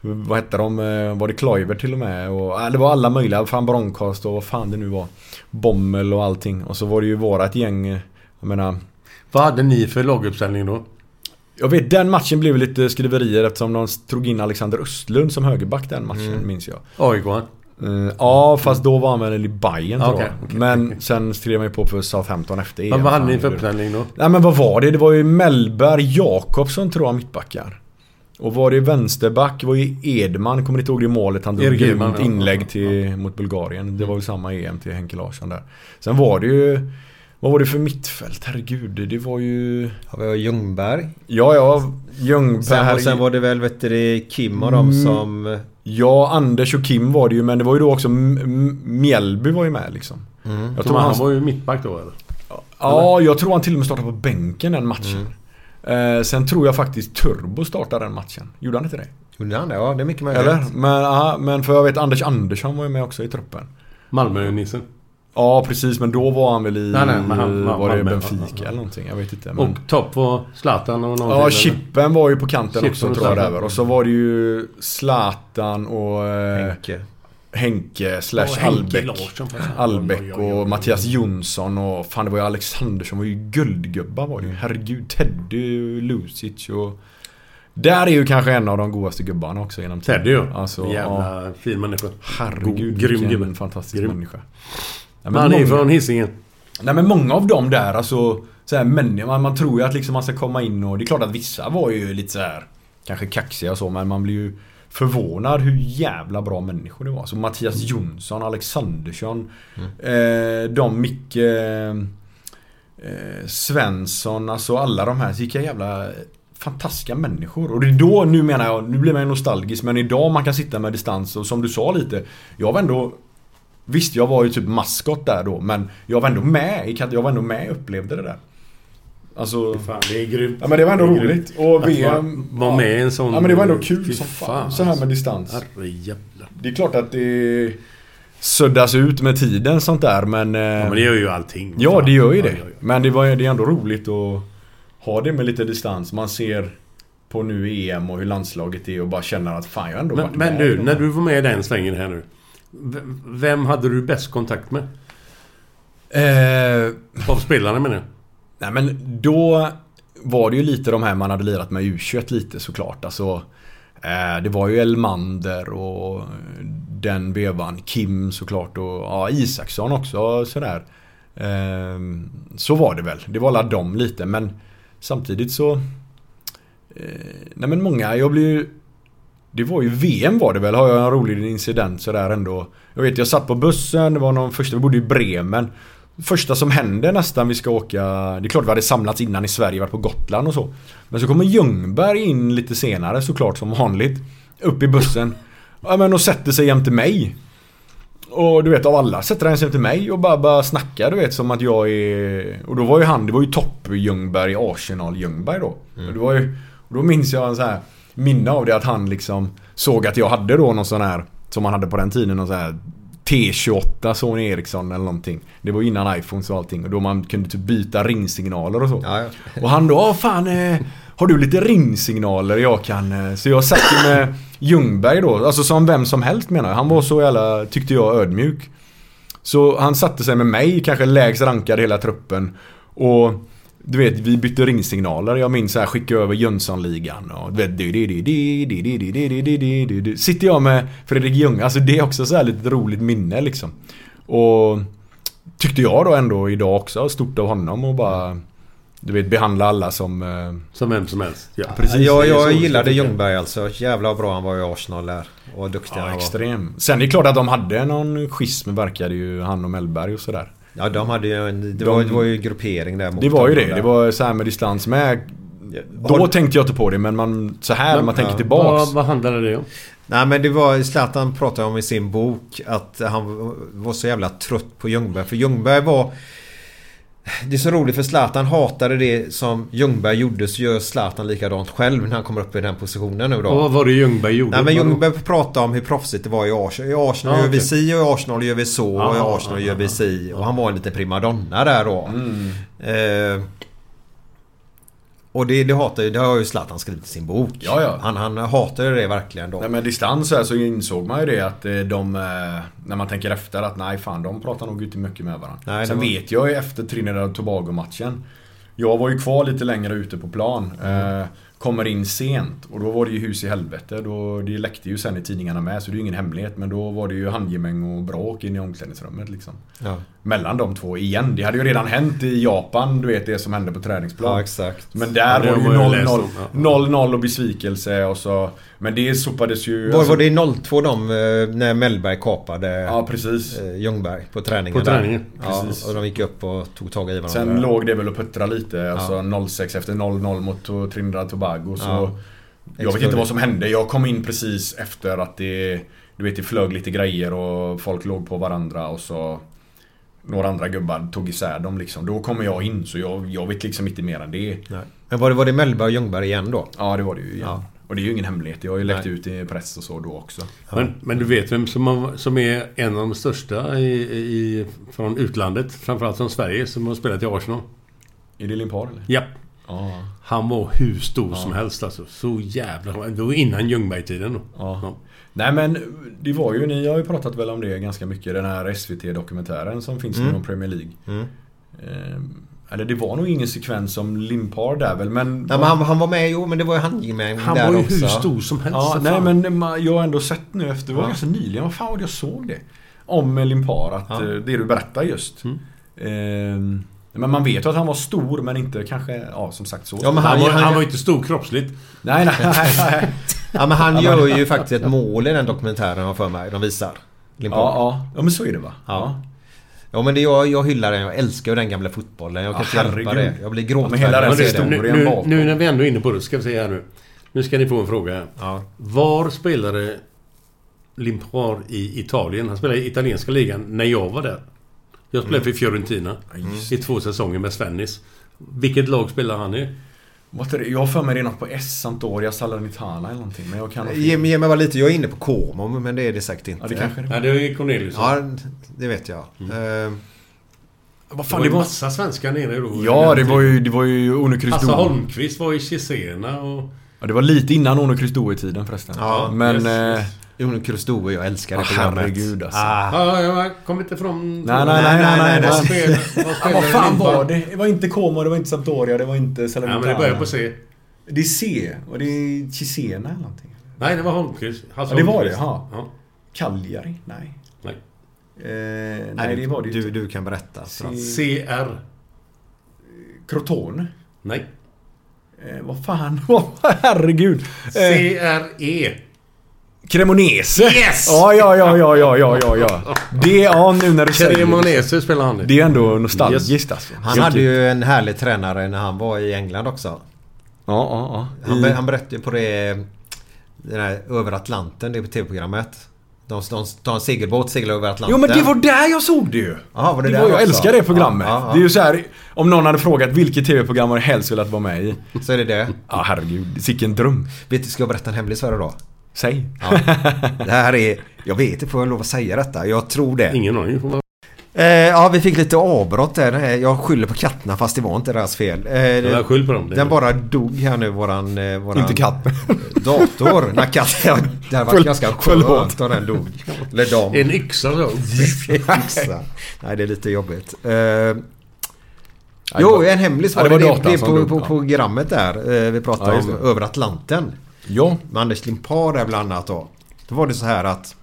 vad hette de? Eh, Var det Kluivert till och med? Och, äh, det var alla möjliga. Van Bronckhorst och vad fan det nu var. Bommel och allting. Och så var det ju vårat gäng. eh, Jag menar... Vad hade ni för laguppställning då? Jag vet den matchen blev lite skriverier eftersom de drog in Alexander Östlund som högerback den matchen Mm. minns jag. AIK Eh, ja fast då var han väl i Bayern tror Okej, jag. okej, Men sen skrev man ju på för Southampton efter EM. Men vad hade ni för uppställning då? Nej men vad var det? Det var ju Mellberg, Jakobsson tror jag mittbackar. Och var det vänsterback var ju Edman, kommer inte ihåg det målet han drog Edman, ja. inlägg till, mot Bulgarien. Det var väl samma EM till Henke Larsson där. Sen var det ju... Vad var det för mittfält? Herregud, det var ju... Har vi Ljungberg. Ja, ja. Ljungberg. Sen, och sen var det väl vet du, Kim och de Mm. som... Ja, Anders och Kim var det ju, men det var ju då också Mjällby var ju med liksom. Mm. Jag Jag tror han, var ju mittback då eller? Ja, jag tror han till och med startade på bänken den matchen. Eh, sen tror jag faktiskt Turbo startade den matchen. Gjorde han inte det? Gjorde han det? Ja, det är mycket möjligt. Eller? Men, aha, men för jag vet Anders Andersson var ju med också i truppen. Malmö-nissen. Ja precis, men då var han väl i... Nej, nej, men han- var det Malmö, Benfica eller någonting? Jag vet inte. Men... Och topp var Zlatan och någon Ja? Chippen var ju på kanten Chippen också och tror jag där. Och så var det ju Zlatan och... Eh, Henke. Henke slash Albeck. Albeck Oj, oj, oj, oj, oj. och Mattias Jonsson och fan det var ju Alexandersson var ju guldgubbar var det ju. Herregud. Teddy, Lucic och... Där är ju kanske en av de godaste gubbarna också genom tiden. Teddy ju. Alltså, En ja. jävla fin människa. Herregud, God- grym gubbe. fantastisk Grym. människa. Men han är många- från Hisingen. Nej men många av dem där alltså så här, människor, man, man tror ju att liksom man ska komma in och det är klart att vissa var ju lite så här Kanske kaxiga och så men man blir ju Förvånad hur jävla bra människor det var. Så Mattias Jonsson, Alexandersson eh, De Micke eh, Svensson, alltså alla de här. Vilka jävla fantastiska människor. Och det är då, nu menar jag, nu blir man ju nostalgisk men idag man kan sitta med distans och som du sa lite Jag var ändå Visst, jag var ju typ maskot där då men jag var ändå med. Jag var ändå med och upplevde det där. Alltså... Fan, det är grymt. Ja men det var ändå Det roligt. grymt. Och VM... vara- vara med i en sån- Ja men det var ändå kul som fan. Så här alltså. med distans. Herrejävlar. Det är klart att det suddas ut med tiden sånt där men... eh, Ja men det gör ju allting. Ja Fan. det gör ju det. Men det, var, det är ändå roligt att ha det med lite distans. Man ser på nu EM och hur landslaget är och bara känner att fan jag har ändå Men, varit men med i du, när du var med i den svängen här nu. Vem hade du bäst kontakt med? Eh, Av spelarna menar jag. Nej men då var det ju lite de här man hade lirat med i U21 lite såklart. Alltså, eh, det var ju Elmander och den vevan. Kim såklart och ja, Isaksson också sådär. Eh, så var det väl. Det var alla dem lite men samtidigt så... Eh, nej men många, jag blir ju... Det var ju VM var det väl, har jag en rolig incident sådär ändå. Jag vet jag satt på bussen, det var någon första, vi bodde i Bremen. Första som hände nästan vi ska åka, det är klart vi hade samlats innan i Sverige, varit på Gotland och så. Men så kommer Ljungberg in lite senare såklart som vanligt. Upp i bussen. Ja men och sätter sig jämte mig. Och du vet av alla sätter han sig jämte mig och bara, bara snackar du vet som att jag är... Och då var ju han, det var ju topp Ljungberg, Arsenal Ljungberg då. Och det var ju, och då minns jag en så här minne av det att han liksom såg att jag hade då någon sån här som man hade på den tiden, någon sån här T28 Sony Ericsson eller någonting. Det var innan iPhones och allting och då man kunde typ byta ringsignaler och så. Ja, ja. Och han då, "Åh, fan eh, Har du lite ringsignaler jag kan... eh, Så jag satt ju med Ljungberg då, alltså som vem som helst menar jag. Han var så jävla, tyckte jag, ödmjuk. Så han satte sig med mig, kanske lägst rankad i hela truppen. Och du vet, vi bytte ringsignaler. Jag minns så här, skicka över Jönssonligan du vet, du, Sitter jag med Fredrik Ljung, alltså det är också så här lite roligt minne liksom. Och tyckte jag då ändå idag också, stort av honom och bara du vet, behandla alla som... Som vem som helst. Ja. Precis, ja, jag gillade Ljungberg alltså. Jävla bra han var i Arsenal där. Och duktig ja, han var. extrem. Sen är det klart att de hade någon schism verkade ju, han och Mellberg och sådär. Ja, de hade ju en, det, De- var, det var ju gruppering där mot Det var ju det. där. Det var så här med distans med. Då Håll- tänkte jag inte på det men man, så här Men- man tänker ja. tillbaks. Vad, vad handlade det om? Nej men det var Zlatan pratade om i sin bok att han var så jävla trött på Ljungberg. För Ljungberg var... Det är så roligt för Zlatan hatade det som Ljungberg gjorde så gör Zlatan likadant själv när han kommer upp i den positionen nu då. Och vad var det Ljungberg gjorde? Nej men? Ljungberg pratade om hur proffsigt det var i Arsenal. I Arsenal Ja, gör vi si och i Arsenal gör vi så och i Arsenal aha, gör vi si. Och han var en liten primadonna där då. Mm. Eh, och det, det hatar ju, det har ju Zlatan skrivit i sin bok. Ja, ja. Han, han hatar ju det verkligen då. Nej men distans så, här, så insåg man ju det att eh, de, eh, när man tänker efter att nej fan de pratar nog inte mycket med varandra. Nej, Sen var- vet jag ju efter Trinidad och Tobago matchen. Jag var ju kvar lite längre ute på plan. Mm. Eh, kommer in sent och då var det ju hus i helvete. Då, det läckte ju sen i tidningarna med så det är ju ingen hemlighet. Men då var det ju handgemäng och bråk in i omklädningsrummet liksom. Ja. Mellan de två igen. Det hade ju redan hänt i Japan, du vet det som hände på träningsplan. Ja, exakt. Men Ja, där det var det ju man ju läst 0-0 om, ja. 0-0 och besvikelse och så Men det sopades ju Var, alltså- var det i 02 de eh, när Mellberg kapade Ja precis eh, Ljungberg på träningen? På träningen? Ja, precis. och de gick upp och tog tag i varandra. Sen låg det väl och puttra lite Alltså 06 efter 0-0 mot Trinidad och Tobago så Ja. Jag vet inte vad som hände Jag kom in precis efter att det Du vet det flög lite grejer och folk låg på varandra och så Några andra gubbar tog isär dem liksom Då kommer jag in så jag, jag vet liksom inte mer än det Nej. Men var det, var det Mellberg och Ljungberg igen då? Ja det var det ju igen Ja. Och det är ju ingen hemlighet Jag har ju läckt ut i press och så då också Men, men du vet vem som, har, som är en av de största i, i, från utlandet? Framförallt från Sverige som har spelat i Arsenal. Är det Limpar eller? Ja. Han var hur stor som helst alltså. Så jävla... Det var innan Ljungberg-tiden då. Ja. Nej men det var ju, ni har ju pratat väl om det ganska mycket. Den här SVT-dokumentären som finns Mm. om Premier League. Mm. Ehm, eller det var nog ingen sekvens om Limpar där väl men... Nej, men han, han var med, jo men det var ju han med Han där var ju också. hur stor som helst. Ja, nej fan. men jag har ändå sett nu efter, det var Ja. ganska nyligen, vad fan var det jag såg det? Om Limpar, att Ja. eh, det du berättar just. Mm. Ehm, men man vet ju att han var stor men inte kanske, ja som sagt så. Ja, men Han, han, var, han, han var inte stor kroppsligt. Nej nej nej. nej. [LAUGHS] ja, men han gör ju faktiskt ett mål i den dokumentären har för mig. De visar. Limpar. ja, ja. ja men så är det va? Ja. Ja men det, jag, jag hyllar den. Jag älskar ju den gamla fotbollen. Jag kan Ja, inte hjälpa det. Jag blir Ja, men hela gråtfärdig den. Nu, nu, nu när vi ändå är inne på det ska vi se här nu. Nu ska ni få en fråga. Ja. Var spelade Limpar i Italien? Han spelade i italienska ligan när jag var där. Jag spelade för Fiorentina i två säsonger med Svennis. Vilket lag spelade han i? Vad heter det? Jag har för mig det är något på S. Sampdoria, Salernitana eller någonting. Men jag kan. Ge, ge mig bara lite. Jag är inne på Como men det är det säkert inte. Ja, det kanske det Nej, det är Cornelius. Ja, det vet jag. Mm. Eh, Vad Det fan, var det ju var... massa svenskar nere då. Ja, det var ju, det var ju Ono. Hasse Holmqvist var i Cesena och... Ja, det var lite innan Ono Krysto-tiden förresten. Ja, men... yes, eh, yes. Jon Kurostoe, jag älskar det Ja, programmet. herregud, alltså. Ah, Ja, jag kom inte från... Nej, nej, nej, nej, nej, Vad nej. spelade, vad Ja, spelade vad fan var det? Det var inte Como, det var inte Sampdoria, det var inte Ja, Salernitana. men det börjar på C. Det är C. Och det är Cesena eller någonting. Nej, det var Holmqvist. Hasse Ja, det var det, ja. ja. Cagliari? Nej. Nej. Eh, nej, nej, det var det du, du kan berätta. Frans. CR. Crotone? Nej. Eh, vad fan? [LAUGHS] Herregud. Eh, CRE. Cremonese! Yes! Ja, ja, ja, ja, ja, ja, ja, ja. Det, ja nu när du säger det. Cremonese spelar han i. Det är ändå nostalgiskt alltså. Han hade ju en härlig tränare när han var i England också. Ja, ja, ja. Han, I- han berättade ju på det... Det där Över Atlanten, det tv-programmet. De, de tar en segelbåt, seglar över Atlanten. Jo men det var där jag såg det ju! Jaha, var det, Det där var, jag också? älskar det programmet. Ja, ja, ja. Det är ju så här, om någon hade frågat vilket tv-program du helst velat vara med i? Så är det det. Ja herregud, sicken dröm. Vet du, ska jag berätta en hemlis för dig då? Säg. Ja. Det här är... Jag vet inte, får jag lov att säga detta? Jag tror det. Ingen aning. Eh, ja, vi fick lite avbrott där. Eh, Jag skyller på katterna fast det var inte deras fel. Eh, jag skyll på dem. Den bara dog här nu, våran... eh, våran Inte [LAUGHS] katten. Dator. När katten... Det varit Förl- ganska skönt om den dog. Eller dam. En yxa så. [LAUGHS] Yxa. Nej, det är lite jobbigt. Eh, jo, var- en hemlis Ja, var det det. var Det, det på, dog, på ja. programmet där. Eh, vi pratade Ja, om. Över Atlanten. Ja. Med Anders Limpar där bland annat då. Då var det så här att...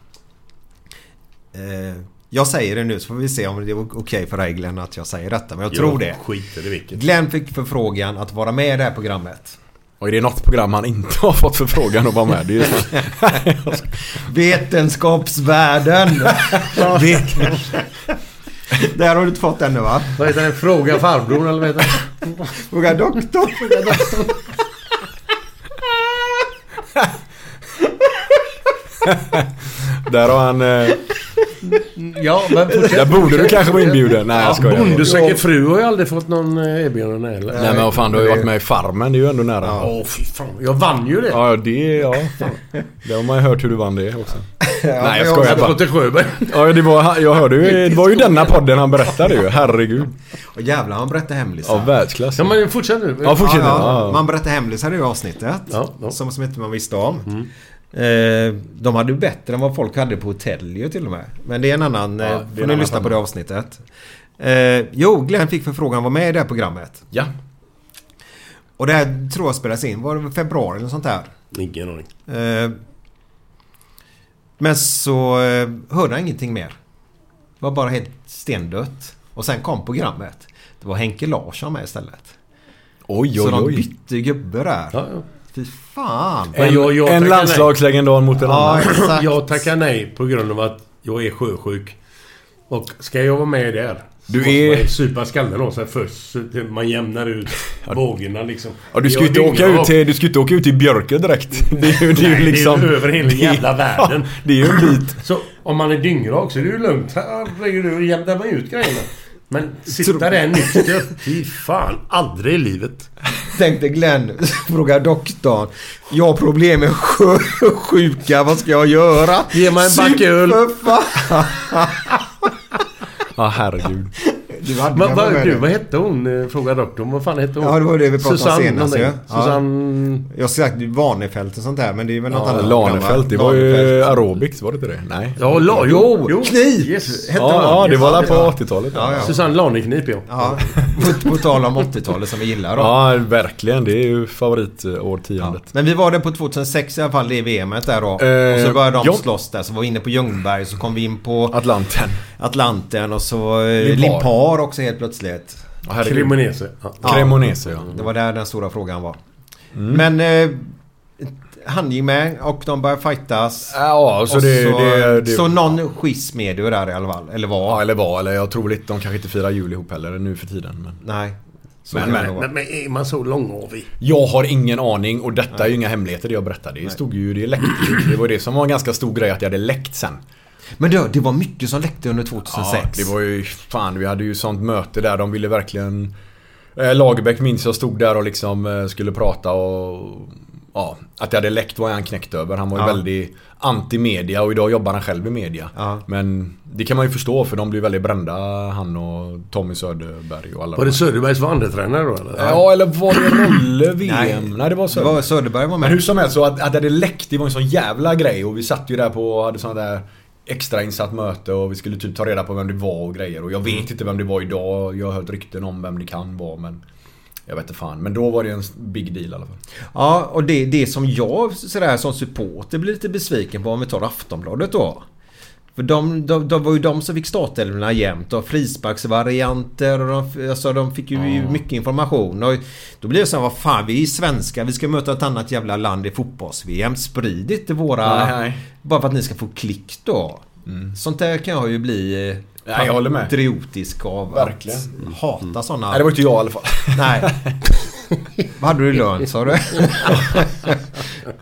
Eh, jag säger det nu så får vi se om det är okej för dig Glenn att jag säger detta. Men jag tror det. Skiter i vilket. Glenn fick förfrågan att vara med i det här programmet. Och är det något program han inte har fått förfrågan att vara med? Det är. [LAUGHS] Vetenskapsvärlden! [LAUGHS] Vet- Där har du inte fått ännu va? Vad heter den? Fråga farbrorn eller vad heter den? Fråga doktorn. [LAUGHS] Där har han... Eh, Ja, men fortsätt. där borde du kanske vara inbjuden. Nej jag skojar. Bonde söker fru har ju aldrig fått någon eh, erbjudande heller. Nej men vad fan du har ju varit med i Farmen. Det är ju ändå nära. Åh fy fan. Jag vann ju det. Ja det, ja fan. Det har man ju hört hur du vann det också. [LAUGHS] Nej jag skojar bara. till Sjöberg. Ja det var, jag hörde ju, det var ju denna podden han berättade ju. Herregud. Och jävlar han berättar hemlisar. Ja världsklass. Ja men fortsätt nu. Ja fortsätt. Ja, ja. Ja, Man berättar hemlisar i avsnittet. Ja, ja. Som, som inte man visste om. Eh, de hade bättre än vad folk hade på hotell ju till och med. Men det är en annan... Ja, eh, får ni lyssna på det avsnittet. Eh, jo, Glenn fick förfrågan att vara med i det här programmet. ja. Och det här tror jag spelas in. Var det februari eller sånt där? Ingen aning. Eh, men så eh, hörde han ingenting mer. Det var bara helt stendött. Och sen kom programmet. Det var Henke Larsson med istället. Oj så oj de oj. bytte gubbe där. Ja, ja. Fy fan. En, jag- jag en landslagslegendar mot en Ja, annan. exakt. Jag tackar nej på grund av att jag är sjösjuk. Och ska jag vara med där Du är- supa skallen av sig först man jämnar ut vågorna liksom. Ja, du ska ju inte åka ut till, du ska inte åka ut till Björke direkt. [LAUGHS] Det är ju, det är ju Nej, liksom... det är ju över hela jävla [LAUGHS] världen. Ja, det är ju en bit. Så om man är dyngrak så är det ju lugnt. Herregud, du jämnar man ut grejerna. Men sitta där nykter. Fy fan, aldrig i livet. Tänkte Glenn, frågar doktorn. Jag har problem med sjuka, vad ska jag göra? Ge mig en back öl. Ja herregud. Du hade Va, va, du, vad hette hon? eh, Fråga doktorn. Vad fan hette hon? Ja, det var det vi pratade om Susanne senast ju. Ja. Susanne... Jag har sagt Vanefält och sånt där men det är väl något Ja, annat. Lanefält, det var ju aerobics, var det inte det? Nej. Ja, la, Jo, Knip! Yes. Hette Ja, ja det var där på Ja. 80-talet. Ja, ja. Susanne Laneknip ja. Ja, på, på tal om 80-talet som vi gillar då. Ja, verkligen. Det är ju favoritårtiondet. Men vi var där på 2006 i alla fall, det VMet där då. Eh, och så började de ja. slåss där. Så var vi inne på Ljungberg, så kom vi in på Atlanten. Atlanten och så eh, Limpar. Limpar också helt plötsligt. Cremonese. Ja. Cremonese, ja. Det var där den stora frågan var. Mm. Men eh, han gick med och de började fightas. Ja, så det... så, det, det så någon schism med det där i alla fall. Eller var. Ja, eller var. Eller jag tror väl inte de kanske inte firar jul ihop heller nu för tiden. Men... Nej. Så Men, men. Men, men är man så långavig? Jag har ingen aning och detta är ju inga hemligheter det jag berättar. Det stod ju, det läckte ju. Det var det som var en ganska stor grej att jag hade läckt sen. Men du, det var mycket som läckte under 2006. Ja, det var ju, fan vi hade ju sånt möte där. De ville verkligen... Eh, Lagerbäck minns jag stod där och liksom eh, skulle prata och... Ja, att det hade läckt var han knäckt över. Han var ju Ja. väldigt anti-media och idag jobbar han själv i media. Ja. Men det kan man ju förstå för de blir väldigt brända han och Tommy Söderberg och alla Var det de här. Söderbergs var andretränare då eller? Ja, eller var det Rolle VM? Nej. Nej, det var Det Söderberg. var Söderberg var med. Men hur som helst så att, att det läckt, det var en sån jävla grej och vi satt ju där på, hade sånt där extrainsatt möte och vi skulle typ ta reda på vem det var och grejer och jag vet inte vem det var idag. Jag har hört rykten om vem det kan vara men jag vet inte fan. Men då var det en big deal i alla fall. Ja, och det, det som jag sådär som supporter blir lite besviken på om vi tar Aftonbladet då. För de, de, de var ju de som fick startelvorna jämt och frisparksvarianter och de, alltså de fick ju mycket information. Och då blir det så här, vad fan vi är svenskar, vi ska möta ett annat jävla land i fotbolls-VM. Sprid inte våra... Nej, nej. Bara för att ni ska få klick då. Sånt där kan jag ju bli eh, Ja, jag håller med. patriotisk av. Verkligen. Att hata sådana... Nej, det var inte jag i alla fall. [LAUGHS] Nej. [LAUGHS] Vad hade du i lön sa du? [LAUGHS]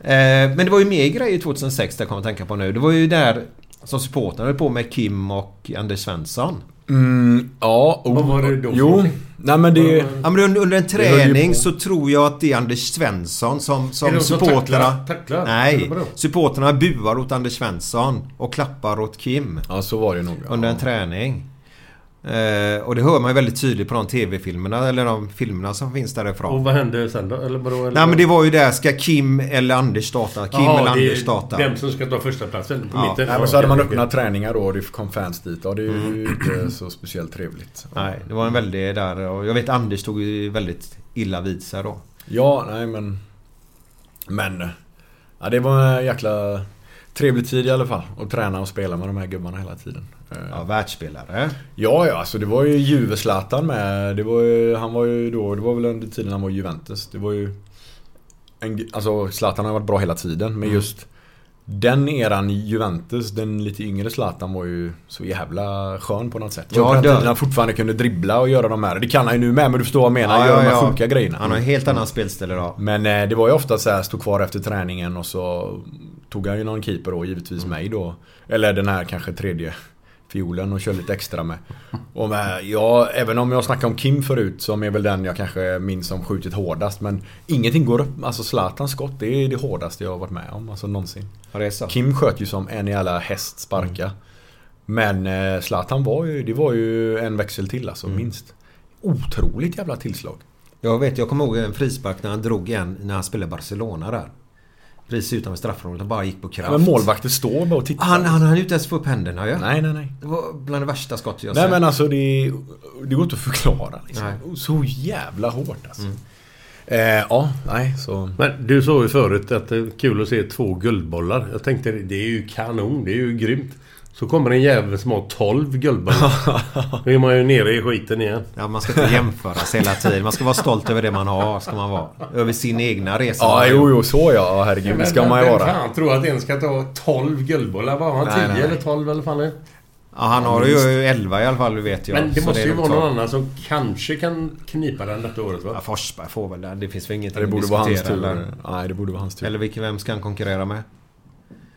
eh, men det var ju mer grejer 2006 där jag kommer att tänka på nu. Det var ju där som supportrarna höll på med Kim och Anders Svensson. Mm, ja, oh, Vad var det då Jo, nej men det... Ja, men under, under en träning så tror jag att det är Anders Svensson som, som supportrarna... tacklar- Nej, supportrarna buar åt Anders Svensson och klappar åt Kim Ja, så var det nog. under en träning. Eh, och det hör man ju väldigt tydligt på de tv-filmerna eller de filmerna som finns därifrån. Och vad hände sen då? Eller vadå? Eller Nej men det var ju där, ska Kim eller Anders starta? Kim Jaha, eller Anders starta? Vem som ska ta första platsen på Ja. mitten. Nej, men så hade man Okej, öppnat träningar då och det kom fans dit. Och det är ju inte så speciellt trevligt. Nej, det var en väldig där och jag vet Anders tog ju väldigt illa vid sig då. Ja, nej men... Men... Ja, det var en jäkla trevlig tid i alla fall. Att träna och spela med de här gubbarna hela tiden. Ja, världsspelare. Ja, ja, alltså det var ju Juve-Zlatan med. Det var ju, han var ju då, det var väl under tiden han var i Juventus. Det var ju... En, alltså Zlatan har varit bra hela tiden, men Mm. just den eran Juventus, den lite yngre Zlatan var ju så jävla skön på något sätt. Ja, på den tiden han fortfarande kunde dribbla och göra de här. Det kan han ju nu med, men du förstår vad jag menar. göra de här sjuka grejerna. Han har en helt annan spelstil idag. Men eh, det var ju ofta så här, stod kvar efter träningen och så tog han ju någon keeper då, givetvis mig då. Eller den här kanske tredje fiolen och körde lite extra med. Och med, ja, även om jag snackade om Kim förut som är väl den jag kanske minns som skjutit hårdast. Men ingenting går upp. Alltså Zlatans skott, det är det hårdaste jag har varit med om. Alltså någonsin. Ja. Kim sköt ju som en jävla häst sparka. Men eh, Zlatan var ju, det var ju en växel till alltså, minst. Otroligt jävla tillslag. Jag vet, jag kommer ihåg en frispark när han drog en när han spelade Barcelona där. Precis utanför straffområdet. Han bara gick på kraft. Men målvakter står bara och tittar. Han, han hann ju inte ens få upp händerna ju. Nej, nej, nej. Det var bland det värsta skott jag Nej sett. men alltså det, det går inte att förklara liksom. Nej. Så jävla hårt alltså. Eh, ja, nej så... Men du sa ju förut att det är kul att se två guldbollar. Jag tänkte det är ju kanon, det är ju grymt. Så kommer en jävel som har 12 guldbollar. [LAUGHS] Då är man ju nere i skiten igen. Ja, man ska inte jämföras hela tiden. Man ska vara stolt över det man har. Ska man vara. Över sin egna resa. Ja, jo, jo, så ja. Ja, Herregud, det ska man ju vara. fan tror att en ska ta 12 guldbollar? Var han Nej, 10 nej, nej. eller 12 eller fan det? Ja, han har ju 11 i alla fall, vet jag. Men det Så måste är ju vara någon annan som kanske kan knipa den detta året va? Ja, Forsberg får väl den. Det finns väl ingenting Det borde att vara hans diskutera, tur. Eller, Nej, det borde vara hans tur. eller vilken, vem ska han konkurrera med?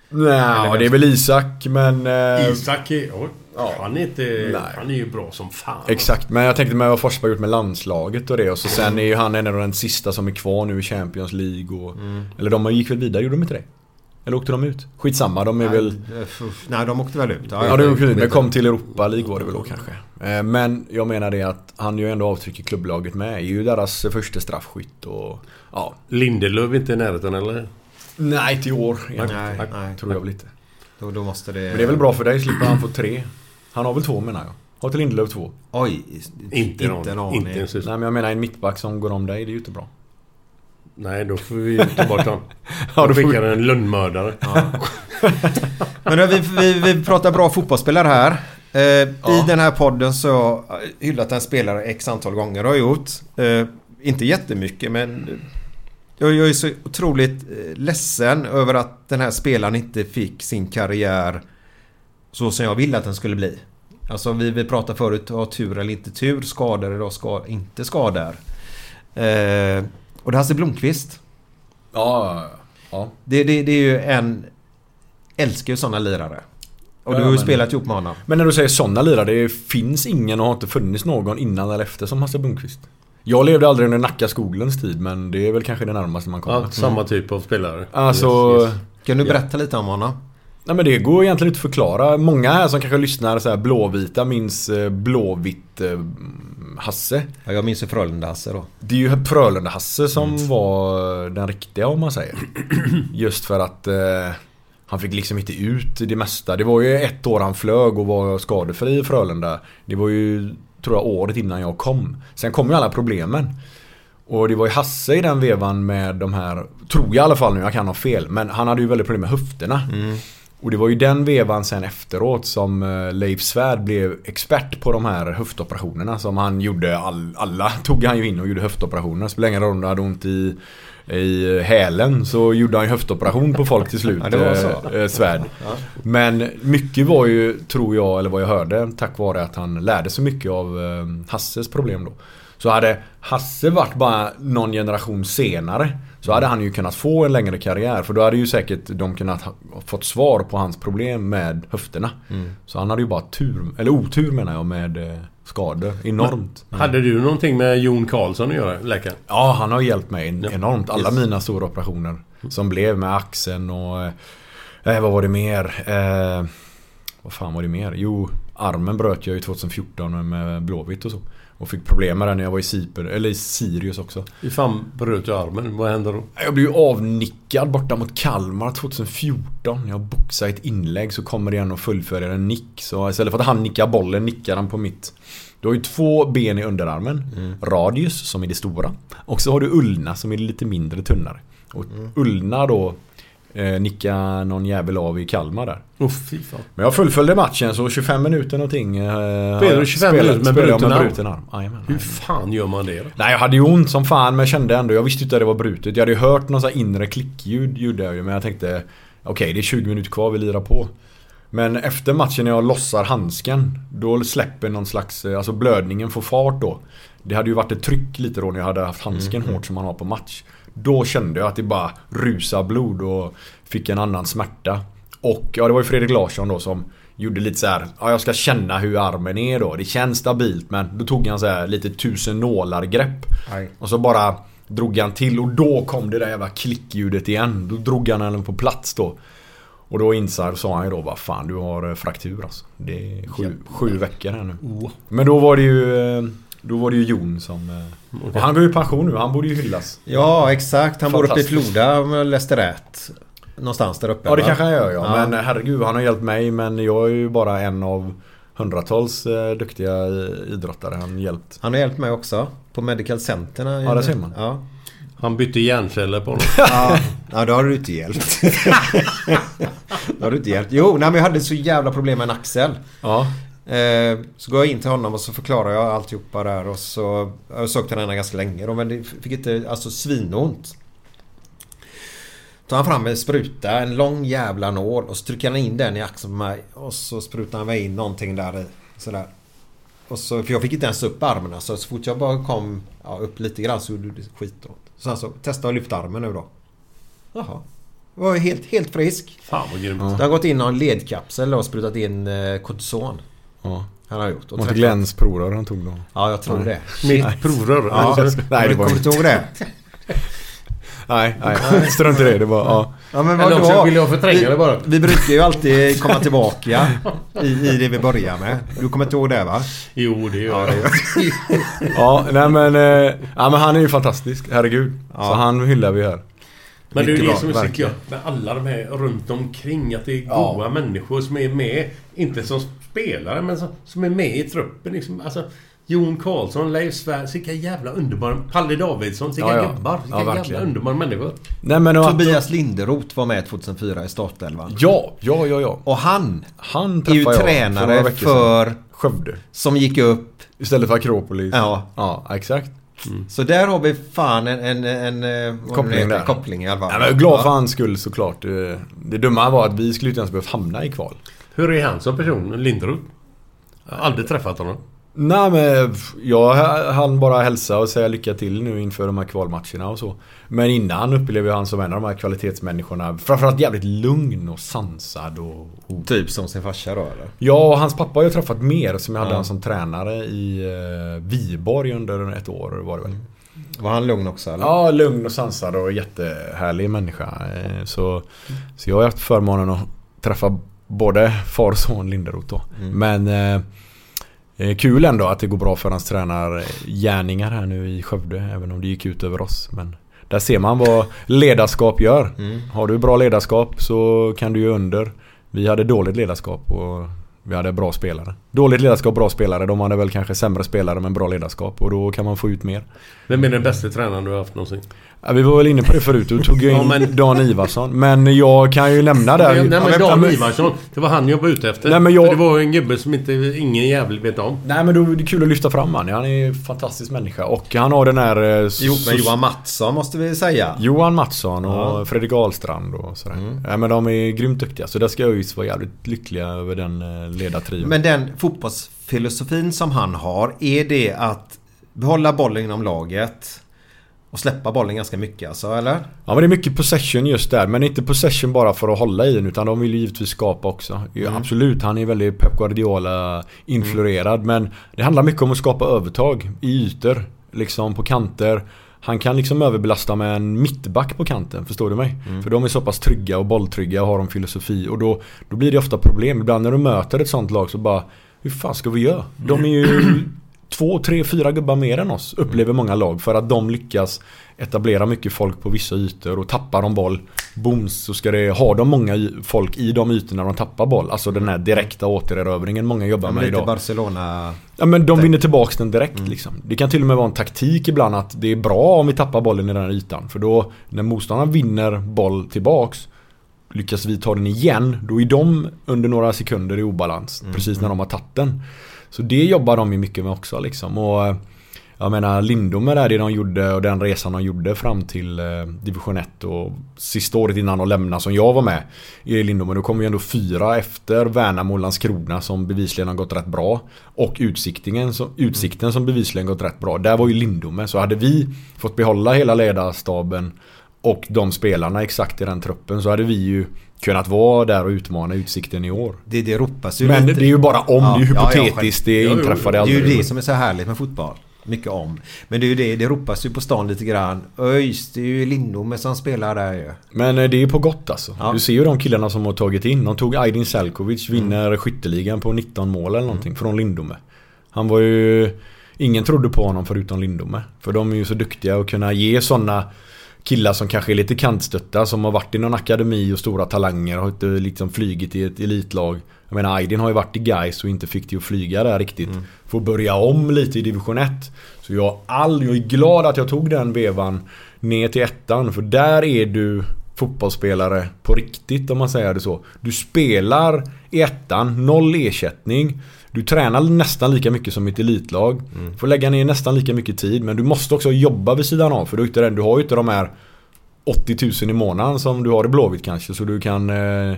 Nej, det är väl Isak, men... Eh, Isak är... oj, han, är inte, Nej. han är ju bra som fan. Exakt, men jag tänkte med vad Forsberg gjort med landslaget och det och så sen är ju han en av den sista som är kvar nu i Champions League och... Eller de gick väl vidare, gjorde de inte det? Eller åkte de ut? Skitsamma, de är väl... Nej, Nej, de åkte väl ut. Ja, de åkte ut, men kom till Europa League var det väl då kanske. Eh, Men jag menar det att han gör ändå avtryck i klubblaget med. Är ju deras första straffskytt och... Ja. Lindelöf inte i närheten eller? Nej, till år. Nej, nej. Tror jag väl inte. Då, då måste det... Men det är väl bra för dig, slipper han få tre. Han har väl två menar jag. Har till Lindelöf två? Oj, Inte, inte någon. Inte en. Nej men jag menar en mittback som går om dig, det är ju inte bra. Nej, då får vi ta bort honom. [LAUGHS] Ja, ja, då får vi- skickar en lönnmördare. Men då, vi, vi, vi pratar bra fotbollsspelare här. Eh, I den här podden så har jag hyllat en spelare x antal gånger har jag gjort. Eh, inte jättemycket men jag, jag är så otroligt eh, ledsen över att den här spelaren inte fick sin karriär så som jag ville att den skulle bli. Alltså vi, vi pratade förut, ha tur eller inte tur, skador eller ska, inte skador. Eh, och det är Hasse Blomqvist. Ja, ja. Det, det, det är ju en... Älskar ju sådana lirare. Och du Ja, har ju men- spelat ihop med honom. Men när du säger sådana lirare, det finns ingen och har inte funnits någon innan eller efter som Hasse Blomqvist. Jag levde aldrig under Nacka Skoglunds tid men det är väl kanske det närmaste man kommer. Ja, samma typ av spelare. Alltså... Yes, yes. Kan du Ja. berätta lite om honom? Nej men det går egentligen inte att förklara. Många här som kanske lyssnar så här blåvita minns eh, blåvitt eh, Hasse. Ja, jag minns ju Frölunda-Hasse då. Det är ju Frölunda-Hasse som var den riktiga om man säger. [CLEARS THROAT] Just för att eh, han fick liksom inte ut det mesta. Det var ju ett år han flög och var skadefri i Frölunda. Det var ju, tror jag, året innan jag kom. Sen kom ju alla problemen. Och det var ju Hasse i den vevan med de här, tror jag i alla fall nu, jag kan ha fel. Men han hade ju väldigt problem med höfterna. Och det var ju den vevan sen efteråt som eh, Leif Svärd blev expert på de här höftoperationerna som han gjorde. All, alla tog han ju in och gjorde höftoperationer. Spelar ingen roll om du hade ont i, i hälen så gjorde han höftoperation på folk till slut. Ja, eh, eh, Svärd. Men mycket var ju, tror jag, eller vad jag hörde, tack vare att han lärde sig mycket av eh, Hasses problem då. Så hade Hasse varit bara någon generation senare så hade han ju kunnat få en längre karriär för då hade ju säkert de kunnat ha fått svar på hans problem med höfterna. Så han hade ju bara tur, eller otur menar jag med skador. Enormt. Hade du någonting med Jon Karlsson att göra, läkaren? Ja, han har hjälpt mig Ja. enormt. Alla Yes. mina stora operationer som blev med axeln och... Eh, vad var det mer? Eh, vad fan var det mer? Jo, armen bröt jag ju 2014 med Blåvitt och så. Och fick problem med den när jag var i Cypern, eller i Sirius också. Hur fan bröt du armen? Vad hände då? Jag blev ju avnickad borta mot Kalmar 2014. Jag boxade ett inlägg så kommer det en och fullföljer en nick. Så istället för att han nickar bollen nickar han på mitt. Du har ju två ben i underarmen. Radius som är det stora. Och så har du ulna som är lite mindre tunnare. Och ulna då eh, nickar någon jävel av i Kalmar där. Fan. Men jag fullföljde matchen så 25 minuter någonting. Eh, Spelade du 25 minuter med bruten arm? bruten arm? Jajamän. Hur fan gör man det då? Nej jag hade ju ont som fan men kände ändå, jag visste inte att det var brutet. Jag hade ju hört någon sån här inre klickljud gjorde jag ju men jag tänkte Okej det är 20 minuter kvar, vi lirar på. Men efter matchen när jag lossar handsken Då släpper någon slags, eh, alltså blödningen får fart då. Det hade ju varit ett tryck lite då när jag hade haft handsken Mm. hårt som man har på match. Då kände jag att det bara rusade blod och fick en annan smärta. Och ja, det var ju Fredrik Larsson då som gjorde lite så här. Ja, jag ska känna hur armen är då. Det känns stabilt men då tog han så här lite tusen nålar grepp. Aj. Och så bara drog han till och då kom det där jävla klickljudet igen. Då drog han den på plats då. Och då insåg, sa han ju då bara fan du har eh, fraktur alltså. Det är sju, sju veckor här nu. Oh. Men då var det ju eh, Då var det ju Jon som eh, Och han går ju i pension nu, han borde ju hyllas. Ja, exakt. Han bor uppe i. Floda om jag läste rätt. Någonstans där uppe. Ja det va? kanske han gör ja. Men eh, herregud han har hjälpt mig men jag är ju bara en av hundratals eh, duktiga idrottare han hjälpt. Han har hjälpt mig också. På Medical Center. Ja, det ser man. Ja. Han bytte hjärnceller på honom. [LAUGHS] Ja, ja då har du inte hjälpt. [LAUGHS] då har du inte hjälpt. Jo, nej, men jag hade så jävla problem med en axel. Ja. Eh, så går jag in till honom och så förklarar jag alltihopa där och så... Jag har sökt här ganska länge då men det fick inte... Alltså svinont. tar han fram en spruta, en lång jävla nål och så trycker han in den i axeln på mig. Och så sprutar han in någonting där i. Sådär. Och så, för jag fick inte ens upp armen alltså. Så fort jag bara kom ja, upp lite grann så gjorde det skitont. Sen så testade jag lyfta armen nu då. Jaha. Jag var helt, helt frisk. Fan vad grymt. Jag har gått in en ledkapsel och sprutat in eh, kortison. Ja. Han har gjort. Och Var träffat- Glens provrör han tog då? Ja, jag tror Nej. det. Mitt provrör. Ja, Nej, det var kommer du ihåg det? Nej, nej. Strunt i det. Det var, ja. Ja, men Eller också vadå? vill jag förtränga vi, det bara. Vi brukar ju alltid komma tillbaka i, i det vi börjar med. Du kommer inte ihåg det va? Jo, det gör Ja, jag. [LAUGHS] Ja, nej men, eh, ja, men han är ju fantastisk. Herregud. Ja. Så han hyllar vi här. Men det är ju det som är så gött med alla de här runt omkring. Att det är Ja. goda människor som är med. Inte som spelare, men som, som är med i truppen. Liksom. Alltså, Jon Karlsson, Leif Svärd, vilka jävla underbara... Palle Davidsson, vilka Ja, ja. gubbar. Vilka Ja, jävla underbara människor. Nej men att- Tobias Linderoth var med 2004 i startelvan. Ja, ja, ja, ja. Och han Han är ju för tränare sedan. för... Skövde. Som gick upp. Istället för Akropolis. Ja. Ja, exakt. Så där har vi fan en... en, en, vad Koppling där. Koppling i alla fall. Jag är glad för hans skull såklart. Det, det dumma var att vi skulle inte ens behövt hamna i kval. Hur är han som person, Linderoth? Jag har aldrig träffat honom. Nej men jag hann bara hälsa och säga lycka till nu inför de här kvalmatcherna och så. Men innan upplevde jag han som en av de här kvalitetsmänniskorna. Framförallt jävligt lugn och sansad och... och Typ som sin farsa då eller? Ja, och hans pappa har jag träffat mer som jag hade Ja. han som tränare i eh, Viborg under ett år var det väl. Var han lugn också eller? Ja, lugn och sansad och jättehärlig människa. Eh, Så, så jag har haft förmånen att träffa både far och son Linderoth då. Men eh, eh, kul ändå att det går bra för hans tränargärningar här nu i Skövde. Även om det gick ut över oss. Men där ser man vad ledarskap gör. Har du bra ledarskap så kan du ju under. Vi hade dåligt ledarskap och vi hade bra spelare. Dåligt ledarskap, bra spelare. De hade väl kanske sämre spelare men bra ledarskap. Och då kan man få ut mer. Vem är den bästa tränaren du har haft någonsin? Ja, vi var väl inne på det förut. Du tog ju in Ja, men- Dan Ivarsson. Men jag kan ju nämna där. Nej, men Dan Ivarsson. Det var han jag var ute efter. Nej, men jag- För det var en gubbe som inte ingen jävel vet om. Nej men då är det kul att lyfta fram han. Han är en fantastisk människa. Och han har den här... eh, Jo, men Johan Mattsson måste vi säga. Johan Mattsson och Ja. Fredrik Ahlstrand och sådär. Ja, men de är grymt duktiga. Så där ska ÖIS vara jävligt lyckliga över den eh, ledartrion. Men den fotbollsfilosofin som han har, är det att behålla bollen inom laget och släppa bollen ganska mycket alltså, eller? Ja men det är mycket possession just där. Men inte possession bara för att hålla i den. Utan de vill ju givetvis skapa också. Mm. Absolut, han är väldigt Pep Guardiola-influerad. Men det handlar mycket om att skapa övertag i ytor. Liksom på kanter. Han kan liksom överbelasta med en mittback på kanten, förstår du mig? Mm. För de är så pass trygga och bolltrygga och har en filosofi. Och då, då blir det ofta problem. Ibland när du möter ett sånt lag så bara hur fan ska vi göra? De är ju två, tre, fyra gubbar mer än oss upplever många lag för att de lyckas etablera mycket folk på vissa ytor och tappar de boll Booms så ska det ha de många folk i de ytorna de tappar boll. Alltså den här direkta återerövringen många jobbar med idag. Barcelona... Ja men de vinner tillbaks den direkt liksom. Det kan till och med vara en taktik ibland att det är bra om vi tappar bollen i den här ytan. För då när motståndaren vinner boll tillbaks Lyckas vi ta den igen, då är de under några sekunder i obalans. Precis när de har tagit den. Så det jobbar de ju mycket med också liksom. Och eh, jag menar Lindome där, det de gjorde och den resan de gjorde fram till eh, division 1 och sista året innan de lämnade som jag var med i Lindome. Då kom vi ändå fyra efter Värnamo och Landskrona som bevisligen har gått rätt bra. Och utsiktningen, som, utsikten som bevisligen gått rätt bra. Där var ju Lindome. Så hade vi fått behålla hela ledarstaben och de spelarna exakt i den truppen så hade vi ju kunnat vara där och utmana Utsikten i år. Det, det ropas ju Men lite. det är ju bara om, det är ju Ja, ja, hypotetiskt, själv- det jo, inträffade Det är ju aldrig. det som är så härligt med fotboll. Mycket om. Men det är ju det, det ropas ju på stan lite grann. ÖIS, det är ju Lindome som spelar där ju. Men eh, det är på gott alltså. Ja. Du ser ju de killarna som har tagit in. De tog Aydin Selkovic, vinner skytteligan på 19 mål eller någonting från Lindome. Han var ju... Ingen trodde på honom förutom Lindome. För de är ju så duktiga att kunna ge sådana killar som kanske är lite kantstötta som har varit i någon akademi och stora talanger och har inte liksom flygit i ett elitlag. Jag menar Aydin har ju varit i Gais och inte fick det att flyga där riktigt. Får börja om lite i division 1. Så jag, all, jag är glad att jag tog den vevan ner till ettan för där är du fotbollsspelare på riktigt om man säger det så. Du spelar i ettan, noll ersättning. Du tränar nästan lika mycket som ett elitlag. Får lägga ner nästan lika mycket tid men du måste också jobba vid sidan av för du, inte du har ju inte de här 80 000 i månaden som du har i Blåvitt kanske så du kan eh,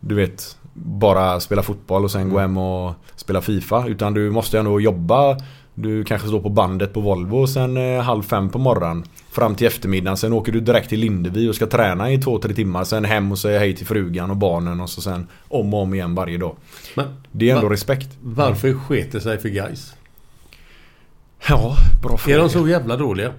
Du vet Bara spela fotboll och sen gå hem och spela FIFA utan du måste ändå jobba Du kanske står på bandet på Volvo och sen eh, halv fem på morgonen Fram till eftermiddagen sen åker du direkt till Lindevi och ska träna i två, tre timmar Sen hem och säga hej till frugan och barnen och så sen om och om igen varje dag Men, Det är ändå va- respekt Varför sket det sig för guys? Ja, bra fråga Är de så jävla dåliga?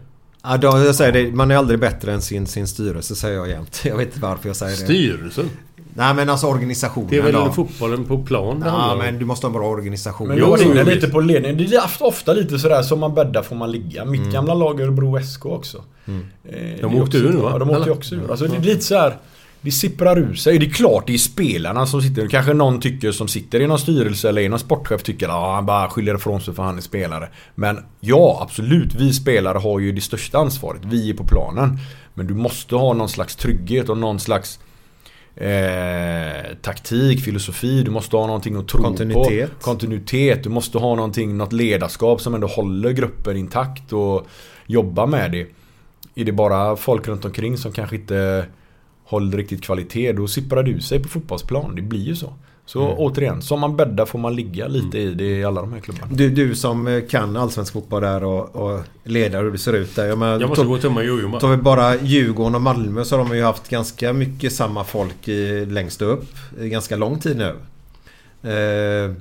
Ja, då, jag säger det, man är aldrig bättre än sin, sin styrelse säger jag jämt. [LAUGHS] Jag vet inte varför jag säger det. Styrelsen? Nej men alltså organisationen Det är väl då. fotbollen på plan det Ja men du måste ha en bra organisation. Men Jo, jag var inne lite på ledningen. Det är ofta, lite sådär som man bäddar får man ligga. Mitt Mm. gamla lag Örebro SK också. Eh, De åkte ur nu, va? Ja, de åkte ju också ur. Alltså det är lite så här. Det sipprar ur sig. Det är klart det är spelarna som sitter. Kanske någon tycker som sitter i någon styrelse eller i någon sportchef tycker att ah, han bara skyller ifrån sig för han är spelare. Men ja, absolut. Vi spelare har ju det största ansvaret. Vi är på planen. Men du måste ha någon slags trygghet och någon slags eh, taktik, filosofi. Du måste ha någonting att tro Kontinuitet. på. Kontinuitet. Du måste ha någonting, något ledarskap som ändå håller gruppen intakt och jobba med det. Är det bara folk runt omkring som kanske inte håller riktigt kvalitet, då sipprar ur sig på fotbollsplan. Det blir ju så. Så Mm. återigen, som man bäddar får man ligga lite i det i alla de här klubbarna. Du, du som eh, kan allsvensk fotboll där och, och ledare hur det ser ut där. Jag, menar, Jag måste tog- gå och tömma jojo Tar vi bara Djurgården och Malmö så har de ju haft ganska mycket samma folk i, längst upp. I ganska lång tid nu. Eh,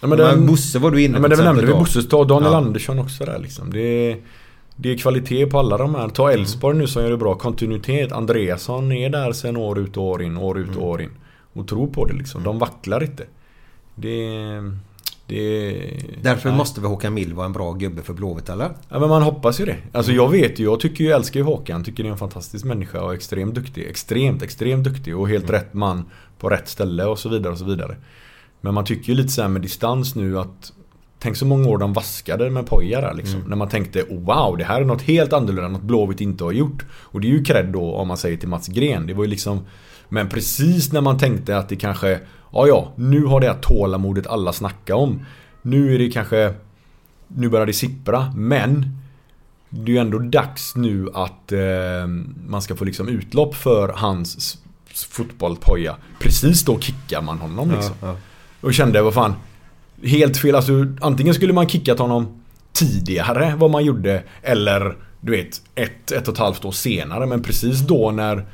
Ja, men den- Bosse var du inne ja, på men det nämnde vi. Bosses, ta Daniel Ja. Andersson också där liksom. Det är, det är kvalitet på alla de här. Ta Elfsborg nu som gör det bra. Kontinuitet. Andreasson är där sen år ut och år in, år ut och år in. Och tror på det liksom. De vacklar inte. Det... det Därför nej. måste väl Håkan Mild vara en bra gubbe för Blåvitt eller? Ja men man hoppas ju det. Alltså jag vet ju, jag tycker ju, jag älskar ju Håkan. Tycker det är en fantastisk människa och extremt duktig. Extremt, extremt duktig och helt rätt man på rätt ställe och så vidare och så vidare. Men man tycker ju lite så här med distans nu att Tänk så många år de vaskade med Poja där liksom. När man tänkte oh, wow, det här är något helt annorlunda, något Blåvitt inte har gjort. Och det är ju cred då om man säger till Mats Gren. Det var ju liksom Men precis när man tänkte att det kanske Ja ja, nu har det här tålamodet alla snacka om. Nu är det kanske Nu börjar det sippra, men Det är ju ändå dags nu att eh, man ska få liksom utlopp för hans s- s- fotboll Poja. Precis då kickar man honom liksom. Ja, ja. Och kände, vad fan. Helt fel. Alltså, antingen skulle man kickat honom tidigare vad man gjorde. Eller du vet, ett, ett och ett halvt år senare. Men precis då när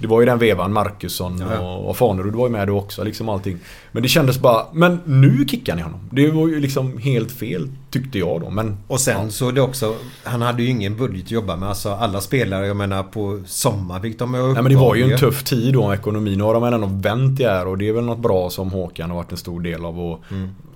det var ju den vevan, Marcusson Ja. och, och Fanerud var ju med då också. Liksom allting. Men det kändes bara, men nu kickar ni honom. Det var ju liksom helt fel tyckte jag då. Men Och sen så är det också, han hade ju ingen budget att jobba med. Alltså alla spelare, jag menar på sommar fick de ju Nej men det var ju en tuff tid då ekonomin. Nu har de ändå vänt det här och det är väl något bra som Håkan har varit en stor del av. Och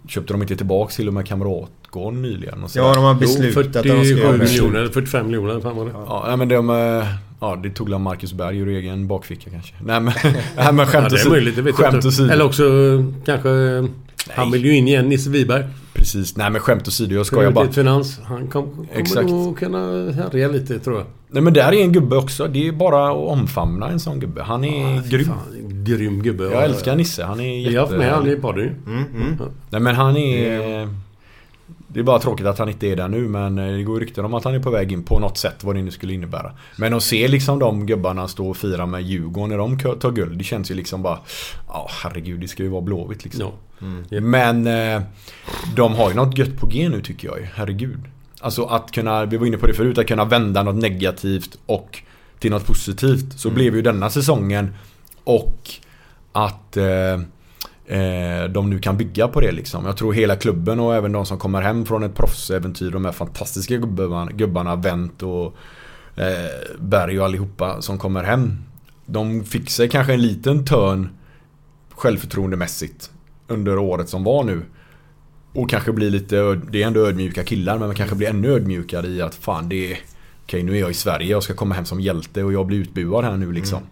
köpte de inte tillbaks till och med Kamratgården nyligen? Och så Ja, de har Jo, beslutat att de ska 47 göra det. miljoner, eller 45 miljoner, fan var det? Ja, men de... Ja, det tog la Marcus Berg ur egen bakficka kanske. Nej men, [LAUGHS] nej, men Ja, skämt det är möjligt, det vet Skämt inte. åsido. Eller också kanske... Han vill ju in igen, Nisse Wiberg. Precis. Nej men skämt åsido, jag skojar bara. Finans. Han kom, kommer Exakt. nog kunna härja lite tror jag. Nej men där är en gubbe också. Det är bara att omfamna en sån gubbe. Han är grym. Fan, grym gubbe. Jag älskar Nisse. Han är jätte... Vi har haft med han i podden ju. Mm, mm. Nej men han är... Det är bara tråkigt att han inte är där nu men eh, det går rykten om att han är på väg in på något sätt vad det nu skulle innebära. Men att se liksom de gubbarna stå och fira med Djurgården när de tar guld. Det känns ju liksom bara... Ja herregud det ska ju vara Blåvitt liksom. Ja. Men eh, de har ju något gött på G nu tycker jag ju. Herregud. Alltså att kunna, vi var inne på det förut, att kunna vända något negativt och till något positivt. Så blev ju denna säsongen och att eh, eh, de nu kan bygga på det liksom. Jag tror hela klubben och även de som kommer hem från ett proffsäventyr, de här fantastiska gubbarna, gubbarna Wendt och eh, Berg och allihopa som kommer hem. De fick sig kanske en liten törn självförtroendemässigt under året som var nu. Och kanske bli lite, det är ändå ödmjuka killar men man kanske blir ännu ödmjukare i att fan det är Okej nu är jag i Sverige, jag ska komma hem som hjälte och jag blir utbuad här nu liksom.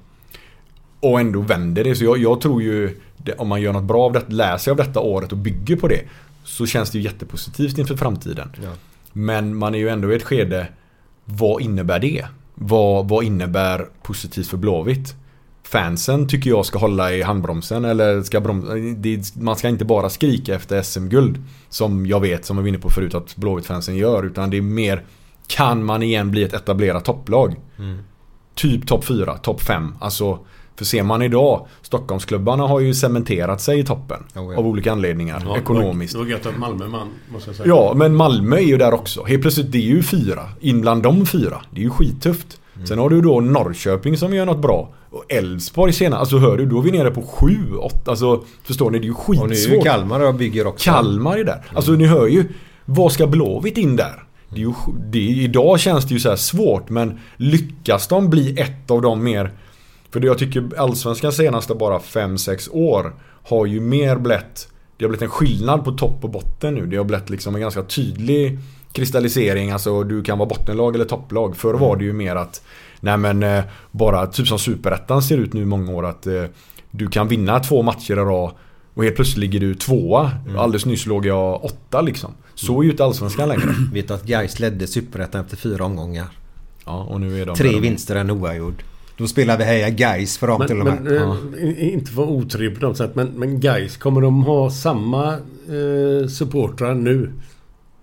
Och ändå vänder det. Så jag, jag tror ju det, om man gör något bra av det, lär sig av detta året och bygger på det. Så känns det ju jättepositivt inför framtiden. Ja. Men man är ju ändå i ett skede Vad innebär det? Vad, vad innebär positivt för Blåvitt? Fansen tycker jag ska hålla i handbromsen eller ska brom- det, Man ska inte bara skrika efter SM-guld Som jag vet, som jag var inne på förut att Blåvitt-fansen gör utan det är mer Kan man igen bli ett etablerat topplag? Typ topp 4, topp 5 Alltså För ser man idag Stockholmsklubbarna har ju cementerat sig i toppen Oh, ja. Av olika anledningar Ja, Ekonomiskt Det var gött att Malmö man, måste jag säga. Ja, men Malmö är ju där också. Helt plötsligt, det är ju fyra. In bland de fyra. Det är ju skittufft. Mm. Sen har du då Norrköping som gör något bra. Och Elfsborg senare. Alltså hör du, då är vi nere på sju, åtta. Alltså förstår ni? Det är ju Och nu är ju skitsvårt. Kalmar och bygger också. Kalmar är där. Alltså ni hör ju. Vad ska Blåvitt in där? Det är ju, det, idag känns det ju så här svårt men lyckas de bli ett av de mer För det jag tycker Allsvenskan senaste bara 5-6 år Har ju mer blivit Det har blivit en skillnad på topp och botten nu. Det har blivit liksom en ganska tydlig kristallisering. Alltså du kan vara bottenlag eller topplag. Förr var det ju mer att Nej men eh, bara typ som Superettan ser ut nu i många år att eh, Du kan vinna två matcher i rad och helt plötsligt ligger du tvåa. Alldeles nyss låg jag åtta liksom. Så är ju inte Allsvenskan längre. Vet du att Gais ledde Superettan efter fyra omgångar? Ja, och nu är de Tre vinster, en oavgjord. Då spelar vi Heja Gais för dem Men, till och med. men eh, i- inte för otrevligt på något sätt men, men guys kommer de ha samma eh, supportrar nu?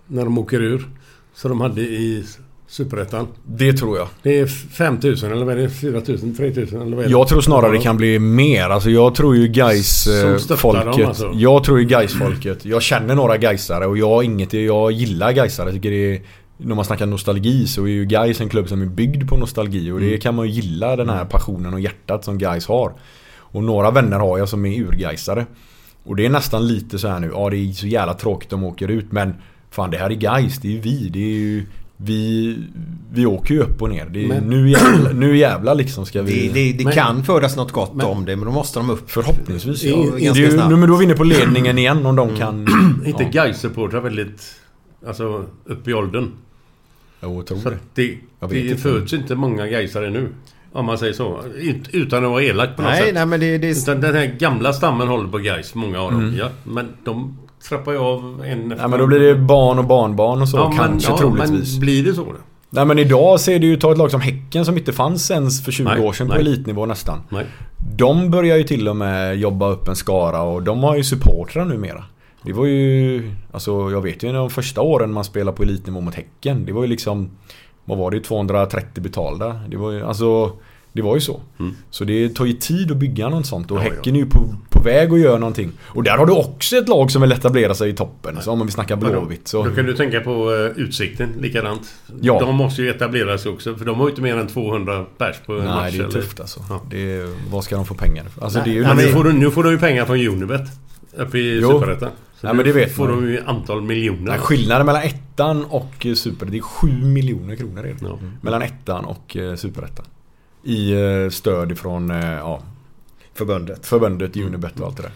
När de åker ur? Som de hade i Superettan? Det tror jag. Det är 5000 eller vad är det? 4000? 3000 eller vad är det? Jag tror snarare det kan bli mer. Alltså jag tror ju guys Som eh, folket dem, alltså. Jag tror ju guys folket Jag känner några Gaisare och jag inget Jag gillar Gaisare. Jag tycker det är När man snackar nostalgi så är ju Gais en klubb som är byggd på nostalgi och det Mm. kan man ju gilla den här passionen och hjärtat som Gais har. Och några vänner har jag som är urgaisare. Och det är nästan lite så här nu. Ja det är så jävla tråkigt de åker ut men Fan det här är Gais, det är ju vi. Det är ju vi, vi åker ju upp och ner. Det är, Men- nu, jävla, nu jävla liksom ska vi... Det, det, det Men- kan födas något gott Men- om det men då måste de upp. Förhoppningsvis ja. i- Det är ganska ju, snabbt. nu, men då är vi inne på ledningen igen om de kan... [CLEARS THROAT] Inte ja. guys supportrar väldigt... Alltså upp i åldern. Jo, tror Så det. det, Jag vet det inte. föds inte många gaisare nu. Om man säger så. Ut- Utan att vara elak på något Nej, sätt. nej men det, det Utan den här gamla stammen håller på guys många av dem. Mm. Ja, men de trappar ju av en efter Nej men då blir det barn och barnbarn och så ja, kanske men, ja, troligtvis. Men blir det så då? Nej men idag ser du ju ta ett lag som Häcken som inte fanns ens för 20 Nej, år sedan på nej. elitnivå nästan. Nej. De börjar ju till och med jobba upp en skara och de har ju supportrar numera. Det var ju, alltså jag vet ju de första åren man spelade på elitnivå mot Häcken. Det var ju liksom, vad var det, 230 betalda. Det var ju, alltså, det var ju så. Mm. Så det tar ju tid att bygga något sånt och Ja, Häcken är ju på, på väg att göra någonting. Och där har du också ett lag som vill etablera sig i toppen. Så om vi snackar Blåvitt så... Då kan du tänka på uh, Utsikten, likadant. Ja. De måste ju etablera sig också. För de har ju inte mer än 200 pers på en match. Nej, det är eller- tufft alltså. Ja. Det är, vad ska de få pengar för? Alltså det är ju... Ja, nu, får du, nu får de ju pengar från Unibet. Uppe i. Superettan. Så Ja, men det vet får man. de ju antal miljoner. Nej, skillnaden mellan ettan och eh, super, det är 7 miljoner kronor är det. Ja. Mellan ettan och eh, superettan. I eh, stöd ifrån ja, förbundet. förbundet, Unibet och allt det där.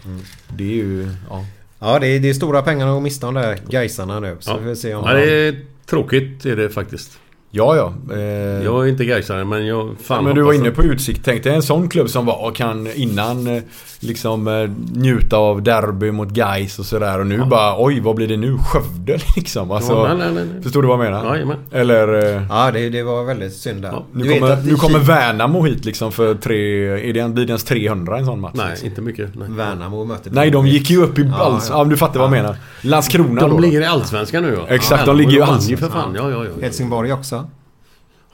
Det är ju, ja. Ja, det är, det är stora pengar att gå miste om där Gaisarna nu. Så Ja. vi får se om Ja, det är tråkigt är det faktiskt. Ja, ja. Eh, Jag är inte Gaisare men jag... Fan men du var inne på Utsikt. Tänk dig en sån klubb som var och kan innan eh, liksom eh, njuta av derby mot Gais och sådär. Och nu bara oj, vad blir det nu? Skövde [LAUGHS] liksom. Alltså, Ja, nej, nej, nej. Förstår du vad jag menar? Jajamän. Eller... Eh, Ja, det, det var väldigt synd där. nu Du vet kommer, nu kommer Värnamo hit liksom för tre... Är det, en- blir det ens 300 i en sån match? Nej, liksom? inte mycket. Nej, Värnamo mötte Nej, de gick ju upp i Ja, alls... Ja, ja. du fattar vad jag menar. Landskrona De då. ligger i Allsvenskan nu ja. Exakt, ja, de ligger ju i Allsvenskan. för fan. Ja, ja, ja. Helsingborg också.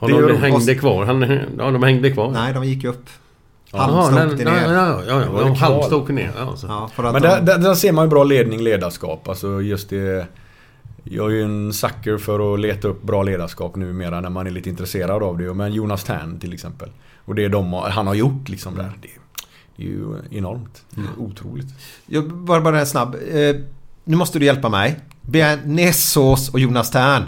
Har de gör- hängde kvar? Han, ja, de hängde kvar. Nej, de gick upp. Halmstad åkte ner. Ja, ja, ja. Halmstad åker ner. Ja, för att Men de, där, där, där ser man ju bra ledning, ledarskap. Alltså just det... Jag är ju en sucker för att leta upp bra ledarskap numera när man är lite intresserad av det. Men Jonas Tern till exempel. Och det de har, han har gjort liksom där. Det, det är ju enormt. Det är Otroligt. jag, bara, bara snabb. Eh, nu måste du hjälpa mig. Bearnaisesås och Jonas Tern.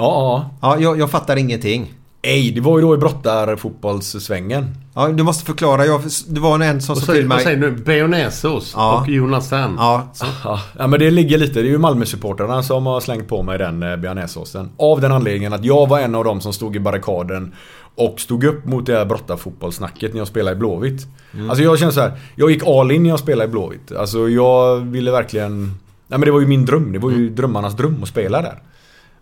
Ja, ja. Ja, jag, jag fattar ingenting. Ej, det var ju då i brottarfotbollssvängen. Ja, du måste förklara. Jag, det var en som Vad sa till vad mig... säger du? Bearnaisesås Ja. och Jonas Tern. Ja, Ja, ja, men det ligger lite. Det är ju Malmö-supportrarna som har slängt på mig den eh, bearnaisesåsen. Av den anledningen att jag var en av dem som stod i barrikaden och stod upp mot det här brottarfotbollssnacket när jag spelade i Blåvitt. Alltså jag känner så här. Jag gick all in när jag spelade i Blåvitt. Alltså jag ville verkligen... Nej men det var ju min dröm. Det var ju drömmarnas dröm att spela där.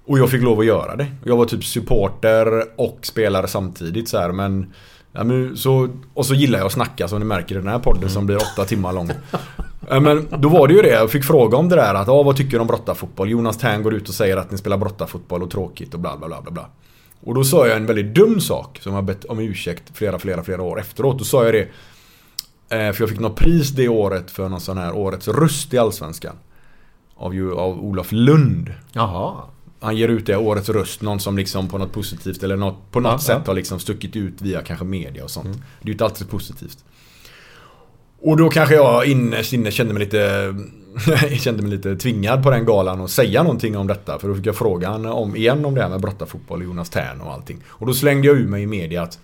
Och jag fick lov att göra det. Jag var typ supporter och spelare samtidigt så här, men... Ja, men så, och så gillar jag att snacka som ni märker i den här podden som blir åtta timmar lång. [LAUGHS] Men då var det ju det. Jag fick fråga om det där att ja, vad tycker du om brottarfotboll? Jonas Tern går ut och säger att ni spelar brottarfotboll och tråkigt och bla bla bla bla bla. Och då sa jag en väldigt dum sak som jag bett om ursäkt flera flera flera år efteråt. Då sa jag det. Eh, för jag fick något pris det året för någon sån här årets röst i Allsvenskan. Av, ju, av Olof Lund. jaha. Han ger ut det årets röst, någon som liksom på något positivt eller något, på något Ja, sätt ja. har liksom stuckit ut via kanske media och sånt. Det är ju inte alltid positivt. Och då kanske jag innerst inne kände mig lite [LAUGHS] kände mig lite tvingad på den galan att säga någonting om detta. För då fick jag frågan om, igen om det här med brottarfotboll, Jonas Tern och allting. Och då slängde jag ur mig i media att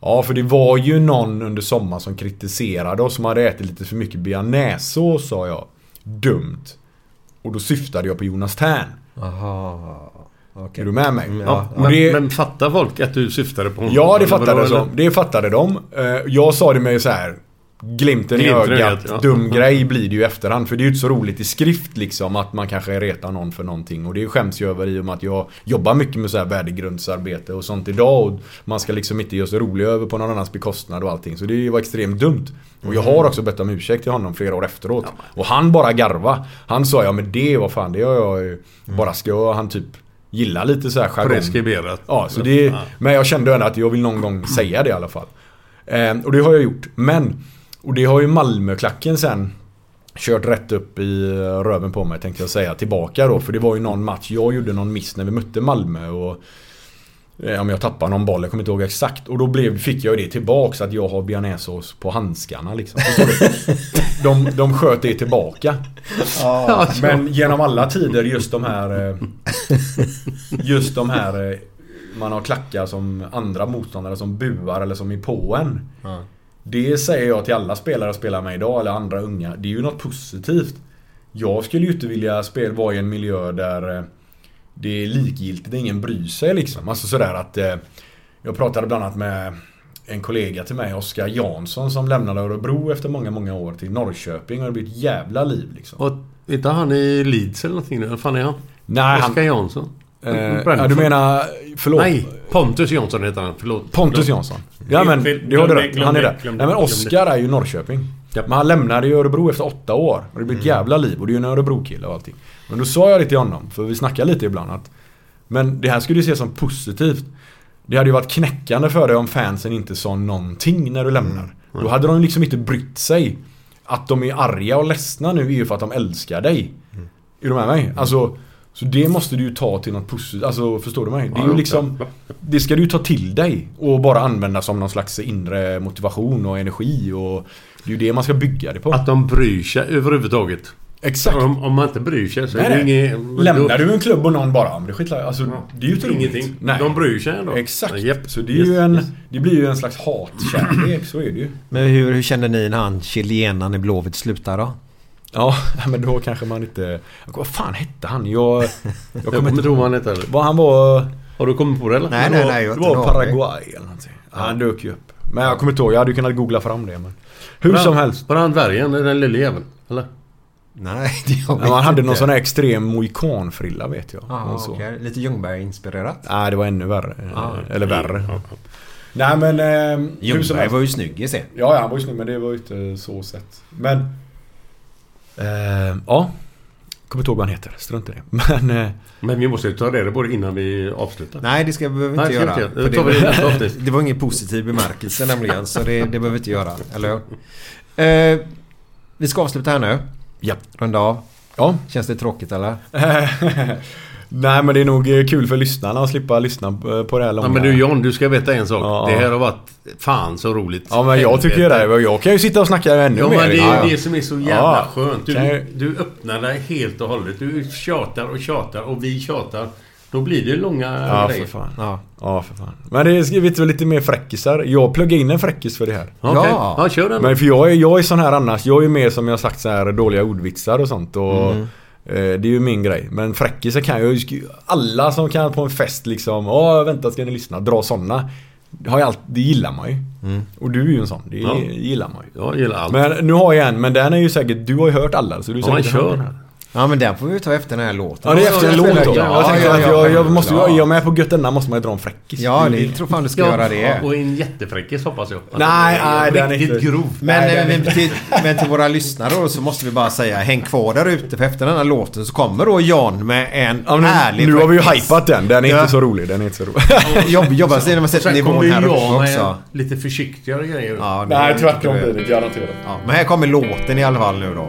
Ja, för det var ju någon under sommaren som kritiserade oss som hade ätit lite för mycket bearnaisesås, sa jag. Dumt. Och då syftade jag på Jonas Tern. Jaha. Okej. Är du med mig? Mm, Ja, ja. Men, det- men fattar folk att du syftade på honom? Ja, det fattade, de. det fattade de. Eh, Jag sa det med så här Glimten i Glimten i ögat, ja. dum grej blir det ju i efterhand. För det är ju inte så roligt i skrift liksom att man kanske retar någon för någonting. Och det skäms jag över i och med att jag jobbar mycket med så här värdegrundsarbete och sånt idag. Och man ska liksom inte göra sig rolig över på någon annans bekostnad och allting. Så det var extremt dumt. Och jag har också bett om ursäkt till honom flera år efteråt. Och han bara garva. Han sa ja men det var fan det har jag ju bara ska han typ gilla lite så här jargong. Preskriberat. Ja, så det, men jag kände ändå att jag vill någon gång säga det i alla fall. Eh, och det har jag gjort. Men, och det har ju Malmöklacken sen kört rätt upp i röven på mig tänkte jag säga tillbaka då. För det var ju någon match, jag gjorde någon miss när vi mötte Malmö och eh, om jag tappade någon boll, jag kommer inte ihåg exakt. Och då blev, fick jag ju det tillbaks att jag har bearnaisesås på handskarna liksom. [LAUGHS] De, de sköt det tillbaka. Men genom alla tider just de här... eh, Just de här... eh, Man har klackar som andra motståndare som buar eller som är på en. Det säger jag till alla spelare jag spelar med idag, eller andra unga. Det är ju något positivt. Jag skulle ju inte vilja spela, vara i en miljö där eh, det är likgiltigt, där ingen bryr sig liksom. Alltså sådär att... eh, Jag pratade bland annat med en kollega till mig, Oskar Jansson, som lämnade Örebro efter många, många år till Norrköping. Och det blir ett jävla liv liksom. Och inte han i Leeds eller någonting? Eller fan är han? Nej, han- Oskar Jansson? Eh, Brentford. ja, du menar... Förlåt. Nej, Pontus Jansson heter han. Förlåt. Pontus. Jansson. Ja men, det har du rätt. Han är där. Nej men Oskar är ju Norrköping. Men han lämnade ju Örebro efter åtta år. Och det blir ett jävla liv. Och det är ju en Örebro-kille och allting. Men då sa jag det till honom, för vi snackar lite ibland att Men det här skulle du se som positivt. Det hade ju varit knäckande för dig om fansen inte sa någonting när du lämnar. Då hade de liksom inte brytt sig. Att de är arga och ledsna nu är ju för att de älskar dig. Är du med mig? Alltså så det måste du ju ta till något positivt. Alltså förstår du mig? Det är ju Ja, liksom ja. Det ska du ju ta till dig och bara använda som någon slags inre motivation och energi och Det är ju det man ska bygga det på. Att de bryr sig överhuvudtaget. Exakt. Om, om man inte bryr sig så är Nej, det nej. inget... Lämnar du en klubb och någon bara, "Ja, men det skiter alltså, det är ju inte roligt." Ingenting. Nej. De bryr sig ändå. Exakt. Japp. Så det, är ju Yes, en, yes. det blir ju en slags hatkärlek, så är det ju. Men hur, hur kände ni när han chilenaren i Blåvitt slutade då? Ja, [LAUGHS] men då kanske man inte... Vad fan hette han? Jag, jag [LAUGHS] Jag kommer inte ihåg vad han heller. Vad han var... Har du kommit på det eller? Nej, nej, var, nej. jag Det inte var. Paraguay eller någonting. Ja, han dök ju upp. Men jag kommer inte ihåg. Jag hade ju kunnat googla fram det. Men... Hur Var som han- helst. Var han dvärgen? Den lille jäveln? Eller? Nej, det jag Ja, han hade någon sån här extrem mohikanfrilla vet jag. Så. okej. Lite Ljungberg-inspirerat. Nej, det var ännu värre. Ah, Eller värre. Ja. Nej men... Eh, hur som Ljungberg helst. var ju snygg i scen. Ja, ja, han var ju snygg men det var ju inte så sett. Men... Eh, ja. Kommer inte ihåg vad han heter. Strunt i det. [LAUGHS] Men... Eh, Men vi måste ju ta reda på det innan vi avslutar. Nej, det ska vi behöver Nej, inte ska göra. inte. Det avsnitt. [LAUGHS] det var ingen positiv bemärkelse nämligen. Så det, det behöver vi inte göra. Eller hur? Eh, vi ska avsluta här nu. Ja. Runda av. ja. Känns det tråkigt eller? [LAUGHS] Nej men det är nog eh, kul för lyssnarna att slippa lyssna på på det här långa. Ja men du John, du ska veta en sak. Ja. Det här har varit fan så roligt. Ja men jag tycker ju det. Jag kan ju sitta och snacka ännu Ja mer. men det är Ja, ju ja. det som är så jävla Ja. skönt. Du, du öppnar dig helt och hållet. Du tjatar och tjatar och vi tjatar. Då blir det långa Ja grejer. för fan. Ja. Ja för fan. Men det är skrivit väl lite mer fräckisar. Jag pluggar in en fräckis för det här. Okej. Ja. Ja, kör den. Men för jag är, jag är sån här annars. Jag är mer som jag sagt så här dåliga ordvitsar och sånt. Och, Mm. Eh, det är ju min grej. Men fräckisar kan jag ju... Alla som kan på en fest liksom. Åh vänta ska ni lyssna. Dra såna. Det, har jag allt, det gillar man ju. Och du är ju en sån. Det Ja. gillar man ju. Jag gillar allt. Men nu har jag en. Men den är ju säkert... Du har ju hört alla. Så du är Ja, säkert kör. Ja men den får vi ta efter den här låten. Ja det är efter en låt då. ja, jag tänkte ja, att ja, jag, jag måste ju... ja. Jag är med på Götterna måste man ju dra en fräckis. Ja, Det tror fan du ska göra det. Och en jättefräckis hoppas jag. Att Nej, nej, den är Riktigt inte- grov. Men, till, men till våra lyssnare då så måste vi bara säga häng kvar där ute för efter den här låten så kommer då John med en Ja, men härlig nu, har vi ju hypat den. Den är Ja. inte så rolig. Den är inte så rolig. [LAUGHS] Jobb, jobbar sig när man sätter nivån här uppe också. lite försiktigare grejer. Ja, det- Nej, tvärtom blir det garanterat. Men här kommer låten i alla fall nu då.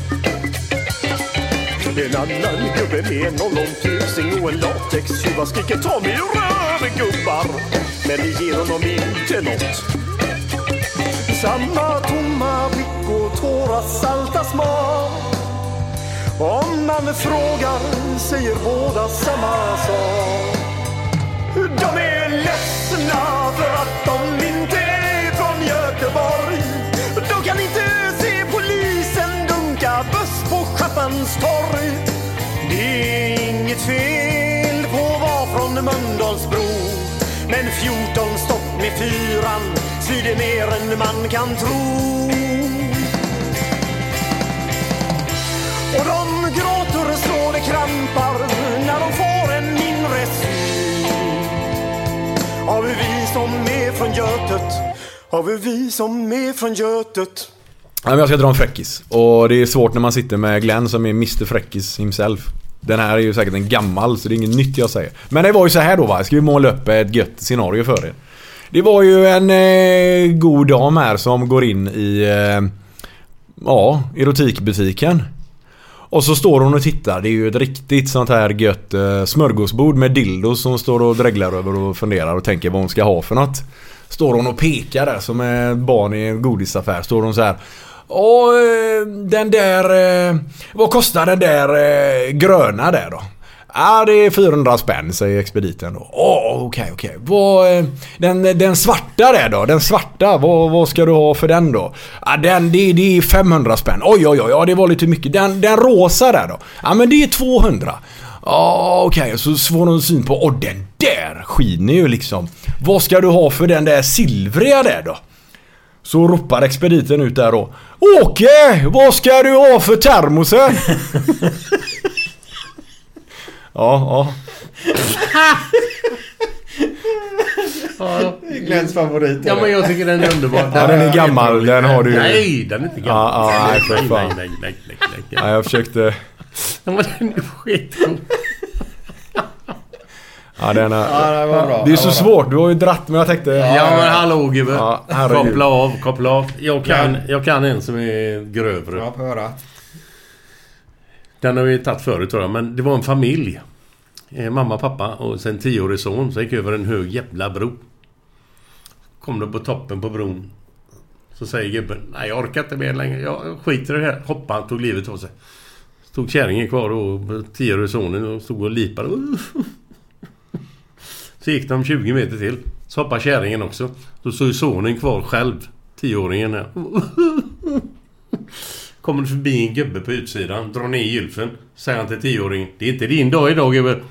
En annan gubbe med en ollontusing och en latextjuva skriker ta mig ur röven gubbar. Men det ger honom inte nåt. Samma tomma blick och tårar salta smak. Om man frågar säger båda samma sak. De är ledsna för att de inte är från Göteborg. På torg. Det är inget fel på att vara från Mölndalsbro. Men 14 stopp med fyran svider mer än man kan tro. Och de gråter så det krampar när de får en inre syn av hur vi som är från Götet har vi vi som är från Götet. Ja, men jag ska dra en fräckis. Och det är svårt när man sitter med Glenn som är Mr Fräckis himself. Den här är ju säkert en gammal så det är inget nytt jag säger. Men det var ju så här då va. Ska vi måla upp ett gött scenario för er. Det var ju en eh, god dam här som går in i eh, ja, erotikbutiken. Och så står hon och tittar. Det är ju ett riktigt sånt här gött eh, smörgåsbord med dildos som står och dreglar över och funderar och tänker vad hon ska ha för något. Står hon och pekar där som ett barn i en godisaffär. Står hon så här. Och eh, den där... Eh, vad kostar den där eh, gröna där då? Ja, det är 400 spänn säger expediten då. Åh, okej, okej. Vad, Den, den svarta där då? Den svarta, vad, vad ska du ha för den då? Ja, den, det, det är 500 spänn. Oj, oj, oj, ja, det var lite mycket. Den, den rosa där då? Ja, men det är 200. Ja, okej. Så får de syn på, åh den där skiner ju liksom. Vad ska du ha för den där silvriga där då? Så ropar expediten ut där då. Åke! Vad ska du ha för termosen? [LAUGHS] ja, ja. Ja. Glenns favorit. Ja men jag tycker den är underbar. Ja, den är gammal. Den har du. Nej, den är inte gammal. Ja, ja, nej, för nej, fan. nej, nej, nej, nej, nej. Ja, jag försökte... Ja, men den är skitgod. Ja, den är... Ja, det var bra. Det är så svårt. Du har ju dratt men jag tänkte... Ja men hallå gubbe. Ja, koppla av, koppla av. Jag kan, jag kan en som är grövre. Ja, få höra. Den har vi tagit förut tror jag, men det var en familj. Eh, mamma, pappa och sen tioårig son som gick över en hög jävla bro. Kom de på toppen på bron. Så säger gubben, nej jag orkar inte mer längre. Jag skiter i det här. Hoppade han, tog livet av sig. Stod kärringen kvar och tioårig sonen och stod och lipade. Så gick de 20 meter till. Så hoppade kärringen också. Då ju sonen kvar själv. Tioåringen här. [LAUGHS] Kommer det förbi en gubbe på utsidan, drar ner gylfen. Säger han till tioåringen. Det är inte din dag idag gubbe. [LAUGHS]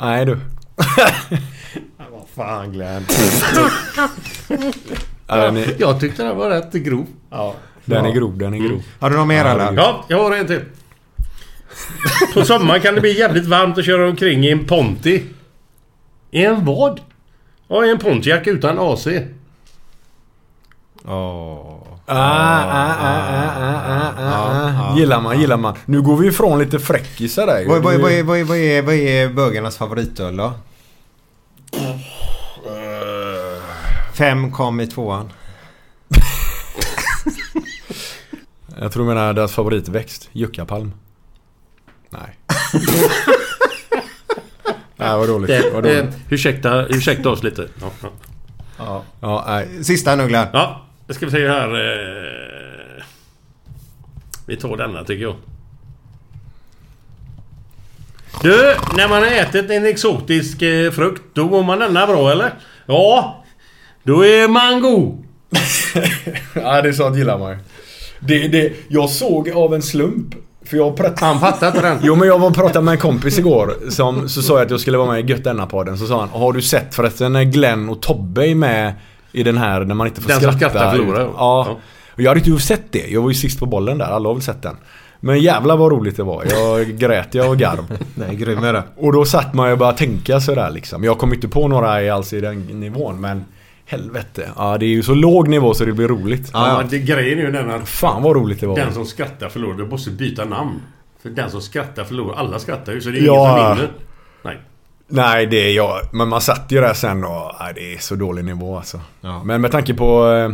Nej du. [LAUGHS] Vad fan Glenn. Ja, den är, Jag tyckte den var rätt grov. Ja. den är grov, den är grov. Har du något mer eller? Ja, jag har en till. [LAUGHS] På sommaren kan det bli jävligt varmt att köra omkring i en Ponti. I en vad? Ja, i en Pontiac utan AC. Åh. Ah, ah, ah, ah, ah, ah, ah. Gillar man, gillar man. Nu går vi ifrån lite fräckisar där. Vad, vad, vad, är- vad, vad, är, vad är bögarnas favoritöl då? Fem kom i tvåan. [LAUGHS] Jag tror du menar deras favoritväxt. Juckapalm. Nej. [LAUGHS] Nej, vad dåligt. Det, Vad eh, dåligt. ursäkta, ursäkta oss lite. Ja, ja. Ja. Ja, nej. Sista nu Glenn. ja det ska vi se här. Eh, vi tar denna tycker jag. Du, när man har ätit en exotisk eh, frukt, då mår man denna bra eller? Ja, då är mango. [LAUGHS] Ja, det är sånt gillar man ju. det, det, Jag såg av en slump. För jag pratade... Han fattar inte den. Jo men jag var och pratade med en kompis igår som så sa jag att jag skulle vara med i Gött podden Så sa han Har du sett förresten när Glenn och Tobbe är med i den här när man inte får Den som skratta? skrattar förlorar. Ja. Ja. Och jag hade inte sett det. Jag var ju sist på bollen där. Alla har väl sett den. Men jävlar vad roligt det var. Jag grät jag och garv. [LAUGHS] Nej, grym är det. Och då satt man ju och började tänka sådär liksom. Jag kom inte på några i- alls i den nivån men Helvete. Ja det är ju så låg nivå så det blir roligt. Ja, det, grejen är ju den att Fan vad roligt det var. den som skrattar förlorar. Du måste byta namn. För den som skrattar förlorar. Alla skrattar ju så det är Ja. ingen som vinner. Nej. Nej, det är jag. Men man satt ju där sen och nej, det är så dålig nivå alltså. Ja. Men med tanke på eh,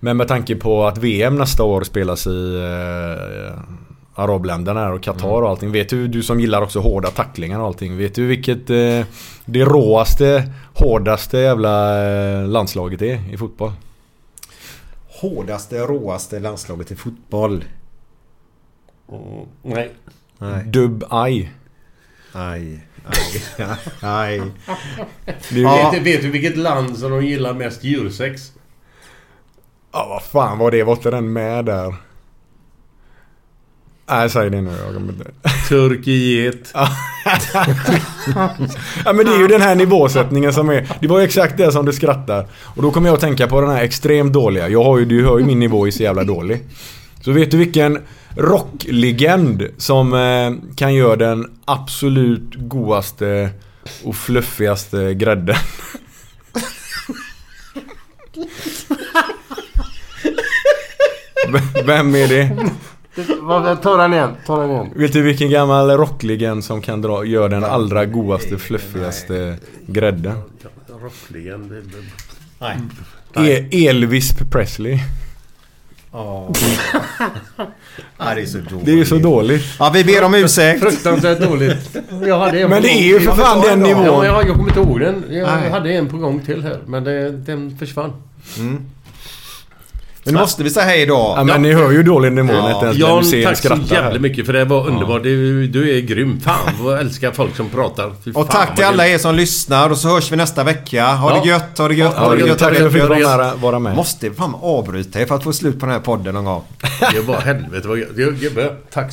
Men med tanke på att VM nästa år spelas i eh, Arabländerna och Qatar och allting. Vet du, du som gillar också hårda tacklingar och allting. Vet du vilket eh, det råaste, hårdaste jävla eh, landslaget är i fotboll? Hårdaste, råaste landslaget i fotboll. Mm, nej. Nej. Dub-Ai. Aj. Aj. [LAUGHS] Aj. Det är- Ja. Vet, vet du vilket land som de gillar mest djursex? Ja, vad fan var det? Var inte den med där? Nej, säg det nu. Jag kommer inte... Turkiet. [LAUGHS] Ja men det är ju den här nivåsättningen som är Det var ju exakt det som du skrattar Och då kommer jag att tänka på den här extremt dåliga Jag har ju, du hör ju min nivå är så jävla dålig Så vet du vilken rocklegend som eh, kan göra den absolut godaste och fluffigaste grädden. [LAUGHS] Vem är det? Ta den igen, ta den igen. Vet du vilken gammal rocklegend som kan dra, gör den allra godaste, fluffigaste grädden? Det- Nej. E- Elvis Presley. Ja. [LAUGHS] ja, det är så dåligt. Det är ju så dåligt. Ja, vi ber om ursäkt. Fruktansvärt dåligt. Jag hade en Men det är ju för fan den nivån. Ja, jag, jag kommer inte ihåg den. Jag Nej. hade en på gång till här. Men det, den försvann. Men nu måste vi säga hej då. Ja, men ni hör ju dålig nivå när inte ens Jan, tack så jävla mycket för det var underbart. Du, du är grym. Fan vad jag älskar folk som pratar. Fy Och tack till alla er som lyssnar och så hörs vi nästa vecka. Ha Ja. det gött, ha det gött, Ja, ha det gött. Tack för att du fick vara med- vara med. Måste fan avbryta er för att få slut på den här podden någon gång. Det var helvete vad gött. [LAUGHS] Tack